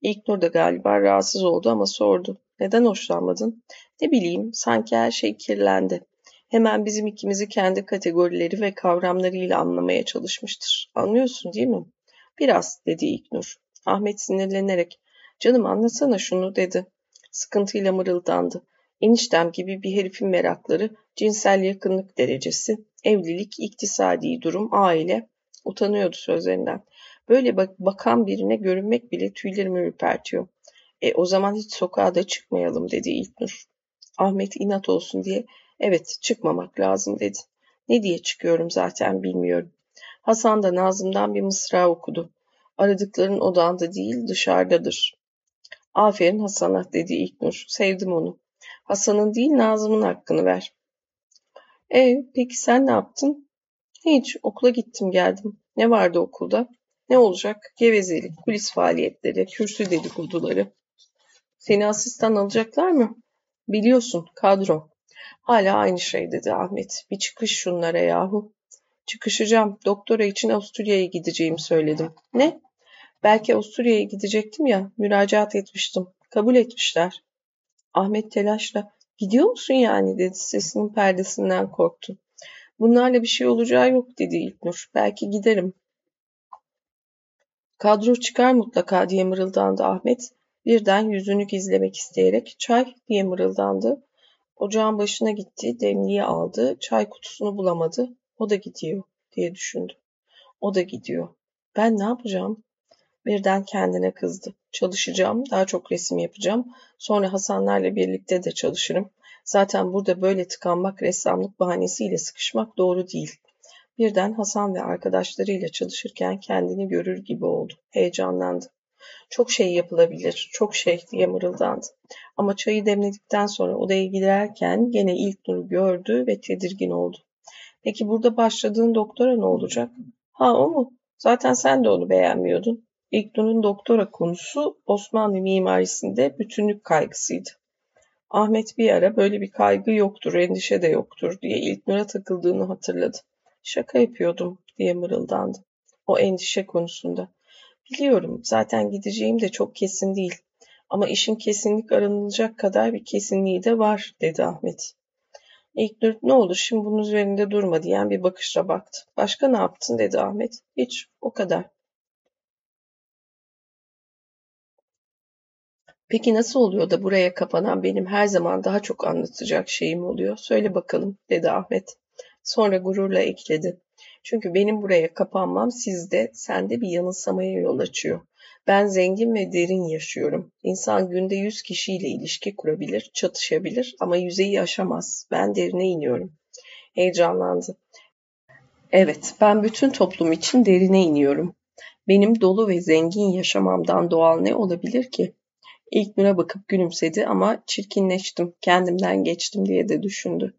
İlknur da galiba rahatsız oldu ama sordu. Neden hoşlanmadın? Ne bileyim, sanki her şey kirlendi. Hemen bizim ikimizi kendi kategorileri ve kavramlarıyla anlamaya çalışmıştır. Anlıyorsun değil mi? Biraz, dedi İlknur. Ahmet sinirlenerek, canım anlasana şunu, dedi. Sıkıntıyla mırıldandı. Eniştem gibi bir herifin merakları, cinsel yakınlık derecesi, evlilik, iktisadi durum, aile. Utanıyordu sözlerinden. Böyle bak bakan birine görünmek bile tüylerimi ürpertiyor. E o zaman hiç sokağa da çıkmayalım dedi İlknur. Ahmet inat olsun diye evet çıkmamak lazım dedi. Ne diye çıkıyorum zaten bilmiyorum. Hasan da Nazım'dan bir mısra okudu. Aradıkların odanda değil dışarıdadır. Aferin Hasan'a dedi İlknur. Sevdim onu. Hasan'ın değil Nazım'ın hakkını ver. E peki sen ne yaptın? Hiç okula gittim geldim. Ne vardı okulda? Ne olacak? Gevezelik, kulis faaliyetleri, kürsü dedikoduları. Seni asistan alacaklar mı? Biliyorsun kadro. Hala aynı şey dedi Ahmet. Bir çıkış şunlara yahu. Çıkışacağım. Doktora için Avusturya'ya gideceğimi söyledim. Ne? Belki Avusturya'ya gidecektim ya. Müracaat etmiştim. Kabul etmişler. Ahmet telaşla gidiyor musun yani dedi sesinin perdesinden korktu. Bunlarla bir şey olacağı yok dedi İlknur. Belki giderim. Kadro çıkar mutlaka diye mırıldandı Ahmet. Birden yüzünü gizlemek isteyerek çay diye mırıldandı. Ocağın başına gitti, demliği aldı, çay kutusunu bulamadı. O da gidiyor diye düşündü. O da gidiyor. Ben ne yapacağım? Birden kendine kızdı. Çalışacağım, daha çok resim yapacağım. Sonra Hasanlarla birlikte de çalışırım. Zaten burada böyle tıkanmak, ressamlık bahanesiyle sıkışmak doğru değil. Birden Hasan ve arkadaşlarıyla çalışırken kendini görür gibi oldu. Heyecanlandı. Çok şey yapılabilir, çok şey diye mırıldandı. Ama çayı demledikten sonra odaya giderken gene ilk Nur'u gördü ve tedirgin oldu. Peki burada başladığın doktora ne olacak? Ha o mu? Zaten sen de onu beğenmiyordun. İlknur'un doktora konusu Osmanlı mimarisinde bütünlük kaygısıydı. Ahmet bir ara böyle bir kaygı yoktur, endişe de yoktur diye İlknur'a takıldığını hatırladı. Şaka yapıyordum diye mırıldandı. O endişe konusunda. Biliyorum zaten gideceğim de çok kesin değil. Ama işin kesinlik aranılacak kadar bir kesinliği de var dedi Ahmet. İlknur ne olur şimdi bunun üzerinde durma diyen bir bakışla baktı. Başka ne yaptın dedi Ahmet. Hiç o kadar. Peki nasıl oluyor da buraya kapanan benim her zaman daha çok anlatacak şeyim oluyor? Söyle bakalım dedi Ahmet. Sonra gururla ekledi. Çünkü benim buraya kapanmam sizde, sende bir yanılsamaya yol açıyor. Ben zengin ve derin yaşıyorum. İnsan günde yüz kişiyle ilişki kurabilir, çatışabilir ama yüzeyi aşamaz. Ben derine iniyorum. Heyecanlandı. Evet, ben bütün toplum için derine iniyorum. Benim dolu ve zengin yaşamamdan doğal ne olabilir ki? İlk Nur'a bakıp gülümsedi ama çirkinleştim, kendimden geçtim diye de düşündü.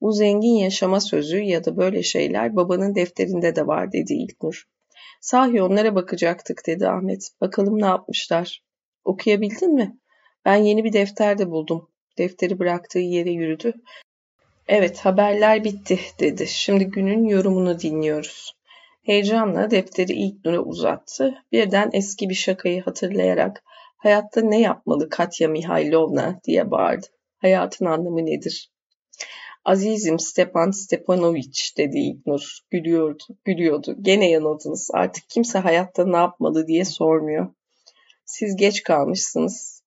Bu zengin yaşama sözü ya da böyle şeyler babanın defterinde de var dedi İlknur. Sahi onlara bakacaktık dedi Ahmet. Bakalım ne yapmışlar. Okuyabildin mi? Ben yeni bir defter de buldum. Defteri bıraktığı yere yürüdü. Evet haberler bitti dedi. Şimdi günün yorumunu dinliyoruz. Heyecanla defteri İlknur'a uzattı. Birden eski bir şakayı hatırlayarak hayatta ne yapmalı Katya Mihailovna diye bağırdı. Hayatın anlamı nedir? Azizim Stepan Stepanoviç dedi İlknur. Gülüyordu, gülüyordu. Gene yanıldınız. Artık kimse hayatta ne yapmalı diye sormuyor. Siz geç kalmışsınız.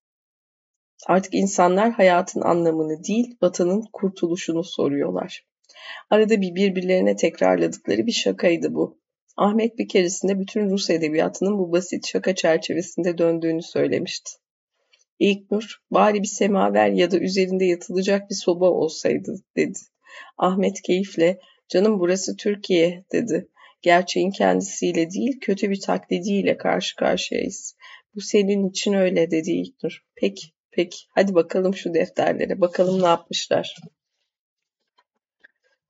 Artık insanlar hayatın anlamını değil, vatanın kurtuluşunu soruyorlar. Arada bir birbirlerine tekrarladıkları bir şakaydı bu. Ahmet bir keresinde bütün Rus edebiyatının bu basit şaka çerçevesinde döndüğünü söylemişti. İlknur, bari bir semaver ya da üzerinde yatılacak bir soba olsaydı dedi. Ahmet keyifle, canım burası Türkiye dedi. Gerçeğin kendisiyle değil, kötü bir taklidiyle karşı karşıyayız. Bu senin için öyle dedi İlknur. Peki, peki. Hadi bakalım şu defterlere. Bakalım ne yapmışlar.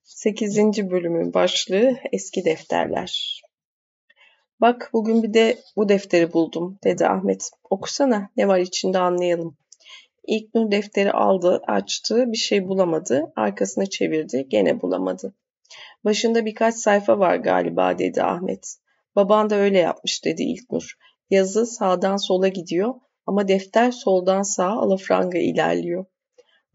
8. bölümün başlığı Eski Defterler. Bak bugün bir de bu defteri buldum dedi Ahmet. Okusana ne var içinde anlayalım. İlknur defteri aldı, açtı, bir şey bulamadı. Arkasını çevirdi, gene bulamadı. Başında birkaç sayfa var galiba dedi Ahmet. Baban da öyle yapmış dedi İlknur. Yazı sağdan sola gidiyor ama defter soldan sağa alafranga ilerliyor.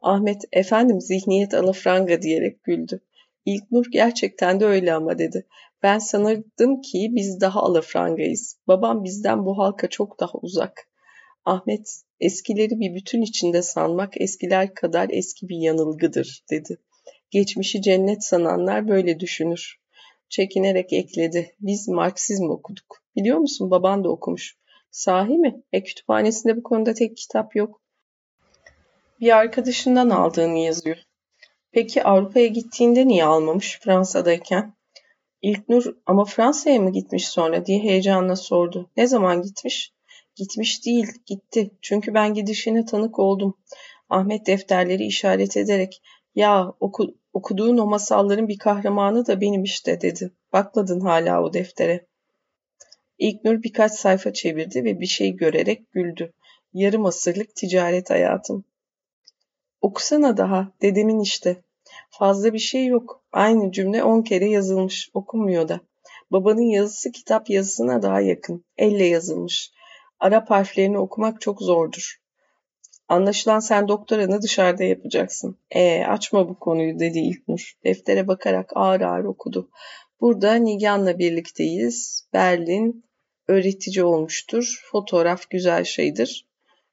Ahmet efendim zihniyet alafranga diyerek güldü. İlknur gerçekten de öyle ama dedi. Ben sanırdım ki biz daha alafrangayız. Babam bizden bu halka çok daha uzak. Ahmet, eskileri bir bütün içinde sanmak eskiler kadar eski bir yanılgıdır, dedi. Geçmişi cennet sananlar böyle düşünür. Çekinerek ekledi. Biz Marksizm okuduk. Biliyor musun baban da okumuş. Sahi mi? E kütüphanesinde bu konuda tek kitap yok. Bir arkadaşından aldığını yazıyor. Peki Avrupa'ya gittiğinde niye almamış Fransa'dayken? İlknur ama Fransa'ya mı gitmiş sonra diye heyecanla sordu. Ne zaman gitmiş? Gitmiş değil, gitti. Çünkü ben gidişine tanık oldum. Ahmet defterleri işaret ederek ya oku, okuduğun o masalların bir kahramanı da benim işte dedi. Bakmadın hala o deftere. İlknur birkaç sayfa çevirdi ve bir şey görerek güldü. Yarım asırlık ticaret hayatım. Okusana daha, dedemin işte. Fazla bir şey yok. Aynı cümle on kere yazılmış. Okunmuyor da. Babanın yazısı kitap yazısına daha yakın. Elle yazılmış. Arap harflerini okumak çok zordur. Anlaşılan sen doktoranı dışarıda yapacaksın. Ee, açma bu konuyu dedi İlknur. Deftere bakarak ağır ağır okudu. Burada Nigan'la birlikteyiz. Berlin öğretici olmuştur. Fotoğraf güzel şeydir.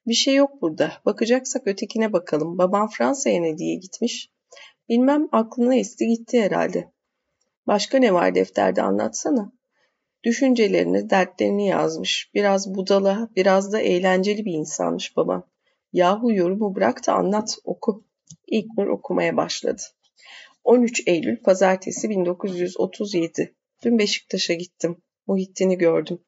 Bir şey yok burada. Bakacaksak ötekine bakalım. Babam Fransa'ya ne diye gitmiş? Bilmem aklına esti gitti herhalde. Başka ne var defterde anlatsana. Düşüncelerini, dertlerini yazmış. Biraz budala, biraz da eğlenceli bir insanmış babam. Yahu yorumu bırak da anlat, oku. İlknur okumaya başladı. 13 Eylül Pazartesi 1937. Dün Beşiktaş'a gittim. Muhittin'i gördüm.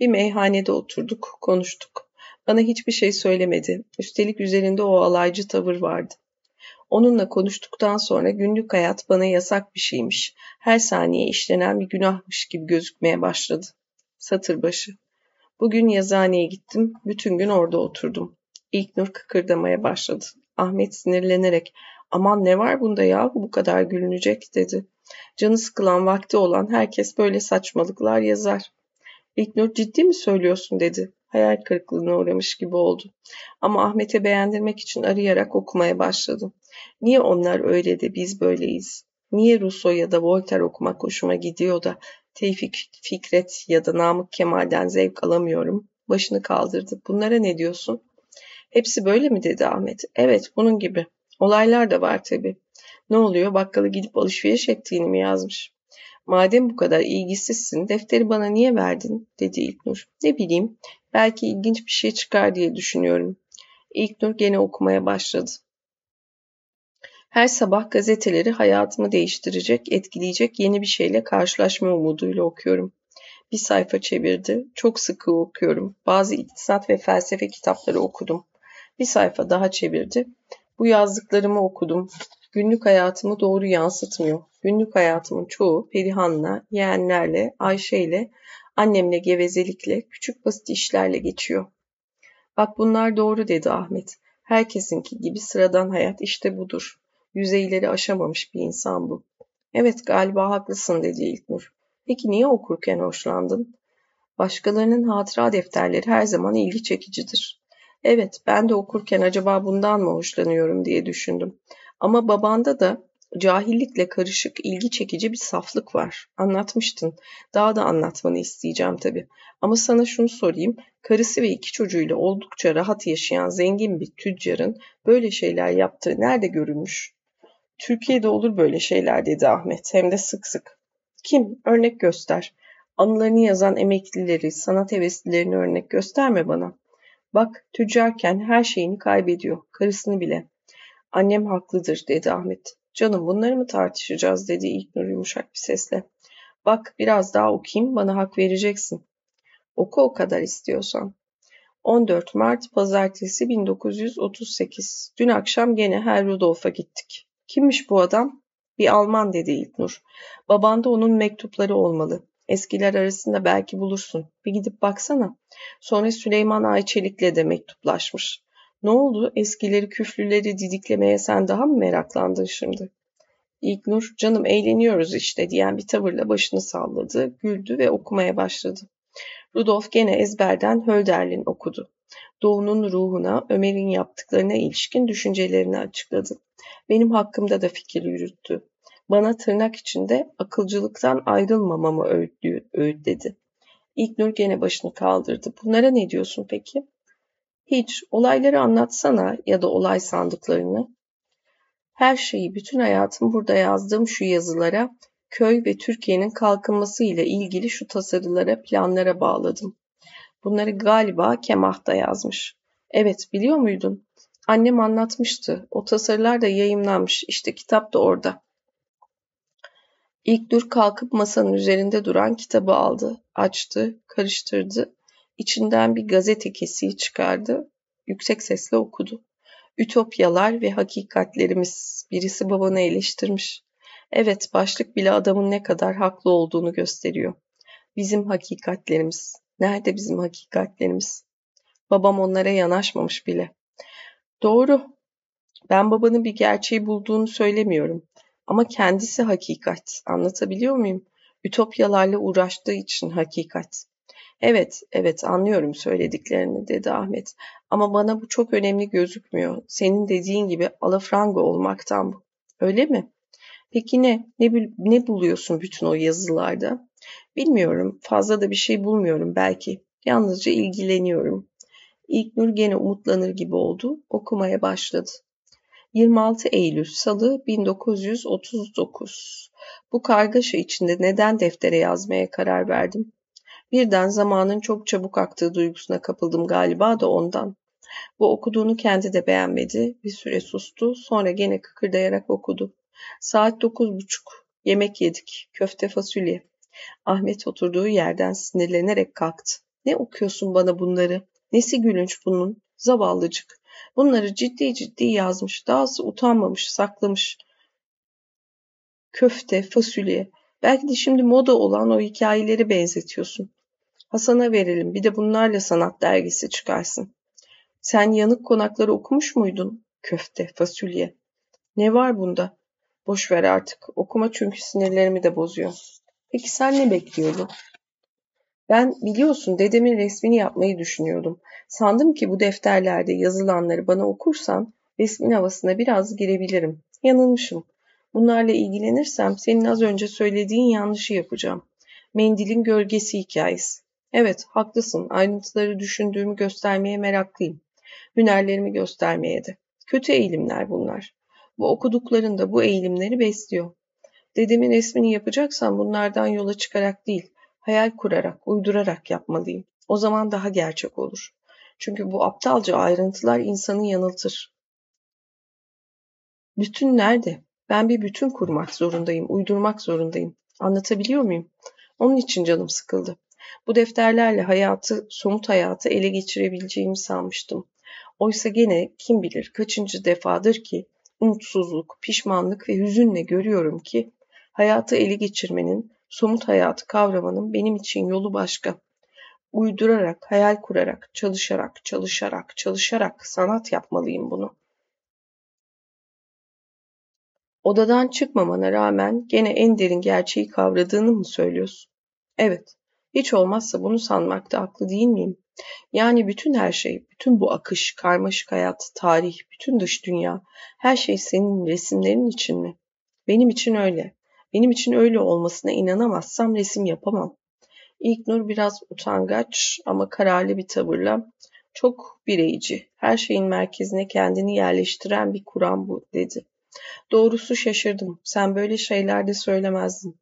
Bir meyhanede oturduk, konuştuk. Bana hiçbir şey söylemedi. Üstelik üzerinde o alaycı tavır vardı. Onunla konuştuktan sonra günlük hayat bana yasak bir şeymiş. Her saniye işlenen bir günahmış gibi gözükmeye başladı. Satır başı. Bugün yazıhaneye gittim. Bütün gün orada oturdum. İlknur kıkırdamaya başladı. Ahmet sinirlenerek aman ne var bunda ya bu kadar gülünecek dedi. Canı sıkılan vakti olan herkes böyle saçmalıklar yazar. İlknur ciddi mi söylüyorsun dedi. Hayal kırıklığına uğramış gibi oldu. Ama Ahmet'e beğendirmek için arayarak okumaya başladım. Niye onlar öyle de biz böyleyiz? Niye Rousseau ya da Voltaire okumak hoşuma gidiyor da Tevfik Fikret ya da Namık Kemal'den zevk alamıyorum? Başını kaldırdı. Bunlara ne diyorsun? Hepsi böyle mi dedi Ahmet. Evet bunun gibi. Olaylar da var tabii. Ne oluyor bakkalı gidip alışveriş ettiğini mi yazmış? Madem bu kadar ilgisizsin defteri bana niye verdin dedi İlknur. Ne bileyim belki ilginç bir şey çıkar diye düşünüyorum. İlknur gene okumaya başladı. Her sabah gazeteleri hayatımı değiştirecek, etkileyecek yeni bir şeyle karşılaşma umuduyla okuyorum. Bir sayfa çevirdi. Çok sıkı okuyorum. Bazı iktisat ve felsefe kitapları okudum. Bir sayfa daha çevirdi. Bu yazdıklarımı okudum. Günlük hayatımı doğru yansıtmıyor. Günlük hayatımın çoğu Perihan'la, yeğenlerle, Ayşe'yle, annemle gevezelikle, küçük basit işlerle geçiyor. Bak bunlar doğru dedi Ahmet. Herkesinki gibi sıradan hayat işte budur. Yüzeyleri aşamamış bir insan bu. Evet galiba haklısın dedi İlknur. Peki niye okurken hoşlandın? Başkalarının hatıra defterleri her zaman ilgi çekicidir. Evet ben de okurken acaba bundan mı hoşlanıyorum diye düşündüm. Ama babanda da cahillikle karışık ilgi çekici bir saflık var. Anlatmıştın. Daha da anlatmanı isteyeceğim tabii. Ama sana şunu sorayım. Karısı ve iki çocuğuyla oldukça rahat yaşayan zengin bir tüccarın böyle şeyler yaptığı nerede görülmüş? Türkiye'de olur böyle şeyler dedi Ahmet. Hem de sık sık. Kim? Örnek göster. Anılarını yazan emeklileri, sanat heveslilerini örnek gösterme bana. Bak tüccarken her şeyini kaybediyor. Karısını bile. Annem haklıdır dedi Ahmet. Canım bunları mı tartışacağız dedi İlknur yumuşak bir sesle. Bak biraz daha okuyayım bana hak vereceksin. Oku o kadar istiyorsan. 14 Mart Pazartesi 1938. Dün akşam gene Herr Rudolf'a gittik. Kimmiş bu adam? Bir Alman dedi İlknur. Babanda onun mektupları olmalı. Eskiler arasında belki bulursun. Bir gidip baksana. Sonra Süleyman Ayçelik'le de mektuplaşmış. Ne oldu? Eskileri küflüleri didiklemeye sen daha mı meraklandın şimdi? İlknur, canım eğleniyoruz işte diyen bir tavırla başını salladı, güldü ve okumaya başladı. Rudolf gene ezberden Hölderlin okudu. Doğu'nun ruhuna, Ömer'in yaptıklarına ilişkin düşüncelerini açıkladı. Benim hakkımda da fikir yürüttü. Bana tırnak içinde akılcılıktan ayrılmamamı öğütledi. İlknur gene başını kaldırdı. Bunlara ne diyorsun peki? Hiç, olayları anlatsana ya da olay sandıklarını. Her şeyi, bütün hayatım burada yazdığım şu yazılara, köy ve Türkiye'nin kalkınması ile ilgili şu tasarılara, planlara bağladım. Bunları galiba Kemah da yazmış. Evet, biliyor muydun? Annem anlatmıştı. O tasarılar da yayımlanmış. İşte kitap da orada. İlk dur kalkıp masanın üzerinde duran kitabı aldı, açtı, karıştırdı İçinden bir gazete kesiği çıkardı. Yüksek sesle okudu. Ütopyalar ve hakikatlerimiz. Birisi babanı eleştirmiş. Evet, başlık bile adamın ne kadar haklı olduğunu gösteriyor. Bizim hakikatlerimiz. Nerede bizim hakikatlerimiz? Babam onlara yanaşmamış bile. Doğru. Ben babanın bir gerçeği bulduğunu söylemiyorum. Ama kendisi hakikat. Anlatabiliyor muyum? Ütopyalarla uğraştığı için hakikat. Evet, evet anlıyorum söylediklerini dedi Ahmet. Ama bana bu çok önemli gözükmüyor. Senin dediğin gibi alafranga olmaktan bu. Öyle mi? Peki ne? Ne, ne buluyorsun bütün o yazılarda? Bilmiyorum, fazla da bir şey bulmuyorum belki. Yalnızca ilgileniyorum. İlknur gene umutlanır gibi oldu, okumaya başladı. 26 Eylül Salı 1939 Bu kargaşa içinde neden deftere yazmaya karar verdim? Birden zamanın çok çabuk aktığı duygusuna kapıldım galiba da ondan. Bu okuduğunu kendi de beğenmedi. Bir süre sustu. Sonra gene kıkırdayarak okudu. Saat dokuz buçuk. Yemek yedik. Köfte fasulye. Ahmet oturduğu yerden sinirlenerek kalktı. Ne okuyorsun bana bunları? Nesi gülünç bunun? Zavallıcık. Bunları ciddi ciddi yazmış. Dahası utanmamış, saklamış. Köfte, fasulye. Belki de şimdi moda olan o hikayeleri benzetiyorsun. Hasan'a verelim. Bir de bunlarla sanat dergisi çıkarsın. Sen yanık konakları okumuş muydun? Köfte, fasulye. Ne var bunda? Boş ver artık. Okuma çünkü sinirlerimi de bozuyor. Peki sen ne bekliyordun? Ben biliyorsun dedemin resmini yapmayı düşünüyordum. Sandım ki bu defterlerde yazılanları bana okursan resmin havasına biraz girebilirim. Yanılmışım. Bunlarla ilgilenirsem senin az önce söylediğin yanlışı yapacağım. Mendilin gölgesi hikayesi. Evet, haklısın. Ayrıntıları düşündüğümü göstermeye meraklıyım. Hünerlerimi göstermeye de. Kötü eğilimler bunlar. Bu okuduklarında bu eğilimleri besliyor. Dedemin resmini yapacaksam bunlardan yola çıkarak değil, hayal kurarak, uydurarak yapmalıyım. O zaman daha gerçek olur. Çünkü bu aptalca ayrıntılar insanı yanıltır. Bütün nerede? Ben bir bütün kurmak zorundayım, uydurmak zorundayım. Anlatabiliyor muyum? Onun için canım sıkıldı. Bu defterlerle hayatı, somut hayatı ele geçirebileceğimi sanmıştım. Oysa gene kim bilir kaçıncı defadır ki umutsuzluk, pişmanlık ve hüzünle görüyorum ki hayatı ele geçirmenin, somut hayatı kavramanın benim için yolu başka. Uydurarak, hayal kurarak, çalışarak, çalışarak, çalışarak sanat yapmalıyım bunu. Odadan çıkmamana rağmen gene en derin gerçeği kavradığını mı söylüyorsun? Evet, hiç olmazsa bunu sanmakta haklı değil miyim? Yani bütün her şey, bütün bu akış, karmaşık hayat, tarih, bütün dış dünya, her şey senin resimlerin için mi? Benim için öyle. Benim için öyle olmasına inanamazsam resim yapamam. İlknur biraz utangaç ama kararlı bir tavırla çok bireyci, her şeyin merkezine kendini yerleştiren bir Kur'an bu dedi. Doğrusu şaşırdım. Sen böyle şeyler de söylemezdin.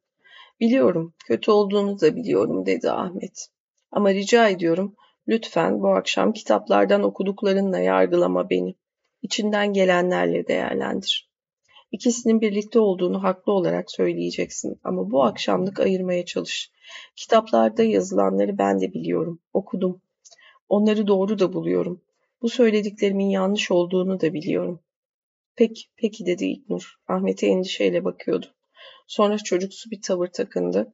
Biliyorum, kötü olduğunu da biliyorum dedi Ahmet. Ama rica ediyorum, lütfen bu akşam kitaplardan okuduklarınla yargılama beni. İçinden gelenlerle değerlendir. İkisinin birlikte olduğunu haklı olarak söyleyeceksin ama bu akşamlık ayırmaya çalış. Kitaplarda yazılanları ben de biliyorum, okudum. Onları doğru da buluyorum. Bu söylediklerimin yanlış olduğunu da biliyorum. Peki, peki dedi İlknur. Ahmet'e endişeyle bakıyordu. Sonra çocuksu bir tavır takındı.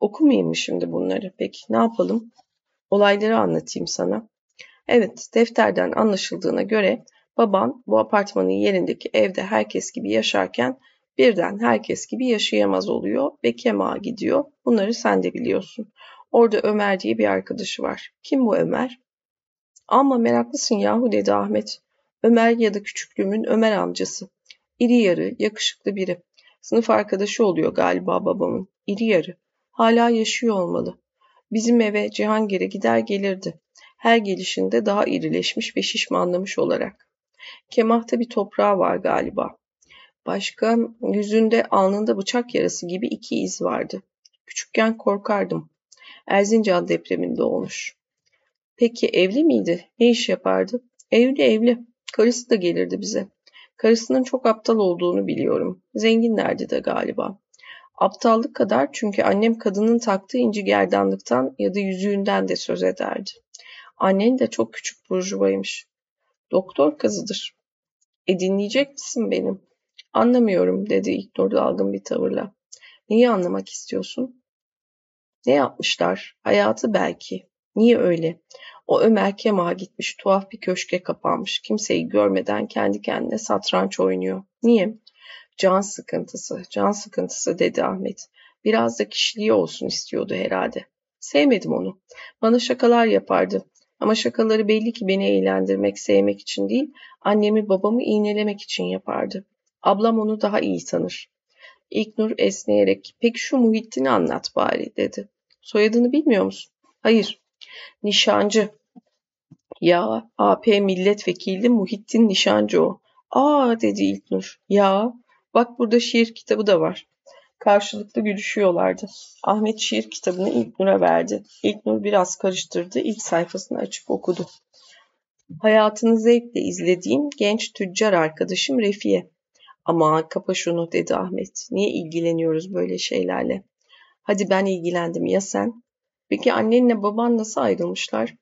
Okumayayım mı şimdi bunları? Peki ne yapalım? Olayları anlatayım sana. Evet, defterden anlaşıldığına göre baban bu apartmanın yerindeki evde herkes gibi yaşarken birden herkes gibi yaşayamaz oluyor ve Kemağa gidiyor. Bunları sen de biliyorsun. Orada Ömer diye bir arkadaşı var. Kim bu Ömer? Ama meraklısın yahu dedi Ahmet. Ömer ya da küçüklüğümün Ömer amcası. İri yarı, yakışıklı biri. Sınıf arkadaşı oluyor galiba babamın. İri yarı. Hala yaşıyor olmalı. Bizim eve Cihangir'e gider gelirdi. Her gelişinde daha irileşmiş ve şişmanlamış olarak. Kemahta bir toprağı var galiba. Başka yüzünde alnında bıçak yarası gibi iki iz vardı. Küçükken korkardım. Erzincan depreminde olmuş. Peki evli miydi? Ne iş yapardı? Evli evli. Karısı da gelirdi bize. Karısının çok aptal olduğunu biliyorum. Zenginlerdi de galiba. Aptallık kadar çünkü annem kadının taktığı inci gerdanlıktan ya da yüzüğünden de söz ederdi. Annen de çok küçük burjuvaymış. Doktor kızıdır. E dinleyecek misin benim? Anlamıyorum dedi İlknur dalgın bir tavırla. Neyi anlamak istiyorsun? Ne yapmışlar? Hayatı belki. Niye öyle? O Ömer Kemal'a gitmiş, tuhaf bir köşke kapanmış. Kimseyi görmeden kendi kendine satranç oynuyor. Niye? Can sıkıntısı, can sıkıntısı dedi Ahmet. Biraz da kişiliği olsun istiyordu herhalde. Sevmedim onu. Bana şakalar yapardı. Ama şakaları belli ki beni eğlendirmek, sevmek için değil, annemi babamı iğnelemek için yapardı. Ablam onu daha iyi tanır. İlknur esneyerek peki şu Muhittin'i anlat bari dedi. Soyadını bilmiyor musun? Hayır. Nişancı. Ya AP milletvekili Muhittin Nişancı o. Aa dedi İlknur. Ya bak burada şiir kitabı da var. Karşılıklı gülüşüyorlardı. Ahmet şiir kitabını İlknur'a verdi. İlknur biraz karıştırdı. İlk sayfasını açıp okudu. Hayatını zevkle izlediğim genç tüccar arkadaşım Refiye. Ama kapa şunu dedi Ahmet. Niye ilgileniyoruz böyle şeylerle? Hadi ben ilgilendim ya sen? Peki annenle baban nasıl ayrılmışlar?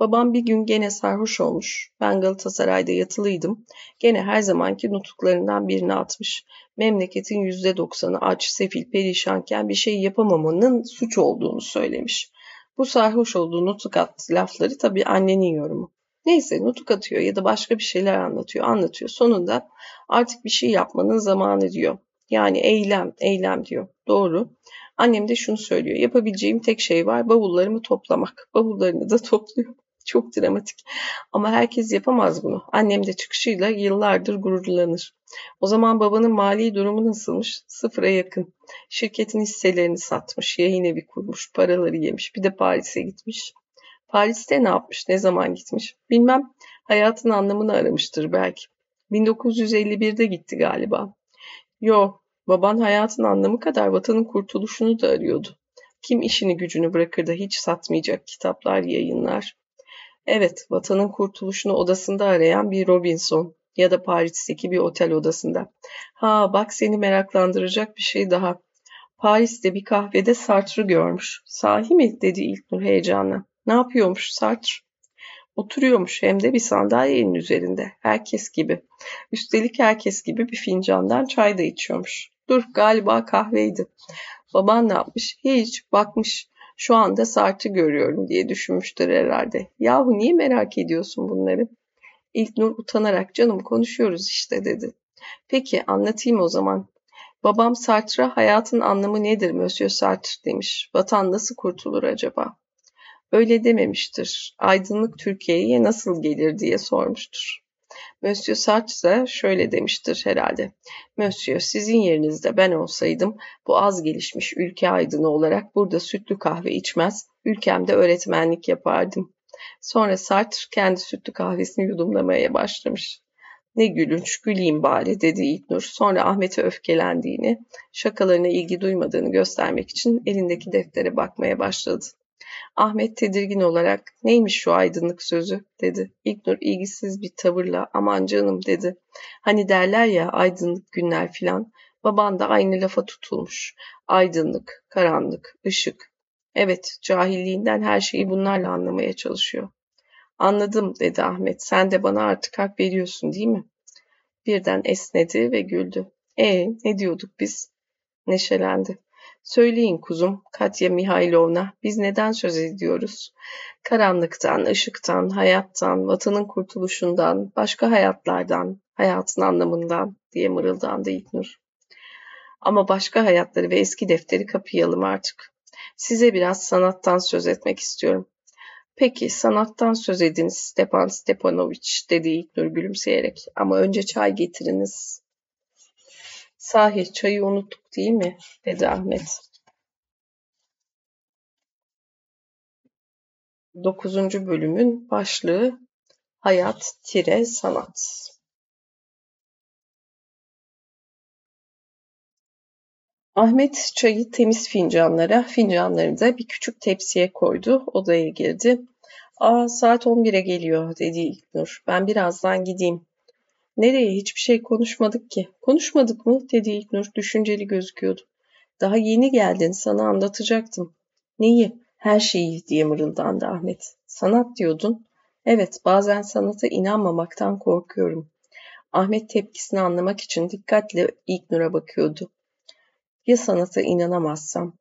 Babam bir gün gene sarhoş olmuş. Ben Galatasaray'da yatılıydım. Gene her zamanki nutuklarından birini atmış. Memleketin yüzde doksanı aç, sefil, perişanken bir şey yapamamanın suç olduğunu söylemiş. Bu sarhoş olduğu nutuk attı lafları tabii annenin yorumu. Neyse nutuk atıyor ya da başka bir şeyler anlatıyor, anlatıyor. Sonunda artık bir şey yapmanın zamanı diyor. Yani eylem, eylem diyor. Doğru. Annem de şunu söylüyor. Yapabileceğim tek şey var bavullarımı toplamak. Bavullarını da (laughs) topluyor. Çok dramatik. Ama herkes yapamaz bunu. Annem de çıkışıyla yıllardır gururlanır. O zaman babanın mali durumu nasılmış? Sıfıra yakın. Şirketin hisselerini satmış, yayın evi kurmuş, paraları yemiş. Bir de Paris'e gitmiş. Paris'te ne yapmış, ne zaman gitmiş? Bilmem. Hayatın anlamını aramıştır belki. 1951'de gitti galiba. Yo, baban hayatın anlamı kadar vatanın kurtuluşunu da arıyordu. Kim işini gücünü bırakır da hiç satmayacak kitaplar yayınlar. Evet, vatanın kurtuluşunu odasında arayan bir Robinson ya da Paris'teki bir otel odasında. Ha bak seni meraklandıracak bir şey daha. Paris'te bir kahvede Sartre'ı görmüş. Sahi mi? dedi İlknur heyecanla. Ne yapıyormuş Sartre? Oturuyormuş hem de bir sandalyenin üzerinde. Herkes gibi. Üstelik herkes gibi bir fincandan çay da içiyormuş. Dur galiba kahveydi. Baban ne yapmış? Hiç bakmış. Şu anda Sartre'ı görüyorum diye düşünmüştür herhalde. Yahu niye merak ediyorsun bunları? İlknur utanarak canım konuşuyoruz işte dedi. Peki anlatayım o zaman. Babam Sartre'a hayatın anlamı nedir Monsieur Sartre demiş. Vatan nasıl kurtulur acaba? Öyle dememiştir. Aydınlık Türkiye'ye nasıl gelir diye sormuştur. Monsieur Sartre şöyle demiştir herhalde. Monsieur sizin yerinizde ben olsaydım bu az gelişmiş ülke aydını olarak burada sütlü kahve içmez, ülkemde öğretmenlik yapardım. Sonra Sartre kendi sütlü kahvesini yudumlamaya başlamış. Ne gülünç, güleyim bari dedi İlknur. Sonra Ahmet'e öfkelendiğini, şakalarına ilgi duymadığını göstermek için elindeki deftere bakmaya başladı. Ahmet tedirgin olarak neymiş şu aydınlık sözü dedi. İlknur ilgisiz bir tavırla aman canım dedi. Hani derler ya aydınlık günler filan. Baban da aynı lafa tutulmuş. Aydınlık, karanlık, ışık. Evet, cahilliğinden her şeyi bunlarla anlamaya çalışıyor. Anladım dedi Ahmet. Sen de bana artık hak veriyorsun değil mi? Birden esnedi ve güldü. E ne diyorduk biz? Neşelendi. Söyleyin kuzum, Katya Mihailovna, biz neden söz ediyoruz? Karanlıktan, ışıktan, hayattan, vatanın kurtuluşundan, başka hayatlardan, hayatın anlamından diye mırıldandı İlknur. Ama başka hayatları ve eski defteri kapayalım artık. Size biraz sanattan söz etmek istiyorum. Peki sanattan söz ediniz Stepan Stepanoviç dedi İlknur gülümseyerek. Ama önce çay getiriniz. Sahi çayı unuttuk değil mi? dedi Ahmet. Dokuzuncu bölümün başlığı Hayat tire sanat. Ahmet çayı temiz fincanlara, fincanları da bir küçük tepsiye koydu. Odaya girdi. Aa saat 11'e geliyor dedi İlknur. Ben birazdan gideyim. Nereye hiçbir şey konuşmadık ki. Konuşmadık mı dedi İlknur düşünceli gözüküyordu. Daha yeni geldin sana anlatacaktım. Neyi? Her şeyi diye mırıldandı Ahmet. Sanat diyordun. Evet bazen sanata inanmamaktan korkuyorum. Ahmet tepkisini anlamak için dikkatle İlknur'a bakıyordu. Ya sanata inanamazsam?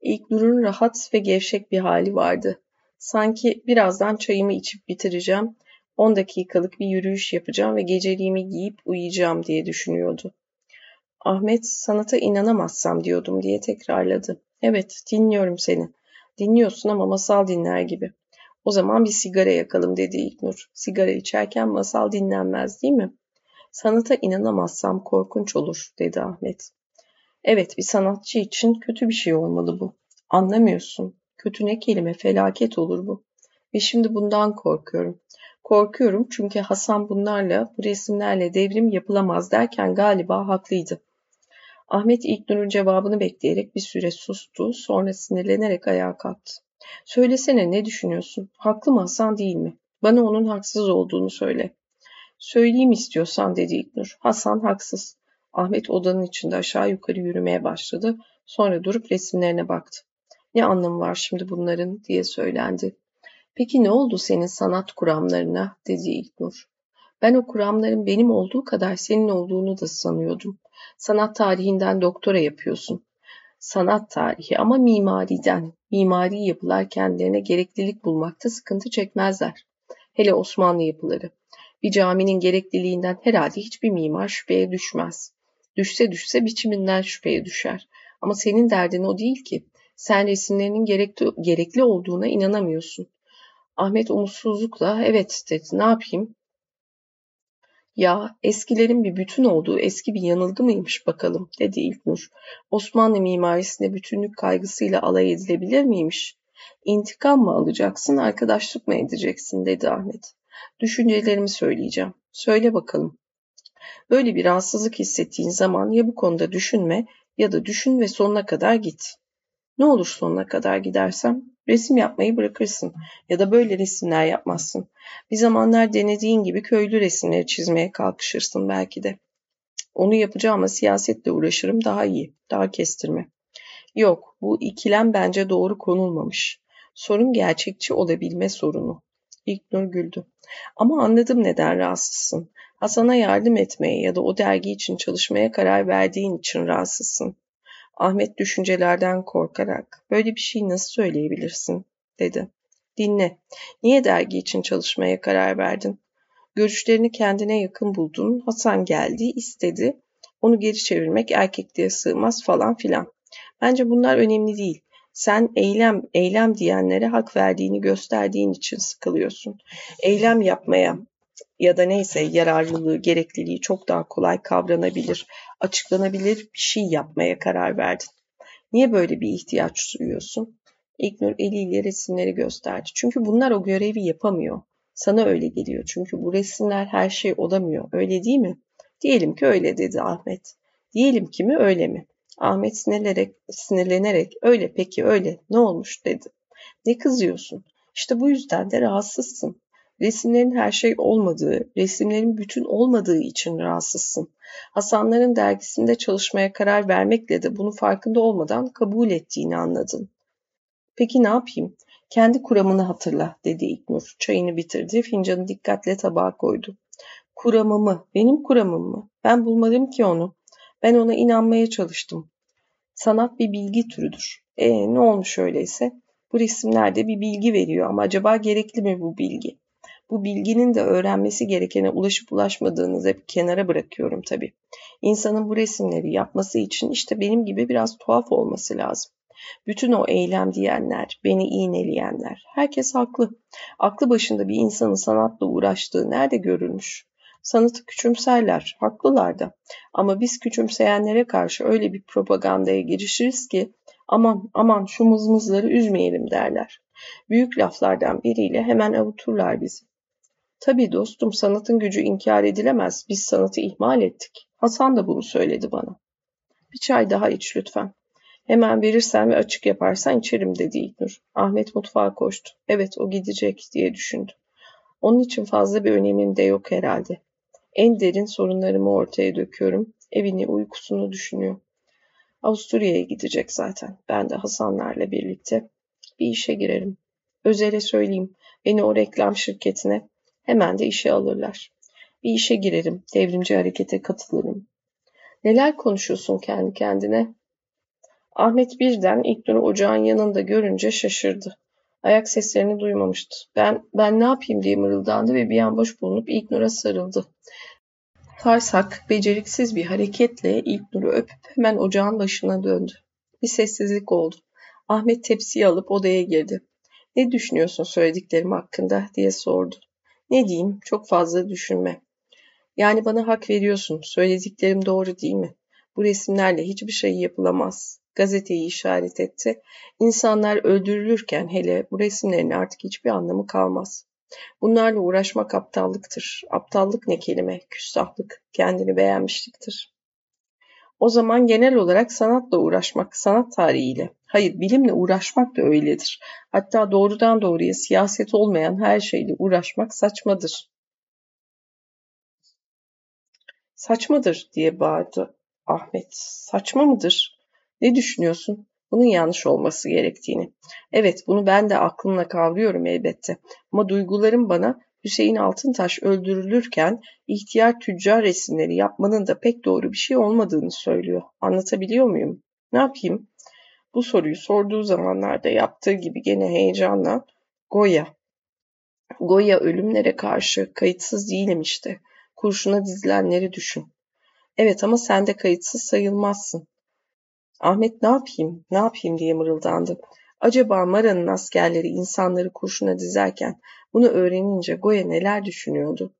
İlknur'un rahat ve gevşek bir hali vardı. Sanki birazdan çayımı içip bitireceğim 10 dakikalık bir yürüyüş yapacağım ve geceliğimi giyip uyuyacağım diye düşünüyordu. Ahmet sanata inanamazsam diyordum diye tekrarladı. Evet dinliyorum seni. Dinliyorsun ama masal dinler gibi. O zaman bir sigara yakalım dedi İlknur. Sigara içerken masal dinlenmez değil mi? Sanata inanamazsam korkunç olur dedi Ahmet. Evet bir sanatçı için kötü bir şey olmalı bu. Anlamıyorsun. Kötü ne kelime felaket olur bu. Ve şimdi bundan korkuyorum. Korkuyorum çünkü Hasan bunlarla, bu resimlerle devrim yapılamaz derken galiba haklıydı. Ahmet İlknur'un cevabını bekleyerek bir süre sustu, sonra sinirlenerek ayağa kalktı. Söylesene ne düşünüyorsun? Haklı mı Hasan değil mi? Bana onun haksız olduğunu söyle. Söyleyeyim istiyorsan dedi İlknur. Hasan haksız. Ahmet odanın içinde aşağı yukarı yürümeye başladı. Sonra durup resimlerine baktı. Ne anlamı var şimdi bunların diye söylendi. Peki ne oldu senin sanat kuramlarına dedi İlknur. Ben o kuramların benim olduğu kadar senin olduğunu da sanıyordum. Sanat tarihinden doktora yapıyorsun. Sanat tarihi ama mimariden. Mimari yapılar kendilerine gereklilik bulmakta sıkıntı çekmezler. Hele Osmanlı yapıları. Bir caminin gerekliliğinden herhalde hiçbir mimar şüpheye düşmez. Düşse düşse biçiminden şüpheye düşer. Ama senin derdin o değil ki. Sen resimlerinin gerekli, olduğuna inanamıyorsun. Ahmet umutsuzlukla evet dedi ne yapayım? Ya eskilerin bir bütün olduğu eski bir yanılgı mıymış bakalım dedi İlknur. Osmanlı mimarisine bütünlük kaygısıyla alay edilebilir miymiş? İntikam mı alacaksın, arkadaşlık mı edeceksin dedi Ahmet. Düşüncelerimi söyleyeceğim. Söyle bakalım. Böyle bir rahatsızlık hissettiğin zaman ya bu konuda düşünme ya da düşün ve sonuna kadar git. Ne olur sonuna kadar gidersem? Resim yapmayı bırakırsın ya da böyle resimler yapmazsın. Bir zamanlar denediğin gibi köylü resimleri çizmeye kalkışırsın belki de. Onu yapacağım ama siyasetle uğraşırım daha iyi, daha kestirme. Yok, bu ikilem bence doğru konulmamış. Sorun gerçekçi olabilme sorunu. İlknur güldü. Ama anladım neden rahatsızsın. Hasan'a yardım etmeye ya da o dergi için çalışmaya karar verdiğin için rahatsızsın. Ahmet düşüncelerden korkarak böyle bir şey nasıl söyleyebilirsin dedi. Dinle. Niye dergi için çalışmaya karar verdin? Görüşlerini kendine yakın buldun. Hasan geldi, istedi. Onu geri çevirmek erkekliğe sığmaz falan filan. Bence bunlar önemli değil. Sen eylem, eylem diyenlere hak verdiğini gösterdiğin için sıkılıyorsun. Eylem yapmaya ya da neyse yararlılığı, gerekliliği çok daha kolay kavranabilir, açıklanabilir bir şey yapmaya karar verdin. Niye böyle bir ihtiyaç duyuyorsun? İlknur eliyle resimleri gösterdi. Çünkü bunlar o görevi yapamıyor. Sana öyle geliyor. Çünkü bu resimler her şey olamıyor. Öyle değil mi? Diyelim ki öyle dedi Ahmet. Diyelim ki mi öyle mi? Ahmet sinirlenerek, sinirlenerek öyle peki öyle ne olmuş dedi. Ne kızıyorsun? İşte bu yüzden de rahatsızsın. Resimlerin her şey olmadığı, resimlerin bütün olmadığı için rahatsızsın. Hasanların dergisinde çalışmaya karar vermekle de bunu farkında olmadan kabul ettiğini anladın. Peki ne yapayım? Kendi kuramını hatırla dedi İknur. Çayını bitirdi, fincanı dikkatle tabağa koydu. Kuramımı, benim kuramım mı? Ben bulmadım ki onu. Ben ona inanmaya çalıştım. Sanat bir bilgi türüdür. E ne olmuş öyleyse? Bu resimlerde bir bilgi veriyor ama acaba gerekli mi bu bilgi? Bu bilginin de öğrenmesi gerekene ulaşıp ulaşmadığınızı hep kenara bırakıyorum tabii. İnsanın bu resimleri yapması için işte benim gibi biraz tuhaf olması lazım. Bütün o eylem diyenler, beni iğneleyenler, herkes haklı. Aklı başında bir insanın sanatla uğraştığı nerede görülmüş? Sanatı küçümserler, haklılar da. Ama biz küçümseyenlere karşı öyle bir propagandaya girişiriz ki aman aman şu mızmızları üzmeyelim derler. Büyük laflardan biriyle hemen avuturlar bizi. Tabii dostum sanatın gücü inkar edilemez. Biz sanatı ihmal ettik. Hasan da bunu söyledi bana. Bir çay daha iç lütfen. Hemen verirsen ve açık yaparsan içerim dedi İlknur. Ahmet mutfağa koştu. Evet o gidecek diye düşündü. Onun için fazla bir önemim de yok herhalde. En derin sorunlarımı ortaya döküyorum. Evini, uykusunu düşünüyor. Avusturya'ya gidecek zaten. Ben de Hasanlarla birlikte bir işe girerim. Özel'e söyleyeyim. Beni o reklam şirketine Hemen de işe alırlar. Bir işe girerim, devrimci harekete katılırım. Neler konuşuyorsun kendi kendine? Ahmet birden İlknur'u ocağın yanında görünce şaşırdı. Ayak seslerini duymamıştı. Ben, ben ne yapayım diye mırıldandı ve bir an boş bulunup İlknur'a sarıldı. Tarsak, beceriksiz bir hareketle İlknur'u öpüp hemen ocağın başına döndü. Bir sessizlik oldu. Ahmet tepsiyi alıp odaya girdi. Ne düşünüyorsun söylediklerim hakkında diye sordu. Ne diyeyim, çok fazla düşünme. Yani bana hak veriyorsun, söylediklerim doğru değil mi? Bu resimlerle hiçbir şey yapılamaz. Gazeteyi işaret etti. İnsanlar öldürülürken hele bu resimlerin artık hiçbir anlamı kalmaz. Bunlarla uğraşmak aptallıktır. Aptallık ne kelime? Küstahlık, kendini beğenmişliktir. O zaman genel olarak sanatla uğraşmak, sanat tarihiyle, hayır bilimle uğraşmak da öyledir. Hatta doğrudan doğruya siyaset olmayan her şeyle uğraşmak saçmadır. Saçmadır diye bağırdı Ahmet. Saçma mıdır? Ne düşünüyorsun? Bunun yanlış olması gerektiğini. Evet bunu ben de aklımla kavruyorum elbette. Ama duygularım bana Hüseyin Altıntaş öldürülürken ihtiyar tüccar resimleri yapmanın da pek doğru bir şey olmadığını söylüyor. Anlatabiliyor muyum? Ne yapayım? Bu soruyu sorduğu zamanlarda yaptığı gibi gene heyecanla Goya. Goya ölümlere karşı kayıtsız değilim işte. Kurşuna dizilenleri düşün. Evet ama sen de kayıtsız sayılmazsın. Ahmet ne yapayım, ne yapayım diye mırıldandı. Acaba Mara'nın askerleri insanları kurşuna dizerken bunu öğrenince Goya neler düşünüyordu?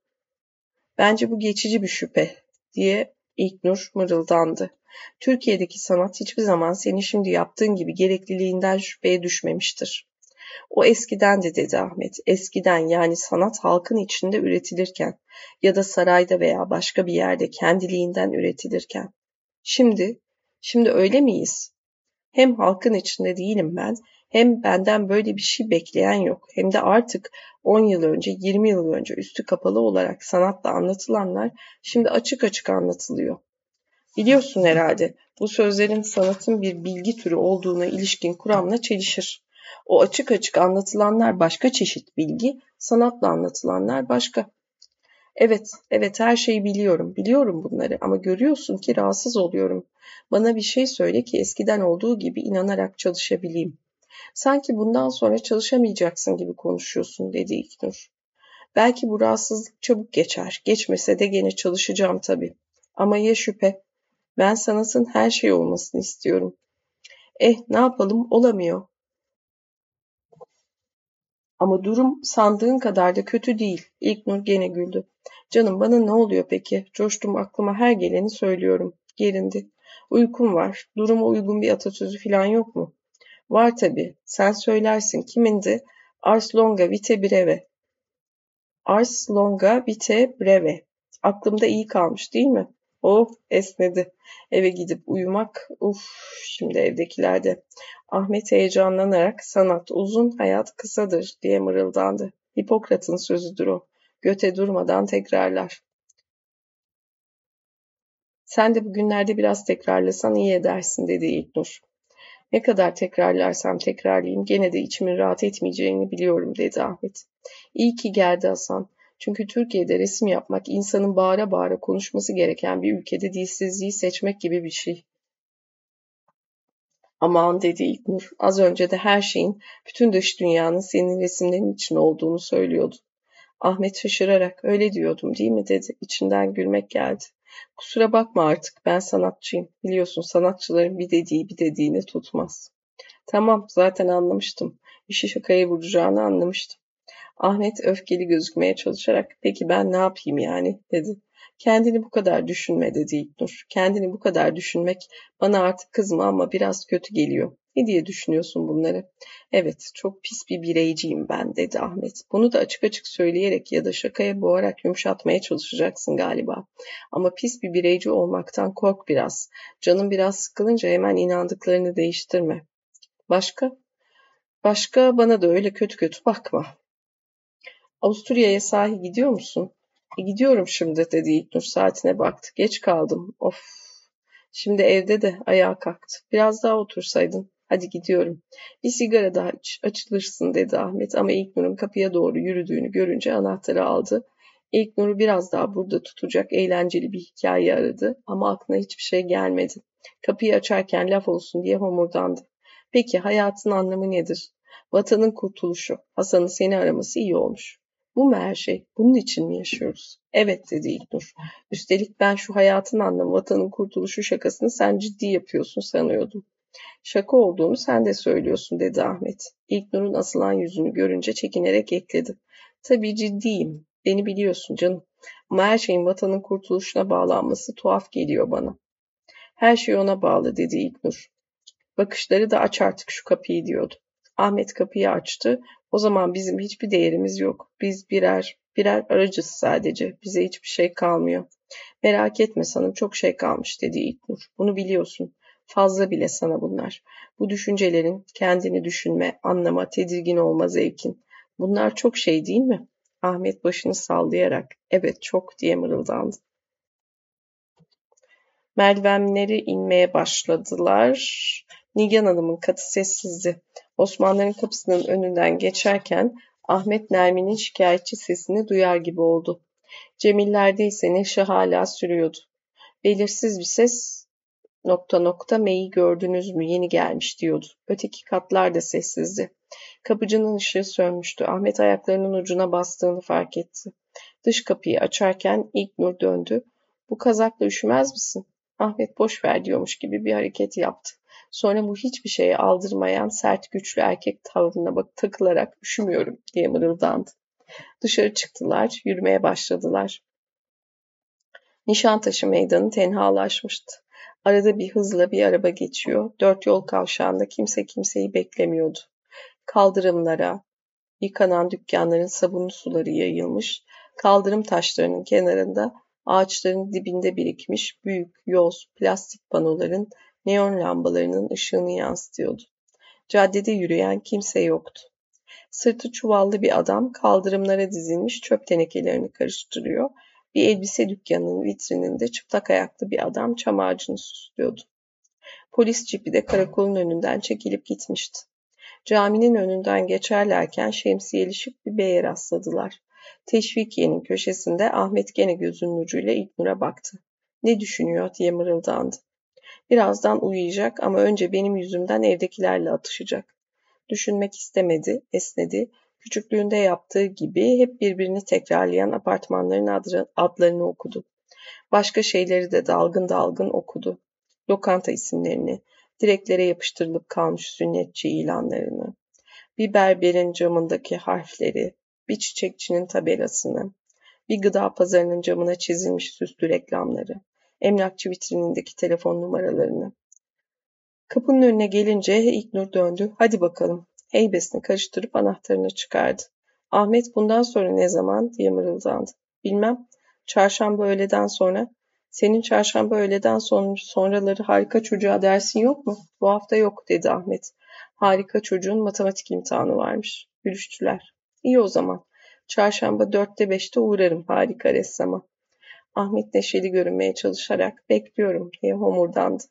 Bence bu geçici bir şüphe diye İlknur mırıldandı. Türkiye'deki sanat hiçbir zaman senin şimdi yaptığın gibi gerekliliğinden şüpheye düşmemiştir. O eskiden de dedi Ahmet. Eskiden yani sanat halkın içinde üretilirken ya da sarayda veya başka bir yerde kendiliğinden üretilirken. Şimdi, şimdi öyle miyiz? Hem halkın içinde değilim ben, hem benden böyle bir şey bekleyen yok. Hem de artık 10 yıl önce, 20 yıl önce üstü kapalı olarak sanatla anlatılanlar şimdi açık açık anlatılıyor. Biliyorsun herhalde bu sözlerin sanatın bir bilgi türü olduğuna ilişkin kuramla çelişir. O açık açık anlatılanlar başka çeşit bilgi, sanatla anlatılanlar başka. Evet, evet her şeyi biliyorum. Biliyorum bunları ama görüyorsun ki rahatsız oluyorum. Bana bir şey söyle ki eskiden olduğu gibi inanarak çalışabileyim. Sanki bundan sonra çalışamayacaksın gibi konuşuyorsun dedi İknur. Belki bu rahatsızlık çabuk geçer. Geçmese de gene çalışacağım tabii. Ama ya şüphe? Ben sanatın her şey olmasını istiyorum. Eh ne yapalım olamıyor. Ama durum sandığın kadar da kötü değil. İlknur gene güldü. Canım bana ne oluyor peki? Coştum aklıma her geleni söylüyorum. Gerindi. Uykum var. Duruma uygun bir atasözü falan yok mu? Var tabii. Sen söylersin. Kimindi? Ars longa vite breve. Ars longa vite breve. Aklımda iyi kalmış değil mi? Oh esnedi. Eve gidip uyumak. Uf şimdi evdekilerde. Ahmet heyecanlanarak sanat uzun hayat kısadır diye mırıldandı. Hipokrat'ın sözüdür o. Göte durmadan tekrarlar. Sen de bugünlerde biraz tekrarlasan iyi edersin dedi İlknur. Ne kadar tekrarlarsam tekrarlayayım gene de içimin rahat etmeyeceğini biliyorum dedi Ahmet. İyi ki geldi Hasan. Çünkü Türkiye'de resim yapmak insanın bağıra bağıra konuşması gereken bir ülkede dilsizliği seçmek gibi bir şey. Aman dedi İlknur. Az önce de her şeyin, bütün dış dünyanın senin resimlerin için olduğunu söylüyordu. Ahmet şaşırarak öyle diyordum değil mi dedi. İçinden gülmek geldi. Kusura bakma artık ben sanatçıyım. Biliyorsun sanatçıların bir dediği bir dediğini tutmaz. Tamam zaten anlamıştım. İşi şakaya vuracağını anlamıştım. Ahmet öfkeli gözükmeye çalışarak peki ben ne yapayım yani dedi. Kendini bu kadar düşünme dedi İlknur. Kendini bu kadar düşünmek bana artık kızma ama biraz kötü geliyor. Ne diye düşünüyorsun bunları? Evet, çok pis bir bireyciyim ben dedi Ahmet. Bunu da açık açık söyleyerek ya da şakaya boğarak yumuşatmaya çalışacaksın galiba. Ama pis bir bireyci olmaktan kork biraz. Canın biraz sıkılınca hemen inandıklarını değiştirme. Başka? Başka bana da öyle kötü kötü bakma. Avusturya'ya sahi gidiyor musun? E, gidiyorum şimdi dedi İlknur saatine baktı. Geç kaldım. Of. Şimdi evde de ayağa kalktı. Biraz daha otursaydın. Hadi gidiyorum. Bir sigara daha iç, açılırsın dedi Ahmet ama İlknur'un kapıya doğru yürüdüğünü görünce anahtarı aldı. İlknur'u biraz daha burada tutacak eğlenceli bir hikaye aradı ama aklına hiçbir şey gelmedi. Kapıyı açarken laf olsun diye homurdandı. Peki hayatın anlamı nedir? Vatanın kurtuluşu. Hasan'ın seni araması iyi olmuş. Bu mu her şey? Bunun için mi yaşıyoruz? Evet dedi İlknur. Üstelik ben şu hayatın anlamı, vatanın kurtuluşu şakasını sen ciddi yapıyorsun sanıyordum. Şaka olduğunu sen de söylüyorsun dedi Ahmet. İlknur'un asılan yüzünü görünce çekinerek ekledi. Tabii ciddiyim. Beni biliyorsun canım. Ama her şeyin vatanın kurtuluşuna bağlanması tuhaf geliyor bana. Her şey ona bağlı dedi İlknur. Bakışları da aç artık şu kapıyı diyordu. Ahmet kapıyı açtı. O zaman bizim hiçbir değerimiz yok. Biz birer, birer aracız sadece. Bize hiçbir şey kalmıyor. Merak etme sanım çok şey kalmış dedi İlknur. Bunu biliyorsun. Fazla bile sana bunlar. Bu düşüncelerin kendini düşünme, anlama, tedirgin olma zevkin. Bunlar çok şey değil mi? Ahmet başını sallayarak evet çok diye mırıldandı. Merdivenleri inmeye başladılar. Nigan Hanım'ın katı sessizdi. Osmanlıların kapısının önünden geçerken Ahmet Nermin'in şikayetçi sesini duyar gibi oldu. Cemillerde ise neşe hala sürüyordu. Belirsiz bir ses nokta nokta May'i gördünüz mü yeni gelmiş diyordu. Öteki katlar da sessizdi. Kapıcının ışığı sönmüştü. Ahmet ayaklarının ucuna bastığını fark etti. Dış kapıyı açarken ilk nur döndü. Bu kazakla üşümez misin? Ahmet boş ver diyormuş gibi bir hareket yaptı. Sonra bu hiçbir şeye aldırmayan sert güçlü erkek tavrına bak takılarak üşümüyorum diye mırıldandı. Dışarı çıktılar, yürümeye başladılar. Nişantaşı meydanı tenhalaşmıştı. Arada bir hızla bir araba geçiyor. Dört yol kavşağında kimse kimseyi beklemiyordu. Kaldırımlara, yıkanan dükkanların sabunlu suları yayılmış, kaldırım taşlarının kenarında ağaçların dibinde birikmiş büyük, yoz, plastik panoların neon lambalarının ışığını yansıtıyordu. Caddede yürüyen kimse yoktu. Sırtı çuvallı bir adam kaldırımlara dizilmiş çöp tenekelerini karıştırıyor. Bir elbise dükkanının vitrininde çıplak ayaklı bir adam çam ağacını süslüyordu. Polis cipi de karakolun önünden çekilip gitmişti. Caminin önünden geçerlerken şemsiyeli şık bir beye rastladılar. Teşvikiye'nin köşesinde Ahmet gene gözünün ucuyla İlknur'a baktı. Ne düşünüyor diye mırıldandı. Birazdan uyuyacak ama önce benim yüzümden evdekilerle atışacak. Düşünmek istemedi, esnedi. Küçüklüğünde yaptığı gibi hep birbirini tekrarlayan apartmanların adlarını okudu. Başka şeyleri de dalgın dalgın okudu. Lokanta isimlerini, direklere yapıştırılıp kalmış sünnetçi ilanlarını, bir berberin camındaki harfleri, bir çiçekçinin tabelasını, bir gıda pazarının camına çizilmiş süslü reklamları, emlakçı vitrinindeki telefon numaralarını. Kapının önüne gelince İlknur döndü. Hadi bakalım. Heybesini karıştırıp anahtarını çıkardı. Ahmet bundan sonra ne zaman diye mırıldandı. Bilmem. Çarşamba öğleden sonra. Senin çarşamba öğleden son, sonraları harika çocuğa dersin yok mu? Bu hafta yok dedi Ahmet. Harika çocuğun matematik imtihanı varmış. Gülüştüler. İyi o zaman. Çarşamba dörtte beşte uğrarım harika ressama. Ahmet neşeli görünmeye çalışarak bekliyorum diye homurdandı.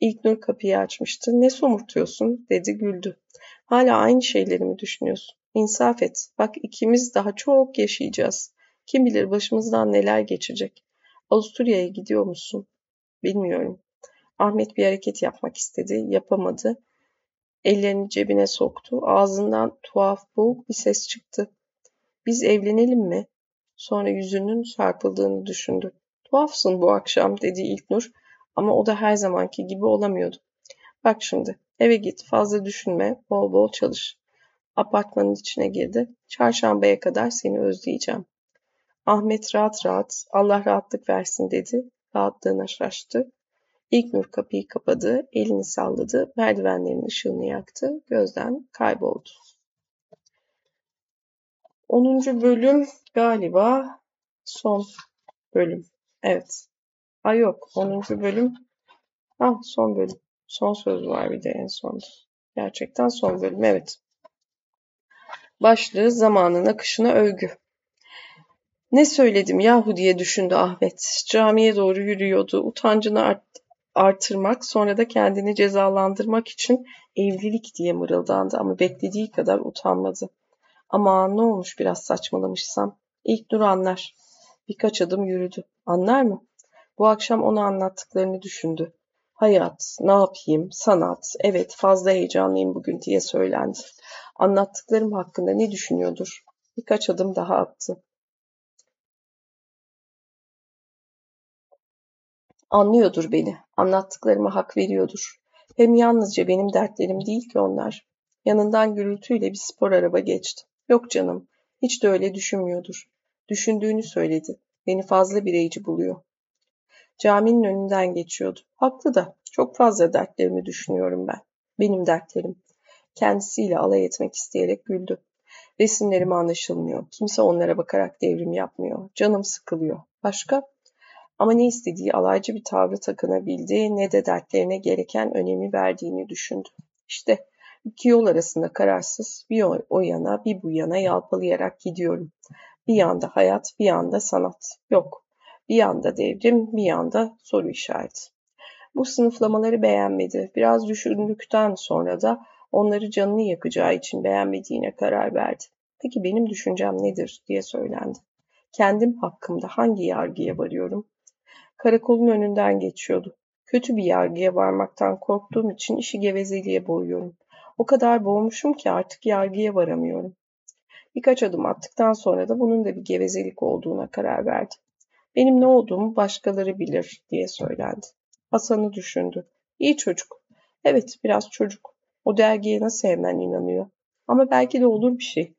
İlknur kapıyı açmıştı. Ne somurtuyorsun dedi güldü. Hala aynı şeyleri mi düşünüyorsun? İnsaf et. Bak ikimiz daha çok yaşayacağız. Kim bilir başımızdan neler geçecek. Avusturya'ya gidiyor musun? Bilmiyorum. Ahmet bir hareket yapmak istedi. Yapamadı. Ellerini cebine soktu. Ağzından tuhaf boğuk bir ses çıktı. Biz evlenelim mi? Sonra yüzünün çarpıldığını düşündü. Tuhafsın bu akşam dedi İlknur ama o da her zamanki gibi olamıyordu. Bak şimdi eve git fazla düşünme bol bol çalış. Apartmanın içine girdi. Çarşambaya kadar seni özleyeceğim. Ahmet rahat rahat Allah rahatlık versin dedi. Rahatlığına şaştı. İlknur kapıyı kapadı, elini salladı, merdivenlerin ışığını yaktı, gözden kayboldu. 10. bölüm galiba son bölüm. Evet. Ay yok. 10. bölüm. Ah son bölüm. Son söz var bir de en sonda. Gerçekten son bölüm. Evet. Başlığı zamanın akışına övgü. Ne söyledim yahu diye düşündü Ahmet. Camiye doğru yürüyordu. Utancını art artırmak, sonra da kendini cezalandırmak için evlilik diye mırıldandı ama beklediği kadar utanmadı. Ama ne olmuş biraz saçmalamışsam. İlk dur anlar. Birkaç adım yürüdü. Anlar mı? Bu akşam ona anlattıklarını düşündü. Hayat, ne yapayım, sanat, evet fazla heyecanlıyım bugün diye söylendi. Anlattıklarım hakkında ne düşünüyordur? Birkaç adım daha attı. Anlıyordur beni, anlattıklarıma hak veriyordur. Hem yalnızca benim dertlerim değil ki onlar. Yanından gürültüyle bir spor araba geçti. Yok canım, hiç de öyle düşünmüyordur. Düşündüğünü söyledi. Beni fazla bireyci buluyor. Caminin önünden geçiyordu. Haklı da. Çok fazla dertlerimi düşünüyorum ben. Benim dertlerim. Kendisiyle alay etmek isteyerek güldü. Resimlerim anlaşılmıyor. Kimse onlara bakarak devrim yapmıyor. Canım sıkılıyor. Başka? Ama ne istediği alaycı bir tavrı takınabildi ne de dertlerine gereken önemi verdiğini düşündü. İşte iki yol arasında kararsız bir o yana bir bu yana yalpalayarak gidiyorum. Bir yanda hayat, bir yanda sanat. Yok. Bir yanda devrim, bir yanda soru işareti. Bu sınıflamaları beğenmedi. Biraz düşündükten sonra da onları canını yakacağı için beğenmediğine karar verdi. Peki benim düşüncem nedir diye söylendi. Kendim hakkımda hangi yargıya varıyorum? Karakolun önünden geçiyordu. Kötü bir yargıya varmaktan korktuğum için işi gevezeliğe boğuyorum. O kadar boğmuşum ki artık yargıya varamıyorum. Birkaç adım attıktan sonra da bunun da bir gevezelik olduğuna karar verdi. Benim ne olduğumu başkaları bilir diye söylendi. Hasan'ı düşündü. İyi çocuk. Evet biraz çocuk. O dergiye nasıl hemen inanıyor. Ama belki de olur bir şey.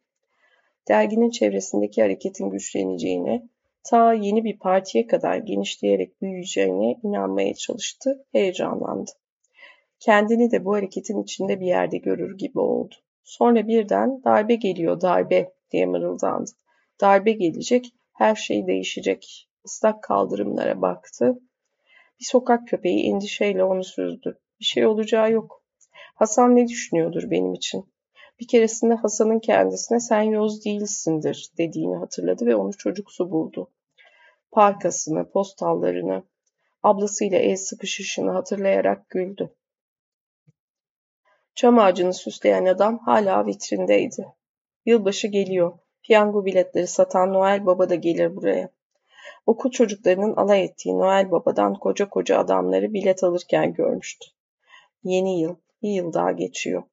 Derginin çevresindeki hareketin güçleneceğine, ta yeni bir partiye kadar genişleyerek büyüyeceğine inanmaya çalıştı, heyecanlandı. Kendini de bu hareketin içinde bir yerde görür gibi oldu. Sonra birden darbe geliyor darbe diye mırıldandı. Darbe gelecek, her şey değişecek. Islak kaldırımlara baktı. Bir sokak köpeği endişeyle onu süzdü. Bir şey olacağı yok. Hasan ne düşünüyordur benim için? Bir keresinde Hasan'ın kendisine sen yoz değilsindir dediğini hatırladı ve onu çocuksu buldu. Parkasını, postallarını, ablasıyla el sıkışışını hatırlayarak güldü. Çam ağacını süsleyen adam hala vitrindeydi. Yılbaşı geliyor. Piyango biletleri satan Noel Baba da gelir buraya. Okul çocuklarının alay ettiği Noel Baba'dan koca koca adamları bilet alırken görmüştü. Yeni yıl, bir yıl daha geçiyor.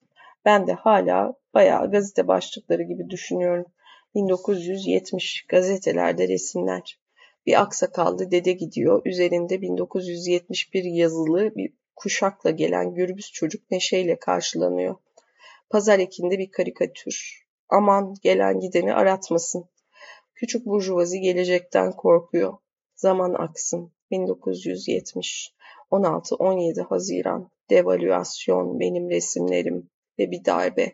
Ben de hala bayağı gazete başlıkları gibi düşünüyorum. 1970 gazetelerde resimler. Bir aksakallı dede gidiyor. Üzerinde 1971 yazılı bir kuşakla gelen gürbüz çocuk neşeyle karşılanıyor. Pazar ekinde bir karikatür. Aman gelen gideni aratmasın. Küçük burjuvazi gelecekten korkuyor. Zaman aksın. 1970 16-17 Haziran devalüasyon benim resimlerim ve bir darbe.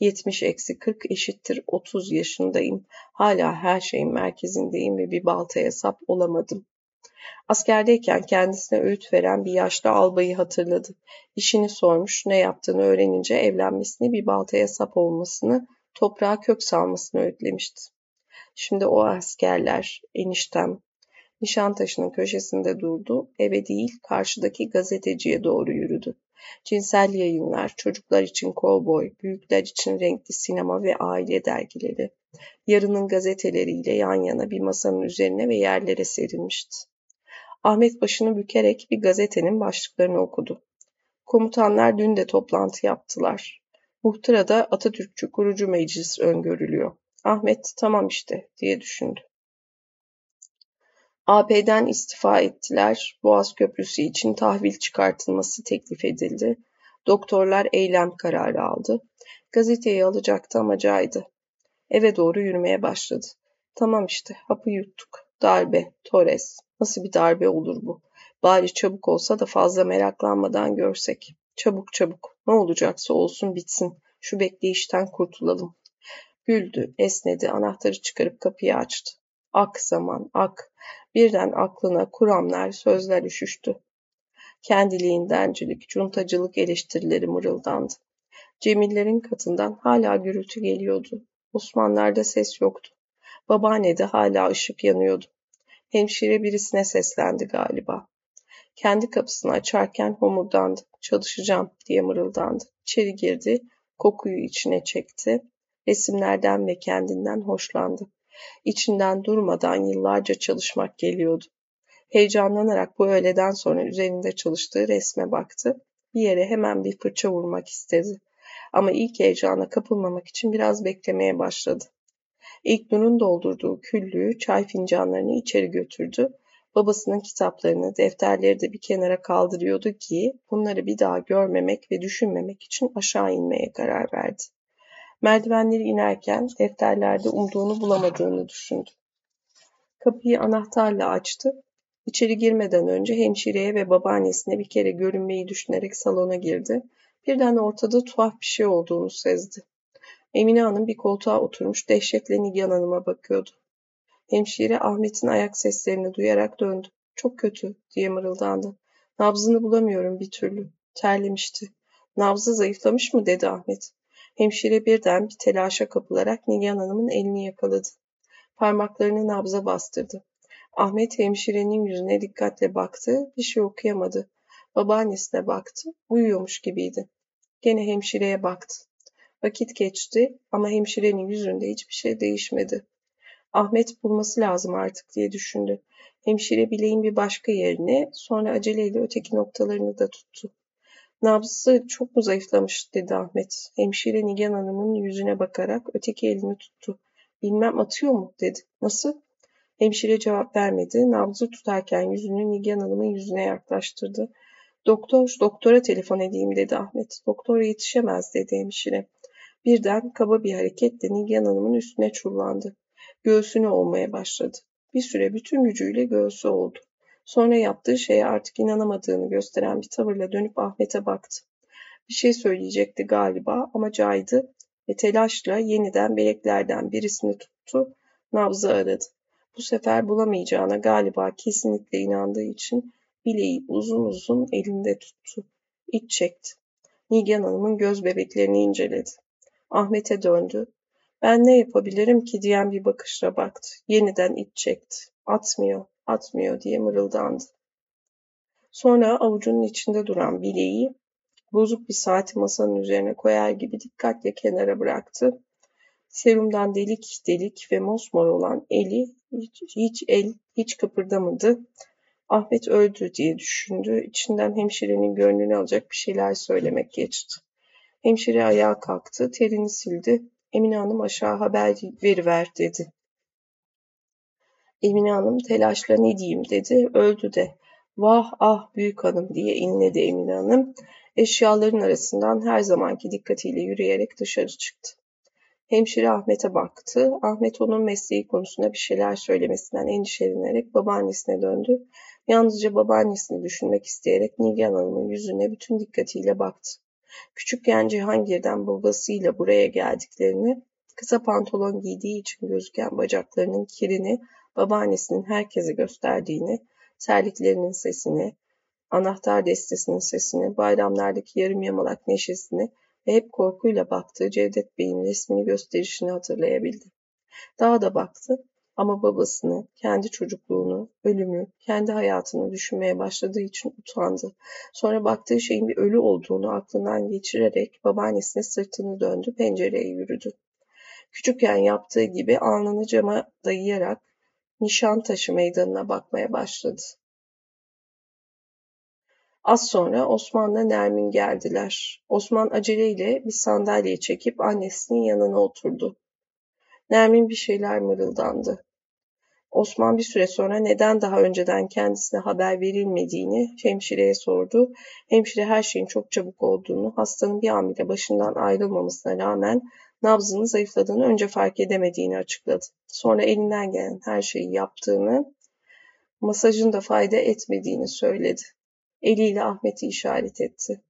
70 eksi 40 eşittir 30 yaşındayım. Hala her şeyin merkezindeyim ve bir baltaya sap olamadım. Askerdeyken kendisine öğüt veren bir yaşlı albayı hatırladı. İşini sormuş, ne yaptığını öğrenince evlenmesini, bir baltaya sap olmasını, toprağa kök salmasını öğütlemişti. Şimdi o askerler, eniştem, Nişantaşı'nın köşesinde durdu, eve değil karşıdaki gazeteciye doğru yürüdü. Cinsel yayınlar, çocuklar için kovboy, büyükler için renkli sinema ve aile dergileri, yarının gazeteleriyle yan yana bir masanın üzerine ve yerlere serilmişti. Ahmet başını bükerek bir gazetenin başlıklarını okudu. Komutanlar dün de toplantı yaptılar. Muhtırada Atatürkçü kurucu meclis öngörülüyor. Ahmet tamam işte diye düşündü. AP'den istifa ettiler. Boğaz Köprüsü için tahvil çıkartılması teklif edildi. Doktorlar eylem kararı aldı. Gazeteyi alacaktı ama caydı. Eve doğru yürümeye başladı. Tamam işte hapı yuttuk. Darbe, Torres. Nasıl bir darbe olur bu? Bari çabuk olsa da fazla meraklanmadan görsek. Çabuk çabuk. Ne olacaksa olsun bitsin. Şu bekleyişten kurtulalım. Güldü, esnedi, anahtarı çıkarıp kapıyı açtı. Ak zaman, ak. Birden aklına kuramlar, sözler üşüştü. Kendiliğindencilik, cuntacılık eleştirileri mırıldandı. Cemillerin katından hala gürültü geliyordu. Osmanlarda ses yoktu. Babaannede hala ışık yanıyordu. Hemşire birisine seslendi galiba. Kendi kapısını açarken homurdandı. Çalışacağım diye mırıldandı. İçeri girdi, kokuyu içine çekti. Resimlerden ve kendinden hoşlandı. İçinden durmadan yıllarca çalışmak geliyordu. Heyecanlanarak bu öğleden sonra üzerinde çalıştığı resme baktı. Bir yere hemen bir fırça vurmak istedi. Ama ilk heyecana kapılmamak için biraz beklemeye başladı. İlknur'un doldurduğu küllüğü, çay fincanlarını içeri götürdü. Babasının kitaplarını, defterleri de bir kenara kaldırıyordu ki bunları bir daha görmemek ve düşünmemek için aşağı inmeye karar verdi. Merdivenleri inerken defterlerde umduğunu bulamadığını düşündü. Kapıyı anahtarla açtı. İçeri girmeden önce hemşireye ve babaannesine bir kere görünmeyi düşünerek salona girdi. Birden ortada tuhaf bir şey olduğunu sezdi. Emine Hanım bir koltuğa oturmuş dehşetle Nigyan Hanım'a bakıyordu. Hemşire Ahmet'in ayak seslerini duyarak döndü. Çok kötü diye mırıldandı. Nabzını bulamıyorum bir türlü. Terlemişti. Nabzı zayıflamış mı dedi Ahmet. Hemşire birden bir telaşa kapılarak Nilyan Hanım'ın elini yakaladı. Parmaklarını nabza bastırdı. Ahmet hemşirenin yüzüne dikkatle baktı, bir şey okuyamadı. Babaannesine baktı, uyuyormuş gibiydi. Gene hemşireye baktı. Vakit geçti ama hemşirenin yüzünde hiçbir şey değişmedi. Ahmet bulması lazım artık diye düşündü. Hemşire bileğin bir başka yerine, sonra aceleyle öteki noktalarını da tuttu. Nabzı çok mu zayıflamış dedi Ahmet. Hemşire Nigan Hanım'ın yüzüne bakarak öteki elini tuttu. Bilmem atıyor mu dedi. Nasıl? Hemşire cevap vermedi. Nabzı tutarken yüzünü Nigan Hanım'ın yüzüne yaklaştırdı. Doktor, doktora telefon edeyim dedi Ahmet. Doktora yetişemez dedi hemşire. Birden kaba bir hareketle Nigan Hanım'ın üstüne çullandı. Göğsünü olmaya başladı. Bir süre bütün gücüyle göğsü oldu. Sonra yaptığı şeye artık inanamadığını gösteren bir tavırla dönüp Ahmet'e baktı. Bir şey söyleyecekti galiba ama caydı ve telaşla yeniden beleklerden birisini tuttu, nabzı aradı. Bu sefer bulamayacağına galiba kesinlikle inandığı için bileği uzun uzun elinde tuttu. İç çekti. Nigen Hanım'ın göz bebeklerini inceledi. Ahmet'e döndü. Ben ne yapabilirim ki diyen bir bakışla baktı. Yeniden iç çekti. Atmıyor, atmıyor diye mırıldandı. Sonra avucunun içinde duran bileği bozuk bir saati masanın üzerine koyar gibi dikkatle kenara bıraktı. Serumdan delik delik ve mosmor olan eli hiç, hiç el hiç kıpırdamadı. Ahmet öldü diye düşündü. İçinden hemşirenin gönlünü alacak bir şeyler söylemek geçti. Hemşire ayağa kalktı, terini sildi. Emine Hanım aşağı haber veriver dedi. Emine Hanım telaşla ne diyeyim dedi. Öldü de. Vah ah büyük hanım diye inledi Emine Hanım. Eşyaların arasından her zamanki dikkatiyle yürüyerek dışarı çıktı. Hemşire Ahmet'e baktı. Ahmet onun mesleği konusunda bir şeyler söylemesinden endişelenerek babaannesine döndü. Yalnızca babaannesini düşünmek isteyerek Nilgen Hanım'ın yüzüne bütün dikkatiyle baktı. Küçükken Cihangir'den babasıyla buraya geldiklerini, kısa pantolon giydiği için gözüken bacaklarının kirini babaannesinin herkese gösterdiğini, terliklerinin sesini, anahtar destesinin sesini, bayramlardaki yarım yamalak neşesini ve hep korkuyla baktığı Cevdet Bey'in resmini gösterişini hatırlayabildi. Daha da baktı ama babasını, kendi çocukluğunu, ölümü, kendi hayatını düşünmeye başladığı için utandı. Sonra baktığı şeyin bir ölü olduğunu aklından geçirerek babaannesine sırtını döndü, pencereye yürüdü. Küçükken yaptığı gibi alnını cama dayayarak Nişantaşı meydanına bakmaya başladı. Az sonra Osman'la Nermin geldiler. Osman aceleyle bir sandalye çekip annesinin yanına oturdu. Nermin bir şeyler mırıldandı. Osman bir süre sonra neden daha önceden kendisine haber verilmediğini hemşireye sordu. Hemşire her şeyin çok çabuk olduğunu, hastanın bir an bile başından ayrılmamasına rağmen nabzının zayıfladığını önce fark edemediğini açıkladı. Sonra elinden gelen her şeyi yaptığını, masajın da fayda etmediğini söyledi. Eliyle Ahmet'i işaret etti.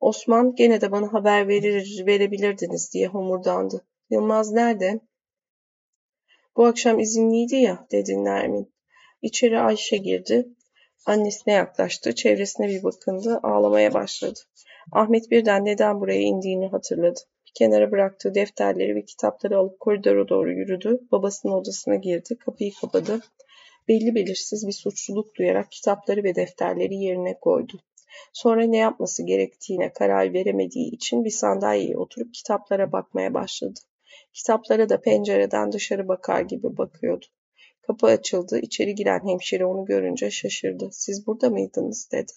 Osman gene de bana haber verir, verebilirdiniz diye homurdandı. Yılmaz nerede? Bu akşam izinliydi ya dedi Nermin. İçeri Ayşe girdi. Annesine yaklaştı. Çevresine bir bakındı. Ağlamaya başladı. Ahmet birden neden buraya indiğini hatırladı. Bir kenara bıraktığı defterleri ve kitapları alıp koridora doğru yürüdü. Babasının odasına girdi. Kapıyı kapadı. Belli belirsiz bir suçluluk duyarak kitapları ve defterleri yerine koydu. Sonra ne yapması gerektiğine karar veremediği için bir sandalyeye oturup kitaplara bakmaya başladı. Kitaplara da pencereden dışarı bakar gibi bakıyordu. Kapı açıldı. İçeri giren hemşire onu görünce şaşırdı. Siz burada mıydınız dedi.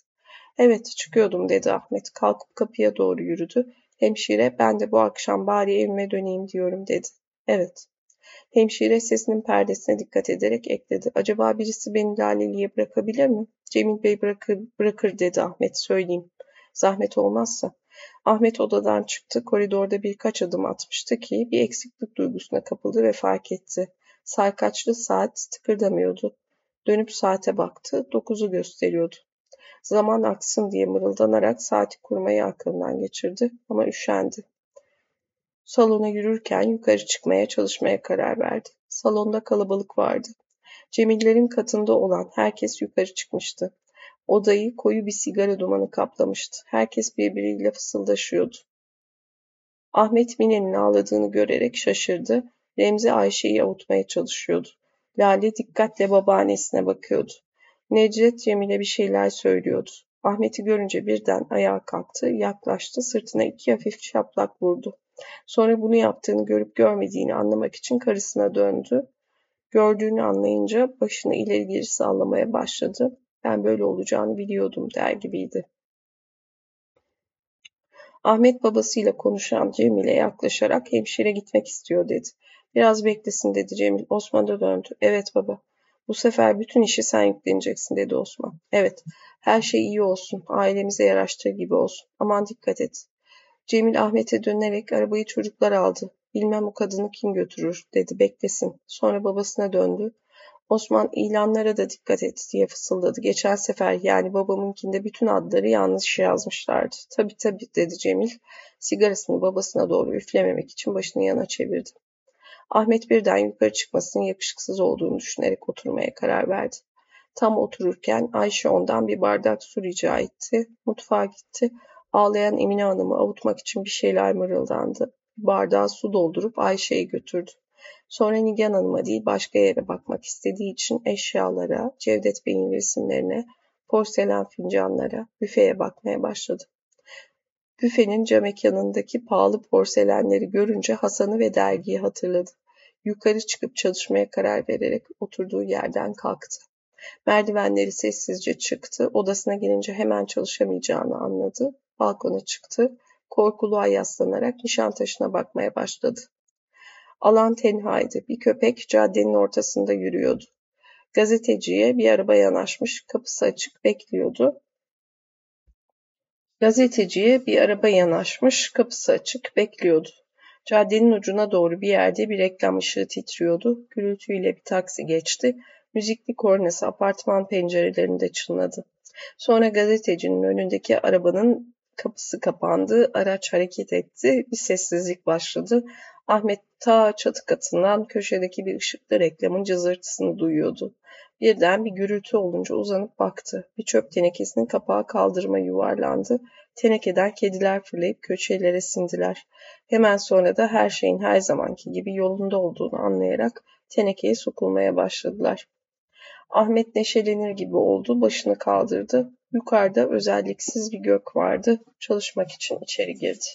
Evet çıkıyordum dedi Ahmet. Kalkıp kapıya doğru yürüdü. Hemşire ben de bu akşam bari evime döneyim diyorum dedi. Evet. Hemşire sesinin perdesine dikkat ederek ekledi. Acaba birisi beni Laleli'ye bırakabilir mi? Cemil Bey bırakır, bırakır dedi Ahmet söyleyeyim. Zahmet olmazsa. Ahmet odadan çıktı. Koridorda birkaç adım atmıştı ki bir eksiklik duygusuna kapıldı ve fark etti. Sarkaçlı saat tıkırdamıyordu. Dönüp saate baktı. Dokuzu gösteriyordu. Zaman aksın diye mırıldanarak saati kurmayı aklından geçirdi ama üşendi. Salona yürürken yukarı çıkmaya çalışmaya karar verdi. Salonda kalabalık vardı. Cemillerin katında olan herkes yukarı çıkmıştı. Odayı koyu bir sigara dumanı kaplamıştı. Herkes birbiriyle fısıldaşıyordu. Ahmet Mine'nin ağladığını görerek şaşırdı. Remzi Ayşe'yi avutmaya çalışıyordu. Lale dikkatle babaannesine bakıyordu. Necdet Cemile bir şeyler söylüyordu. Ahmet'i görünce birden ayağa kalktı, yaklaştı, sırtına iki hafif şaplak vurdu. Sonra bunu yaptığını görüp görmediğini anlamak için karısına döndü. Gördüğünü anlayınca başını ileri geri sallamaya başladı. Ben böyle olacağını biliyordum der gibiydi. Ahmet babasıyla konuşan Cemil'e yaklaşarak hemşire gitmek istiyor dedi. Biraz beklesin dedi Cemil. Osman da döndü. Evet baba. Bu sefer bütün işi sen yükleneceksin dedi Osman. Evet. Her şey iyi olsun. Ailemize yaraştığı gibi olsun. Aman dikkat et. Cemil Ahmet'e dönerek arabayı çocuklar aldı. Bilmem bu kadını kim götürür dedi beklesin. Sonra babasına döndü. Osman ilanlara da dikkat et diye fısıldadı. Geçen sefer yani babamınkinde bütün adları yanlış yazmışlardı. Tabi tabi dedi Cemil. Sigarasını babasına doğru üflememek için başını yana çevirdi. Ahmet birden yukarı çıkmasının yakışıksız olduğunu düşünerek oturmaya karar verdi. Tam otururken Ayşe ondan bir bardak su rica etti. Mutfağa gitti. Ağlayan Emine Hanım'ı avutmak için bir şeyler mırıldandı. Bardağa su doldurup Ayşe'ye götürdü. Sonra Nigan Hanım'a değil başka yere bakmak istediği için eşyalara, Cevdet Bey'in resimlerine, porselen fincanlara, büfeye bakmaya başladı. Büfenin cam mekanındaki pahalı porselenleri görünce Hasan'ı ve dergiyi hatırladı. Yukarı çıkıp çalışmaya karar vererek oturduğu yerden kalktı. Merdivenleri sessizce çıktı. Odasına gelince hemen çalışamayacağını anladı. Balkona çıktı. Korkuluğa yaslanarak Nişantaşı'na bakmaya başladı. Alan tenhaydı. Bir köpek caddenin ortasında yürüyordu. Gazeteciye bir araba yanaşmış, kapısı açık bekliyordu. Gazeteciye bir araba yanaşmış, kapısı açık bekliyordu. Caddenin ucuna doğru bir yerde bir reklam ışığı titriyordu. Gürültüyle bir taksi geçti. Müzikli kornası apartman pencerelerinde çınladı. Sonra gazetecinin önündeki arabanın kapısı kapandı, araç hareket etti, bir sessizlik başladı. Ahmet ta çatı katından köşedeki bir ışıklı reklamın cızırtısını duyuyordu. Birden bir gürültü olunca uzanıp baktı. Bir çöp tenekesinin kapağı kaldırıma yuvarlandı. Tenekeden kediler fırlayıp köşelere sindiler. Hemen sonra da her şeyin her zamanki gibi yolunda olduğunu anlayarak tenekeye sokulmaya başladılar. Ahmet neşelenir gibi oldu, başını kaldırdı. Yukarıda özelliksiz bir gök vardı. Çalışmak için içeri girdi.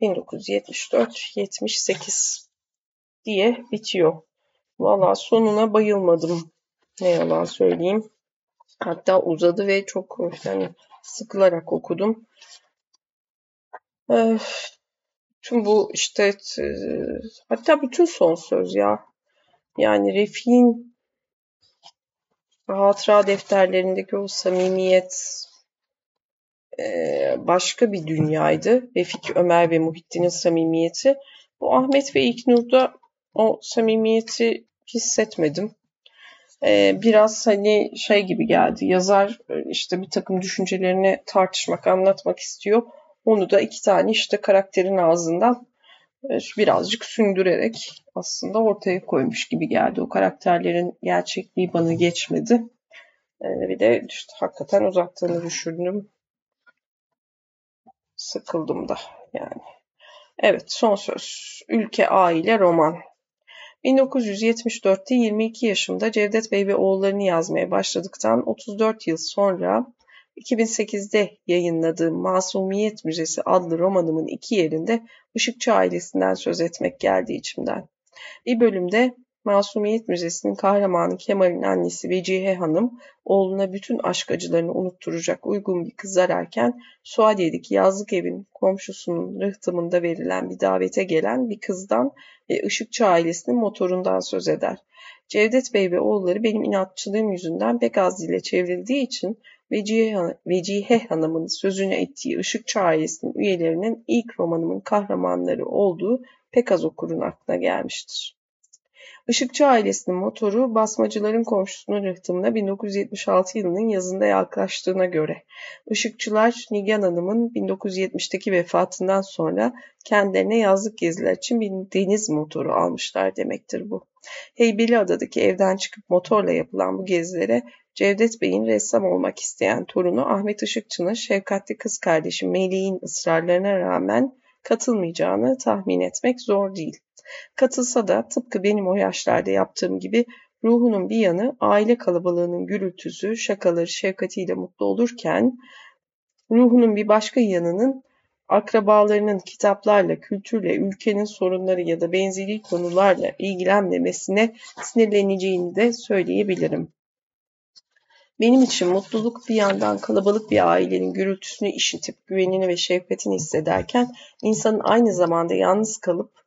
1974-78 diye bitiyor. Valla sonuna bayılmadım. Ne yalan söyleyeyim. Hatta uzadı ve çok yani sıkılarak okudum. Ee, tüm bu işte hatta bütün son söz ya. Yani Refik'in hatıra defterlerindeki o samimiyet e, başka bir dünyaydı. Refik, Ömer ve Muhittin'in samimiyeti. Bu Ahmet ve İlknur'da o samimiyeti hissetmedim. Ee, biraz hani şey gibi geldi. Yazar e, işte bir takım düşüncelerini tartışmak, anlatmak istiyor. Onu da iki tane işte karakterin ağzından e, birazcık sündürerek aslında ortaya koymuş gibi geldi. O karakterlerin gerçekliği bana geçmedi. Ee, bir de işte hakikaten uzattığını düşündüm. Sıkıldım da yani. Evet son söz. Ülke Aile Roman. 1974'te 22 yaşımda Cevdet Bey ve oğullarını yazmaya başladıktan 34 yıl sonra 2008'de yayınladığım Masumiyet Müzesi adlı romanımın iki yerinde Işıkçı ailesinden söz etmek geldi içimden. Bir bölümde Masumiyet Müzesi'nin kahramanı Kemal'in annesi Vecihe Hanım, oğluna bütün aşk acılarını unutturacak uygun bir kız ararken, Suadiye'deki yazlık evin komşusunun rıhtımında verilen bir davete gelen bir kızdan ve Işıkçı ailesinin motorundan söz eder. Cevdet Bey ve oğulları benim inatçılığım yüzünden pek az dile çevrildiği için Vecihe, Hanım'ın sözünü ettiği Işıkçı ailesinin üyelerinin ilk romanımın kahramanları olduğu pek az okurun aklına gelmiştir. Işıkçı ailesinin motoru basmacıların komşusunun rıhtımına 1976 yılının yazında yaklaştığına göre Işıkçılar Nigan Hanım'ın 1970'teki vefatından sonra kendilerine yazlık geziler için bir deniz motoru almışlar demektir bu. Heybeliada'daki evden çıkıp motorla yapılan bu gezilere Cevdet Bey'in ressam olmak isteyen torunu Ahmet Işıkçı'nın şefkatli kız kardeşi Melih'in ısrarlarına rağmen katılmayacağını tahmin etmek zor değil. Katılsa da tıpkı benim o yaşlarda yaptığım gibi ruhunun bir yanı aile kalabalığının gürültüsü, şakaları, şefkatiyle mutlu olurken ruhunun bir başka yanının akrabalarının kitaplarla, kültürle, ülkenin sorunları ya da benzeri konularla ilgilenmemesine sinirleneceğini de söyleyebilirim. Benim için mutluluk bir yandan kalabalık bir ailenin gürültüsünü işitip güvenini ve şefkatini hissederken insanın aynı zamanda yalnız kalıp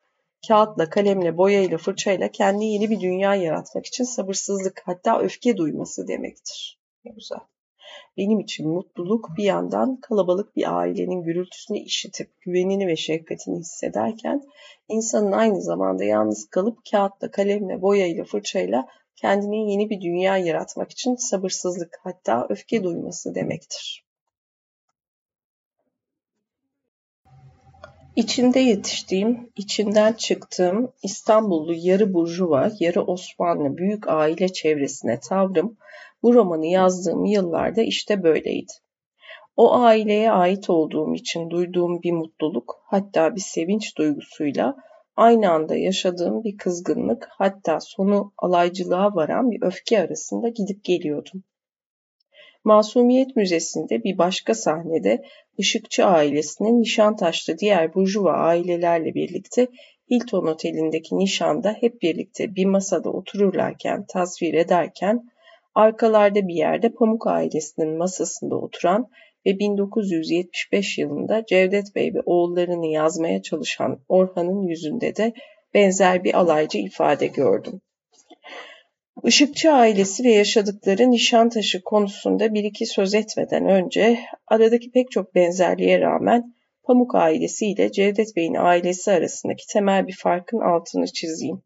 kağıtla, kalemle, boyayla, fırçayla kendi yeni bir dünya yaratmak için sabırsızlık hatta öfke duyması demektir. Ne güzel. Benim için mutluluk bir yandan kalabalık bir ailenin gürültüsünü işitip güvenini ve şefkatini hissederken insanın aynı zamanda yalnız kalıp kağıtla, kalemle, boyayla, fırçayla kendine yeni bir dünya yaratmak için sabırsızlık hatta öfke duyması demektir. İçinde yetiştiğim, içinden çıktığım İstanbullu yarı burjuva, yarı Osmanlı büyük aile çevresine tavrım bu romanı yazdığım yıllarda işte böyleydi. O aileye ait olduğum için duyduğum bir mutluluk, hatta bir sevinç duygusuyla aynı anda yaşadığım bir kızgınlık, hatta sonu alaycılığa varan bir öfke arasında gidip geliyordum. Masumiyet Müzesi'nde bir başka sahnede Işıkçı ailesinin Nişantaş'ta diğer burjuva ailelerle birlikte Hilton Oteli'ndeki nişanda hep birlikte bir masada otururlarken, tasvir ederken arkalarda bir yerde Pamuk ailesinin masasında oturan ve 1975 yılında Cevdet Bey ve oğullarını yazmaya çalışan Orhan'ın yüzünde de benzer bir alaycı ifade gördüm. Işıkçı ailesi ve yaşadıkları Nişantaşı konusunda bir iki söz etmeden önce aradaki pek çok benzerliğe rağmen Pamuk ailesi ile Cevdet Bey'in ailesi arasındaki temel bir farkın altını çizeyim.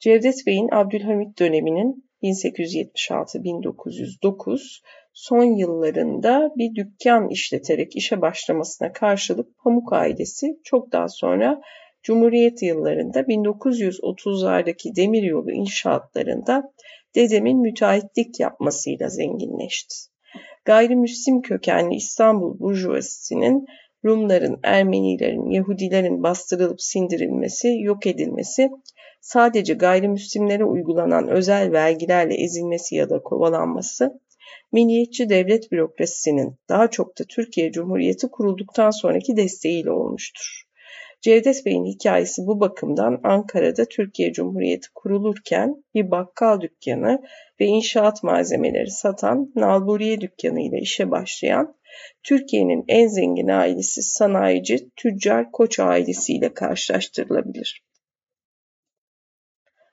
Cevdet Bey'in Abdülhamit döneminin 1876-1909 son yıllarında bir dükkan işleterek işe başlamasına karşılık Pamuk ailesi çok daha sonra Cumhuriyet yıllarında 1930'lardaki demiryolu inşaatlarında dedemin müteahhitlik yapmasıyla zenginleşti. Gayrimüslim kökenli İstanbul Burjuvasisi'nin Rumların, Ermenilerin, Yahudilerin bastırılıp sindirilmesi, yok edilmesi, sadece gayrimüslimlere uygulanan özel vergilerle ezilmesi ya da kovalanması, milliyetçi devlet bürokrasisinin daha çok da Türkiye Cumhuriyeti kurulduktan sonraki desteğiyle olmuştur. Cevdet Bey'in hikayesi bu bakımdan Ankara'da Türkiye Cumhuriyeti kurulurken bir bakkal dükkanı ve inşaat malzemeleri satan Nalburiye dükkanı ile işe başlayan Türkiye'nin en zengin ailesi sanayici tüccar Koç ailesiyle karşılaştırılabilir.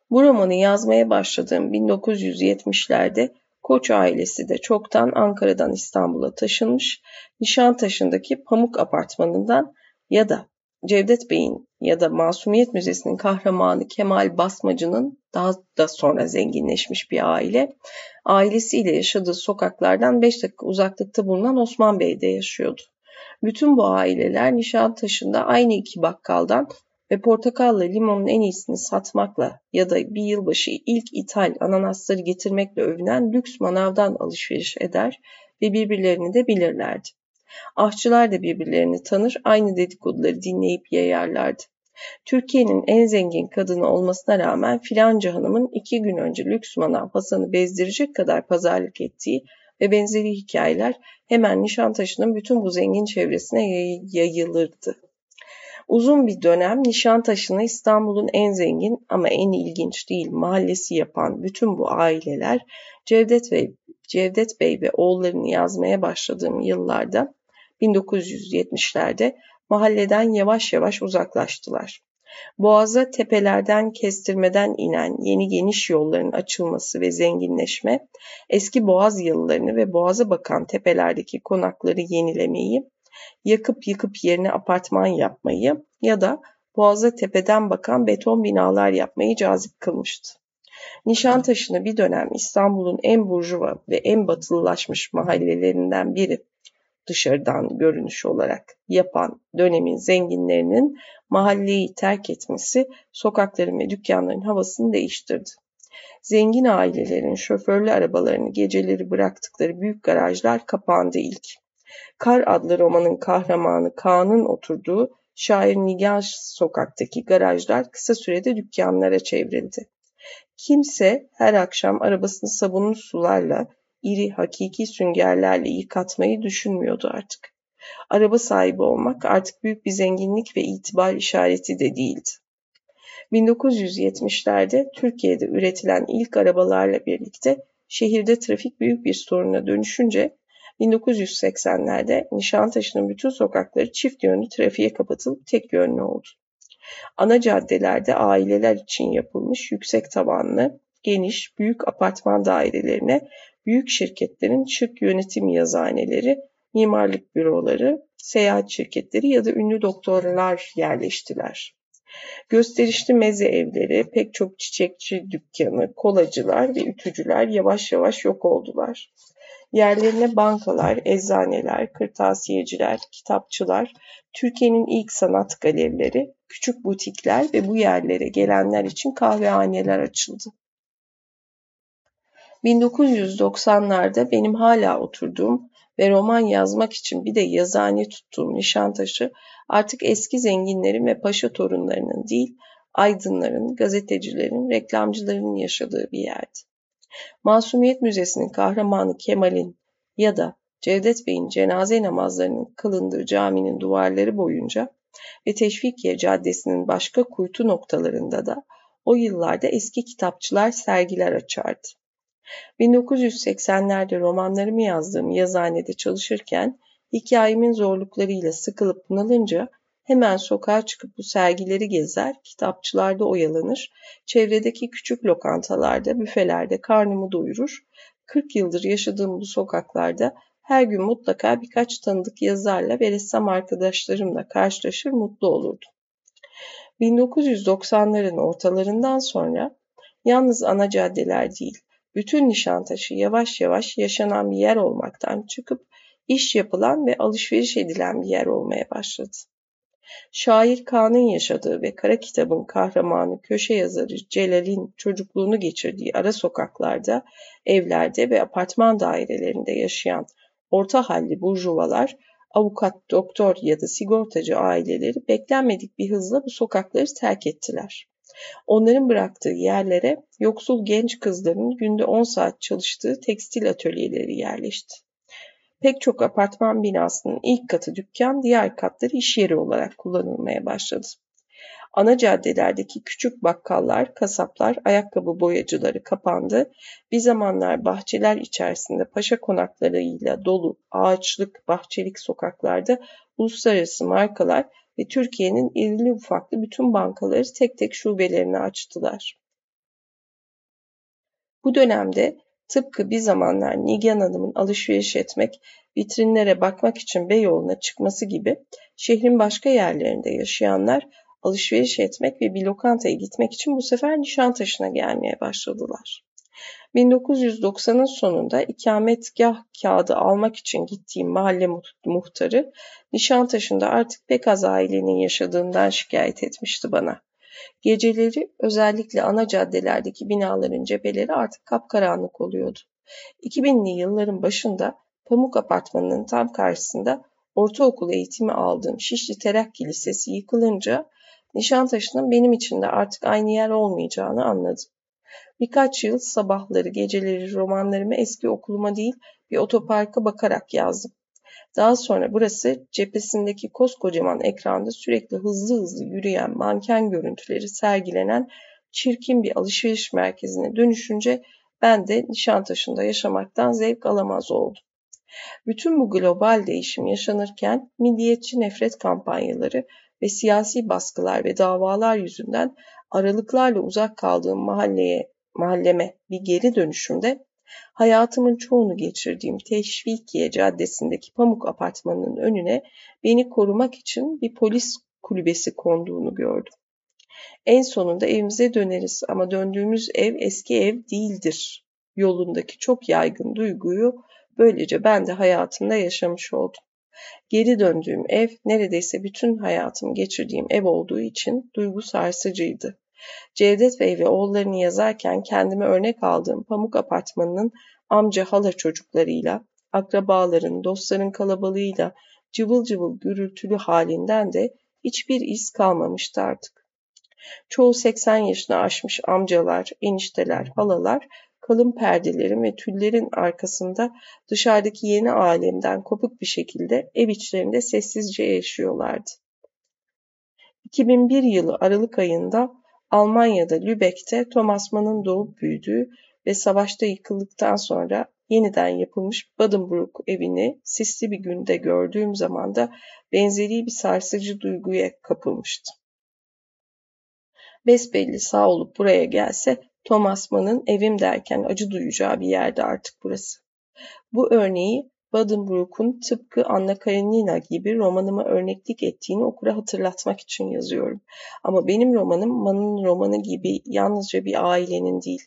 Bu romanı yazmaya başladığım 1970'lerde Koç ailesi de çoktan Ankara'dan İstanbul'a taşınmış, Nişantaşı'ndaki Pamuk Apartmanı'ndan ya da Cevdet Bey'in ya da Masumiyet Müzesi'nin kahramanı Kemal Basmacı'nın daha da sonra zenginleşmiş bir aile. Ailesiyle yaşadığı sokaklardan 5 dakika uzaklıkta bulunan Osman Bey'de yaşıyordu. Bütün bu aileler Nişantaşı'nda aynı iki bakkaldan ve portakalla limonun en iyisini satmakla ya da bir yılbaşı ilk ithal ananasları getirmekle övünen lüks manavdan alışveriş eder ve birbirlerini de bilirlerdi. Ahçılar da birbirlerini tanır, aynı dedikoduları dinleyip yayarlardı. Türkiye'nin en zengin kadını olmasına rağmen filanca hanımın iki gün önce lüks manav Hasan'ı bezdirecek kadar pazarlık ettiği ve benzeri hikayeler hemen Nişantaşı'nın bütün bu zengin çevresine yayılırdı. Uzun bir dönem Nişantaşı'nı İstanbul'un en zengin ama en ilginç değil mahallesi yapan bütün bu aileler Cevdet ve Cevdet Bey ve oğullarını yazmaya başladığım yıllarda 1970'lerde mahalleden yavaş yavaş uzaklaştılar. Boğaza tepelerden kestirmeden inen yeni geniş yolların açılması ve zenginleşme, eski boğaz yıllarını ve boğaza bakan tepelerdeki konakları yenilemeyi, yakıp yıkıp yerine apartman yapmayı ya da boğaza tepeden bakan beton binalar yapmayı cazip kılmıştı. Nişantaşı'nı bir dönem İstanbul'un en burjuva ve en batılılaşmış mahallelerinden biri dışarıdan görünüş olarak yapan dönemin zenginlerinin mahalleyi terk etmesi sokakların ve dükkanların havasını değiştirdi. Zengin ailelerin şoförlü arabalarını geceleri bıraktıkları büyük garajlar kapandı ilk. Kar adlı romanın kahramanı Kaan'ın oturduğu şair Nigar sokaktaki garajlar kısa sürede dükkanlara çevrildi. Kimse her akşam arabasını sabunlu sularla, iri hakiki süngerlerle yıkatmayı düşünmüyordu artık. Araba sahibi olmak artık büyük bir zenginlik ve itibar işareti de değildi. 1970'lerde Türkiye'de üretilen ilk arabalarla birlikte şehirde trafik büyük bir soruna dönüşünce 1980'lerde Nişantaşı'nın bütün sokakları çift yönlü trafiğe kapatılıp tek yönlü oldu. Ana caddelerde aileler için yapılmış yüksek tabanlı, geniş, büyük apartman dairelerine büyük şirketlerin şık yönetim yazıhaneleri, mimarlık büroları, seyahat şirketleri ya da ünlü doktorlar yerleştiler. Gösterişli meze evleri, pek çok çiçekçi dükkanı, kolacılar ve ütücüler yavaş yavaş yok oldular. Yerlerine bankalar, eczaneler, kırtasiyeciler, kitapçılar, Türkiye'nin ilk sanat galerileri, küçük butikler ve bu yerlere gelenler için kahvehaneler açıldı. 1990'larda benim hala oturduğum ve roman yazmak için bir de yazıhane tuttuğum Nişantaşı artık eski zenginlerin ve paşa torunlarının değil, aydınların, gazetecilerin, reklamcıların yaşadığı bir yerdi. Masumiyet Müzesi'nin kahramanı Kemal'in ya da Cevdet Bey'in cenaze namazlarının kılındığı caminin duvarları boyunca ve Teşvikiye Caddesi'nin başka kuytu noktalarında da o yıllarda eski kitapçılar sergiler açardı. 1980'lerde romanlarımı yazdığım yazıhanede çalışırken hikayemin zorluklarıyla sıkılıp bunalınca hemen sokağa çıkıp bu sergileri gezer, kitapçılarda oyalanır, çevredeki küçük lokantalarda, büfelerde karnımı doyurur. 40 yıldır yaşadığım bu sokaklarda her gün mutlaka birkaç tanıdık yazarla ve ressam arkadaşlarımla karşılaşır mutlu olurdum. 1990'ların ortalarından sonra yalnız ana caddeler değil, bütün Nişantaşı yavaş yavaş yaşanan bir yer olmaktan çıkıp iş yapılan ve alışveriş edilen bir yer olmaya başladı. Şair Kaan'ın yaşadığı ve kara kitabın kahramanı köşe yazarı Celal'in çocukluğunu geçirdiği ara sokaklarda, evlerde ve apartman dairelerinde yaşayan orta halli burjuvalar, avukat, doktor ya da sigortacı aileleri beklenmedik bir hızla bu sokakları terk ettiler. Onların bıraktığı yerlere yoksul genç kızların günde 10 saat çalıştığı tekstil atölyeleri yerleşti. Pek çok apartman binasının ilk katı dükkan, diğer katları iş yeri olarak kullanılmaya başladı. Ana caddelerdeki küçük bakkallar, kasaplar, ayakkabı boyacıları kapandı. Bir zamanlar bahçeler içerisinde paşa konaklarıyla dolu ağaçlık, bahçelik sokaklarda uluslararası markalar ve Türkiye'nin irili ufaklı bütün bankaları tek tek şubelerini açtılar. Bu dönemde tıpkı bir zamanlar Nigan Hanım'ın alışveriş etmek, vitrinlere bakmak için Beyoğlu'na çıkması gibi şehrin başka yerlerinde yaşayanlar alışveriş etmek ve bir lokantaya gitmek için bu sefer Nişantaşı'na gelmeye başladılar. 1990'ın sonunda ikametgah kağıdı almak için gittiğim mahalle muhtarı Nişantaşı'nda artık pek az ailenin yaşadığından şikayet etmişti bana. Geceleri özellikle ana caddelerdeki binaların cepheleri artık kapkaranlık oluyordu. 2000'li yılların başında Pamuk Apartmanı'nın tam karşısında ortaokul eğitimi aldığım Şişli Terakki Lisesi yıkılınca Nişantaşı'nın benim için de artık aynı yer olmayacağını anladım. Birkaç yıl sabahları geceleri romanlarımı eski okuluma değil bir otoparka bakarak yazdım. Daha sonra burası cephesindeki koskocaman ekranda sürekli hızlı hızlı yürüyen manken görüntüleri sergilenen çirkin bir alışveriş merkezine dönüşünce ben de Nişantaşı'nda yaşamaktan zevk alamaz oldum. Bütün bu global değişim yaşanırken milliyetçi nefret kampanyaları ve siyasi baskılar ve davalar yüzünden aralıklarla uzak kaldığım mahalleye, mahalleme bir geri dönüşümde hayatımın çoğunu geçirdiğim Teşvikiye Caddesi'ndeki Pamuk Apartmanı'nın önüne beni korumak için bir polis kulübesi konduğunu gördüm. En sonunda evimize döneriz ama döndüğümüz ev eski ev değildir yolundaki çok yaygın duyguyu böylece ben de hayatımda yaşamış oldum. Geri döndüğüm ev neredeyse bütün hayatımı geçirdiğim ev olduğu için duygu sarsıcıydı. Cevdet Bey ve oğullarını yazarken kendime örnek aldığım Pamuk Apartmanı'nın amca hala çocuklarıyla, akrabaların, dostların kalabalığıyla cıvıl cıvıl gürültülü halinden de hiçbir iz kalmamıştı artık. Çoğu 80 yaşını aşmış amcalar, enişteler, halalar kalın perdelerin ve tüllerin arkasında dışarıdaki yeni alemden kopuk bir şekilde ev içlerinde sessizce yaşıyorlardı. 2001 yılı Aralık ayında Almanya'da Lübeck'te Thomas Mann'ın doğup büyüdüğü ve savaşta yıkıldıktan sonra yeniden yapılmış Badenbrook evini sisli bir günde gördüğüm zaman da benzeri bir sarsıcı duyguya kapılmıştım. Besbelli sağ olup buraya gelse Thomas Mann'ın evim derken acı duyacağı bir yerde artık burası. Bu örneği Buddenbrook'un tıpkı Anna Karenina gibi romanıma örneklik ettiğini okura hatırlatmak için yazıyorum. Ama benim romanım Mann'ın romanı gibi yalnızca bir ailenin değil,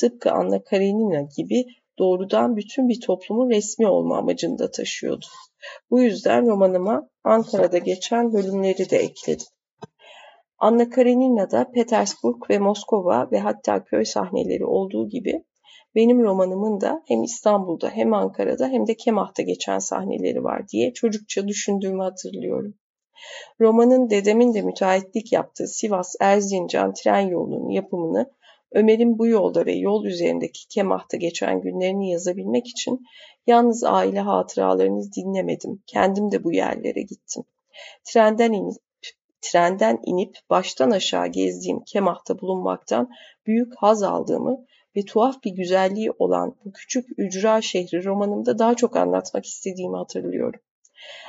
tıpkı Anna Karenina gibi doğrudan bütün bir toplumun resmi olma amacını da taşıyordu. Bu yüzden romanıma Ankara'da geçen bölümleri de ekledim. Anna Karenina'da Petersburg ve Moskova ve hatta köy sahneleri olduğu gibi benim romanımın da hem İstanbul'da hem Ankara'da hem de Kemah'ta geçen sahneleri var diye çocukça düşündüğümü hatırlıyorum. Romanın dedemin de müteahhitlik yaptığı Sivas-Erzincan tren yolunun yapımını Ömer'in bu yolda ve yol üzerindeki Kemah'ta geçen günlerini yazabilmek için yalnız aile hatıralarını dinlemedim. Kendim de bu yerlere gittim. Trenden inip trenden inip baştan aşağı gezdiğim Kemah'ta bulunmaktan büyük haz aldığımı ve tuhaf bir güzelliği olan bu küçük ücra şehri romanımda daha çok anlatmak istediğimi hatırlıyorum.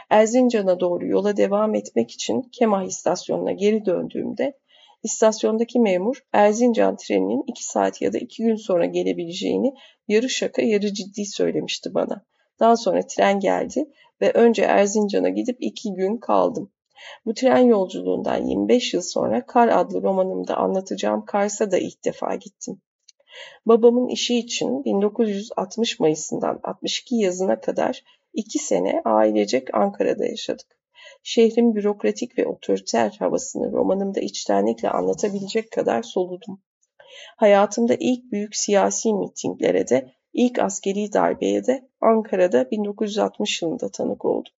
Erzincan'a doğru yola devam etmek için Kemah istasyonuna geri döndüğümde istasyondaki memur Erzincan treninin iki saat ya da iki gün sonra gelebileceğini yarı şaka yarı ciddi söylemişti bana. Daha sonra tren geldi ve önce Erzincan'a gidip iki gün kaldım. Bu tren yolculuğundan 25 yıl sonra Kar adlı romanımda anlatacağım Kars'a da ilk defa gittim. Babamın işi için 1960 Mayıs'ından 62 yazına kadar iki sene ailecek Ankara'da yaşadık. Şehrin bürokratik ve otoriter havasını romanımda içtenlikle anlatabilecek kadar soludum. Hayatımda ilk büyük siyasi mitinglere de, ilk askeri darbeye de Ankara'da 1960 yılında tanık oldum.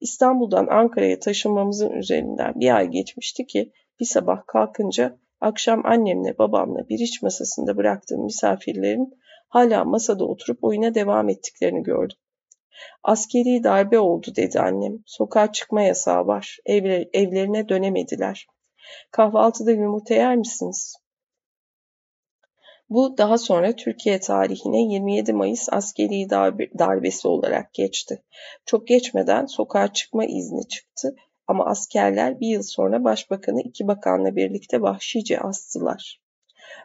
İstanbul'dan Ankara'ya taşınmamızın üzerinden bir ay geçmişti ki bir sabah kalkınca akşam annemle babamla bir iç masasında bıraktığım misafirlerin hala masada oturup oyuna devam ettiklerini gördüm. Askeri darbe oldu dedi annem. Sokağa çıkma yasağı var. Evler, evlerine dönemediler. Kahvaltıda yumurta yer misiniz? Bu daha sonra Türkiye tarihine 27 Mayıs askeri darbe, darbesi olarak geçti. Çok geçmeden sokağa çıkma izni çıktı ama askerler bir yıl sonra başbakanı iki bakanla birlikte vahşice astılar.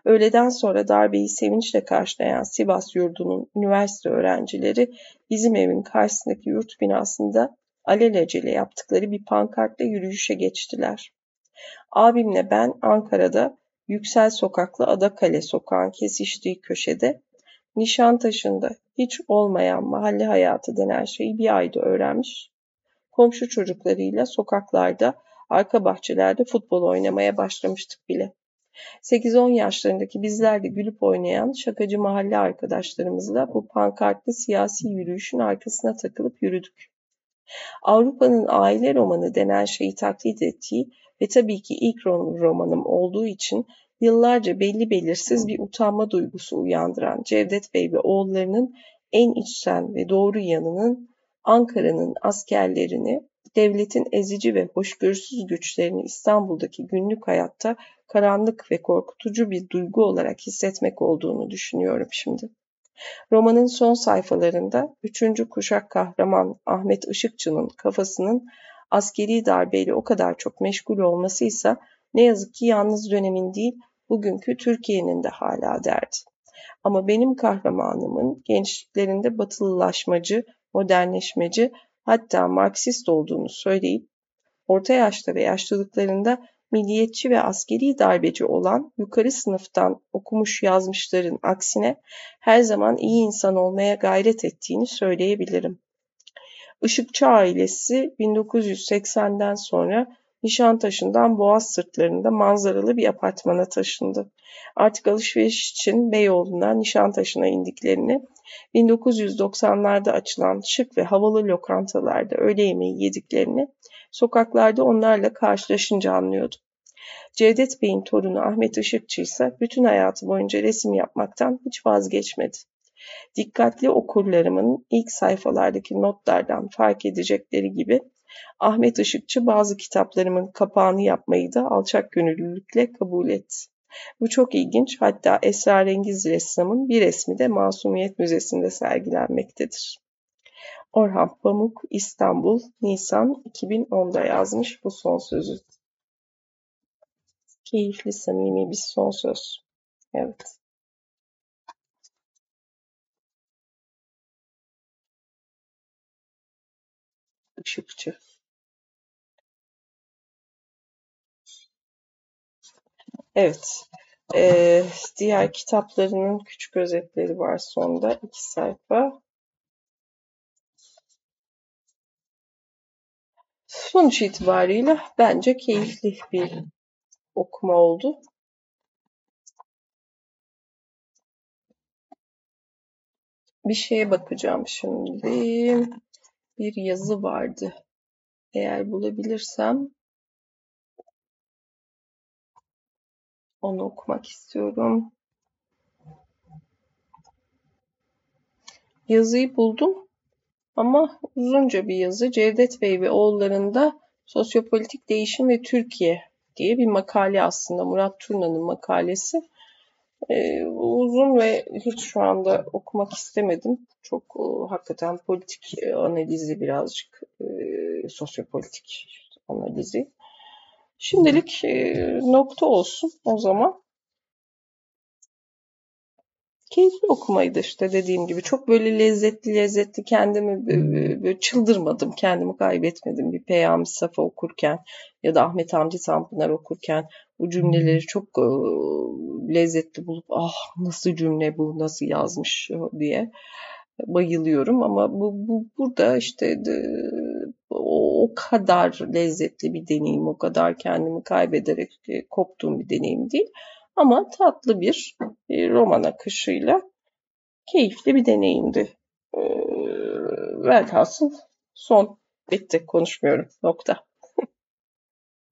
Öğleden sonra darbeyi sevinçle karşılayan Sivas yurdunun üniversite öğrencileri bizim evin karşısındaki yurt binasında alelacele yaptıkları bir pankartla yürüyüşe geçtiler. Abimle ben Ankara'da Yüksel Sokaklı Adakale Sokağın kesiştiği köşede Nişantaşı'nda hiç olmayan mahalle hayatı denen şeyi bir ayda öğrenmiş. Komşu çocuklarıyla sokaklarda, arka bahçelerde futbol oynamaya başlamıştık bile. 8-10 yaşlarındaki bizler de gülüp oynayan şakacı mahalle arkadaşlarımızla bu pankartlı siyasi yürüyüşün arkasına takılıp yürüdük. Avrupa'nın aile romanı denen şeyi taklit ettiği ve tabii ki ilk romanım olduğu için yıllarca belli belirsiz bir utanma duygusu uyandıran Cevdet Bey ve oğullarının en içten ve doğru yanının Ankara'nın askerlerini, devletin ezici ve hoşgörüsüz güçlerini İstanbul'daki günlük hayatta karanlık ve korkutucu bir duygu olarak hissetmek olduğunu düşünüyorum şimdi. Romanın son sayfalarında üçüncü kuşak kahraman Ahmet Işıkçı'nın kafasının askeri darbeyle o kadar çok meşgul olmasıysa ne yazık ki yalnız dönemin değil bugünkü Türkiye'nin de hala derdi. Ama benim kahramanımın gençliklerinde batılılaşmacı, modernleşmeci hatta Marksist olduğunu söyleyip orta yaşta ve yaşlılıklarında milliyetçi ve askeri darbeci olan yukarı sınıftan okumuş yazmışların aksine her zaman iyi insan olmaya gayret ettiğini söyleyebilirim. Işıkçı ailesi 1980'den sonra Nişantaşı'ndan Boğaz sırtlarında manzaralı bir apartmana taşındı. Artık alışveriş için Beyoğlu'ndan Nişantaşı'na indiklerini, 1990'larda açılan şık ve havalı lokantalarda öğle yemeği yediklerini, sokaklarda onlarla karşılaşınca anlıyordu. Cevdet Bey'in torunu Ahmet Işıkçı ise bütün hayatı boyunca resim yapmaktan hiç vazgeçmedi. Dikkatli okurlarımın ilk sayfalardaki notlardan fark edecekleri gibi Ahmet Işıkçı bazı kitaplarımın kapağını yapmayı da alçak gönüllülükle kabul etti. Bu çok ilginç hatta esrarengiz ressamın bir resmi de Masumiyet Müzesi'nde sergilenmektedir. Orhan Pamuk İstanbul Nisan 2010'da yazmış bu son sözü. Keyifli samimi bir son söz. Evet. Işıkçı. Evet. Ee, diğer kitaplarının küçük özetleri var sonda. iki sayfa. Sonuç itibariyle bence keyifli bir okuma oldu. Bir şeye bakacağım şimdi. Bir yazı vardı. Eğer bulabilirsem onu okumak istiyorum. Yazıyı buldum ama uzunca bir yazı. Cevdet Bey ve oğullarında Sosyopolitik Değişim ve Türkiye diye bir makale aslında. Murat Turna'nın makalesi. Ee, uzun ve hiç şu anda okumak istemedim. Çok e, hakikaten politik e, analizi birazcık e, sosyopolitik analizi. Şimdilik e, nokta olsun o zaman. Keyifli okumaydı işte dediğim gibi. Çok böyle lezzetli lezzetli kendimi böyle çıldırmadım, kendimi kaybetmedim bir Peyami Safa okurken ya da Ahmet Hamdi Tanpınar okurken bu cümleleri çok e, lezzetli bulup ah nasıl cümle bu nasıl yazmış diye bayılıyorum ama bu, bu burada işte de, o, o kadar lezzetli bir deneyim, o kadar kendimi kaybederek e, koptuğum bir deneyim değil. Ama tatlı bir e, roman akışıyla keyifli bir deneyimdi. E, velhasıl son bitti konuşmuyorum nokta.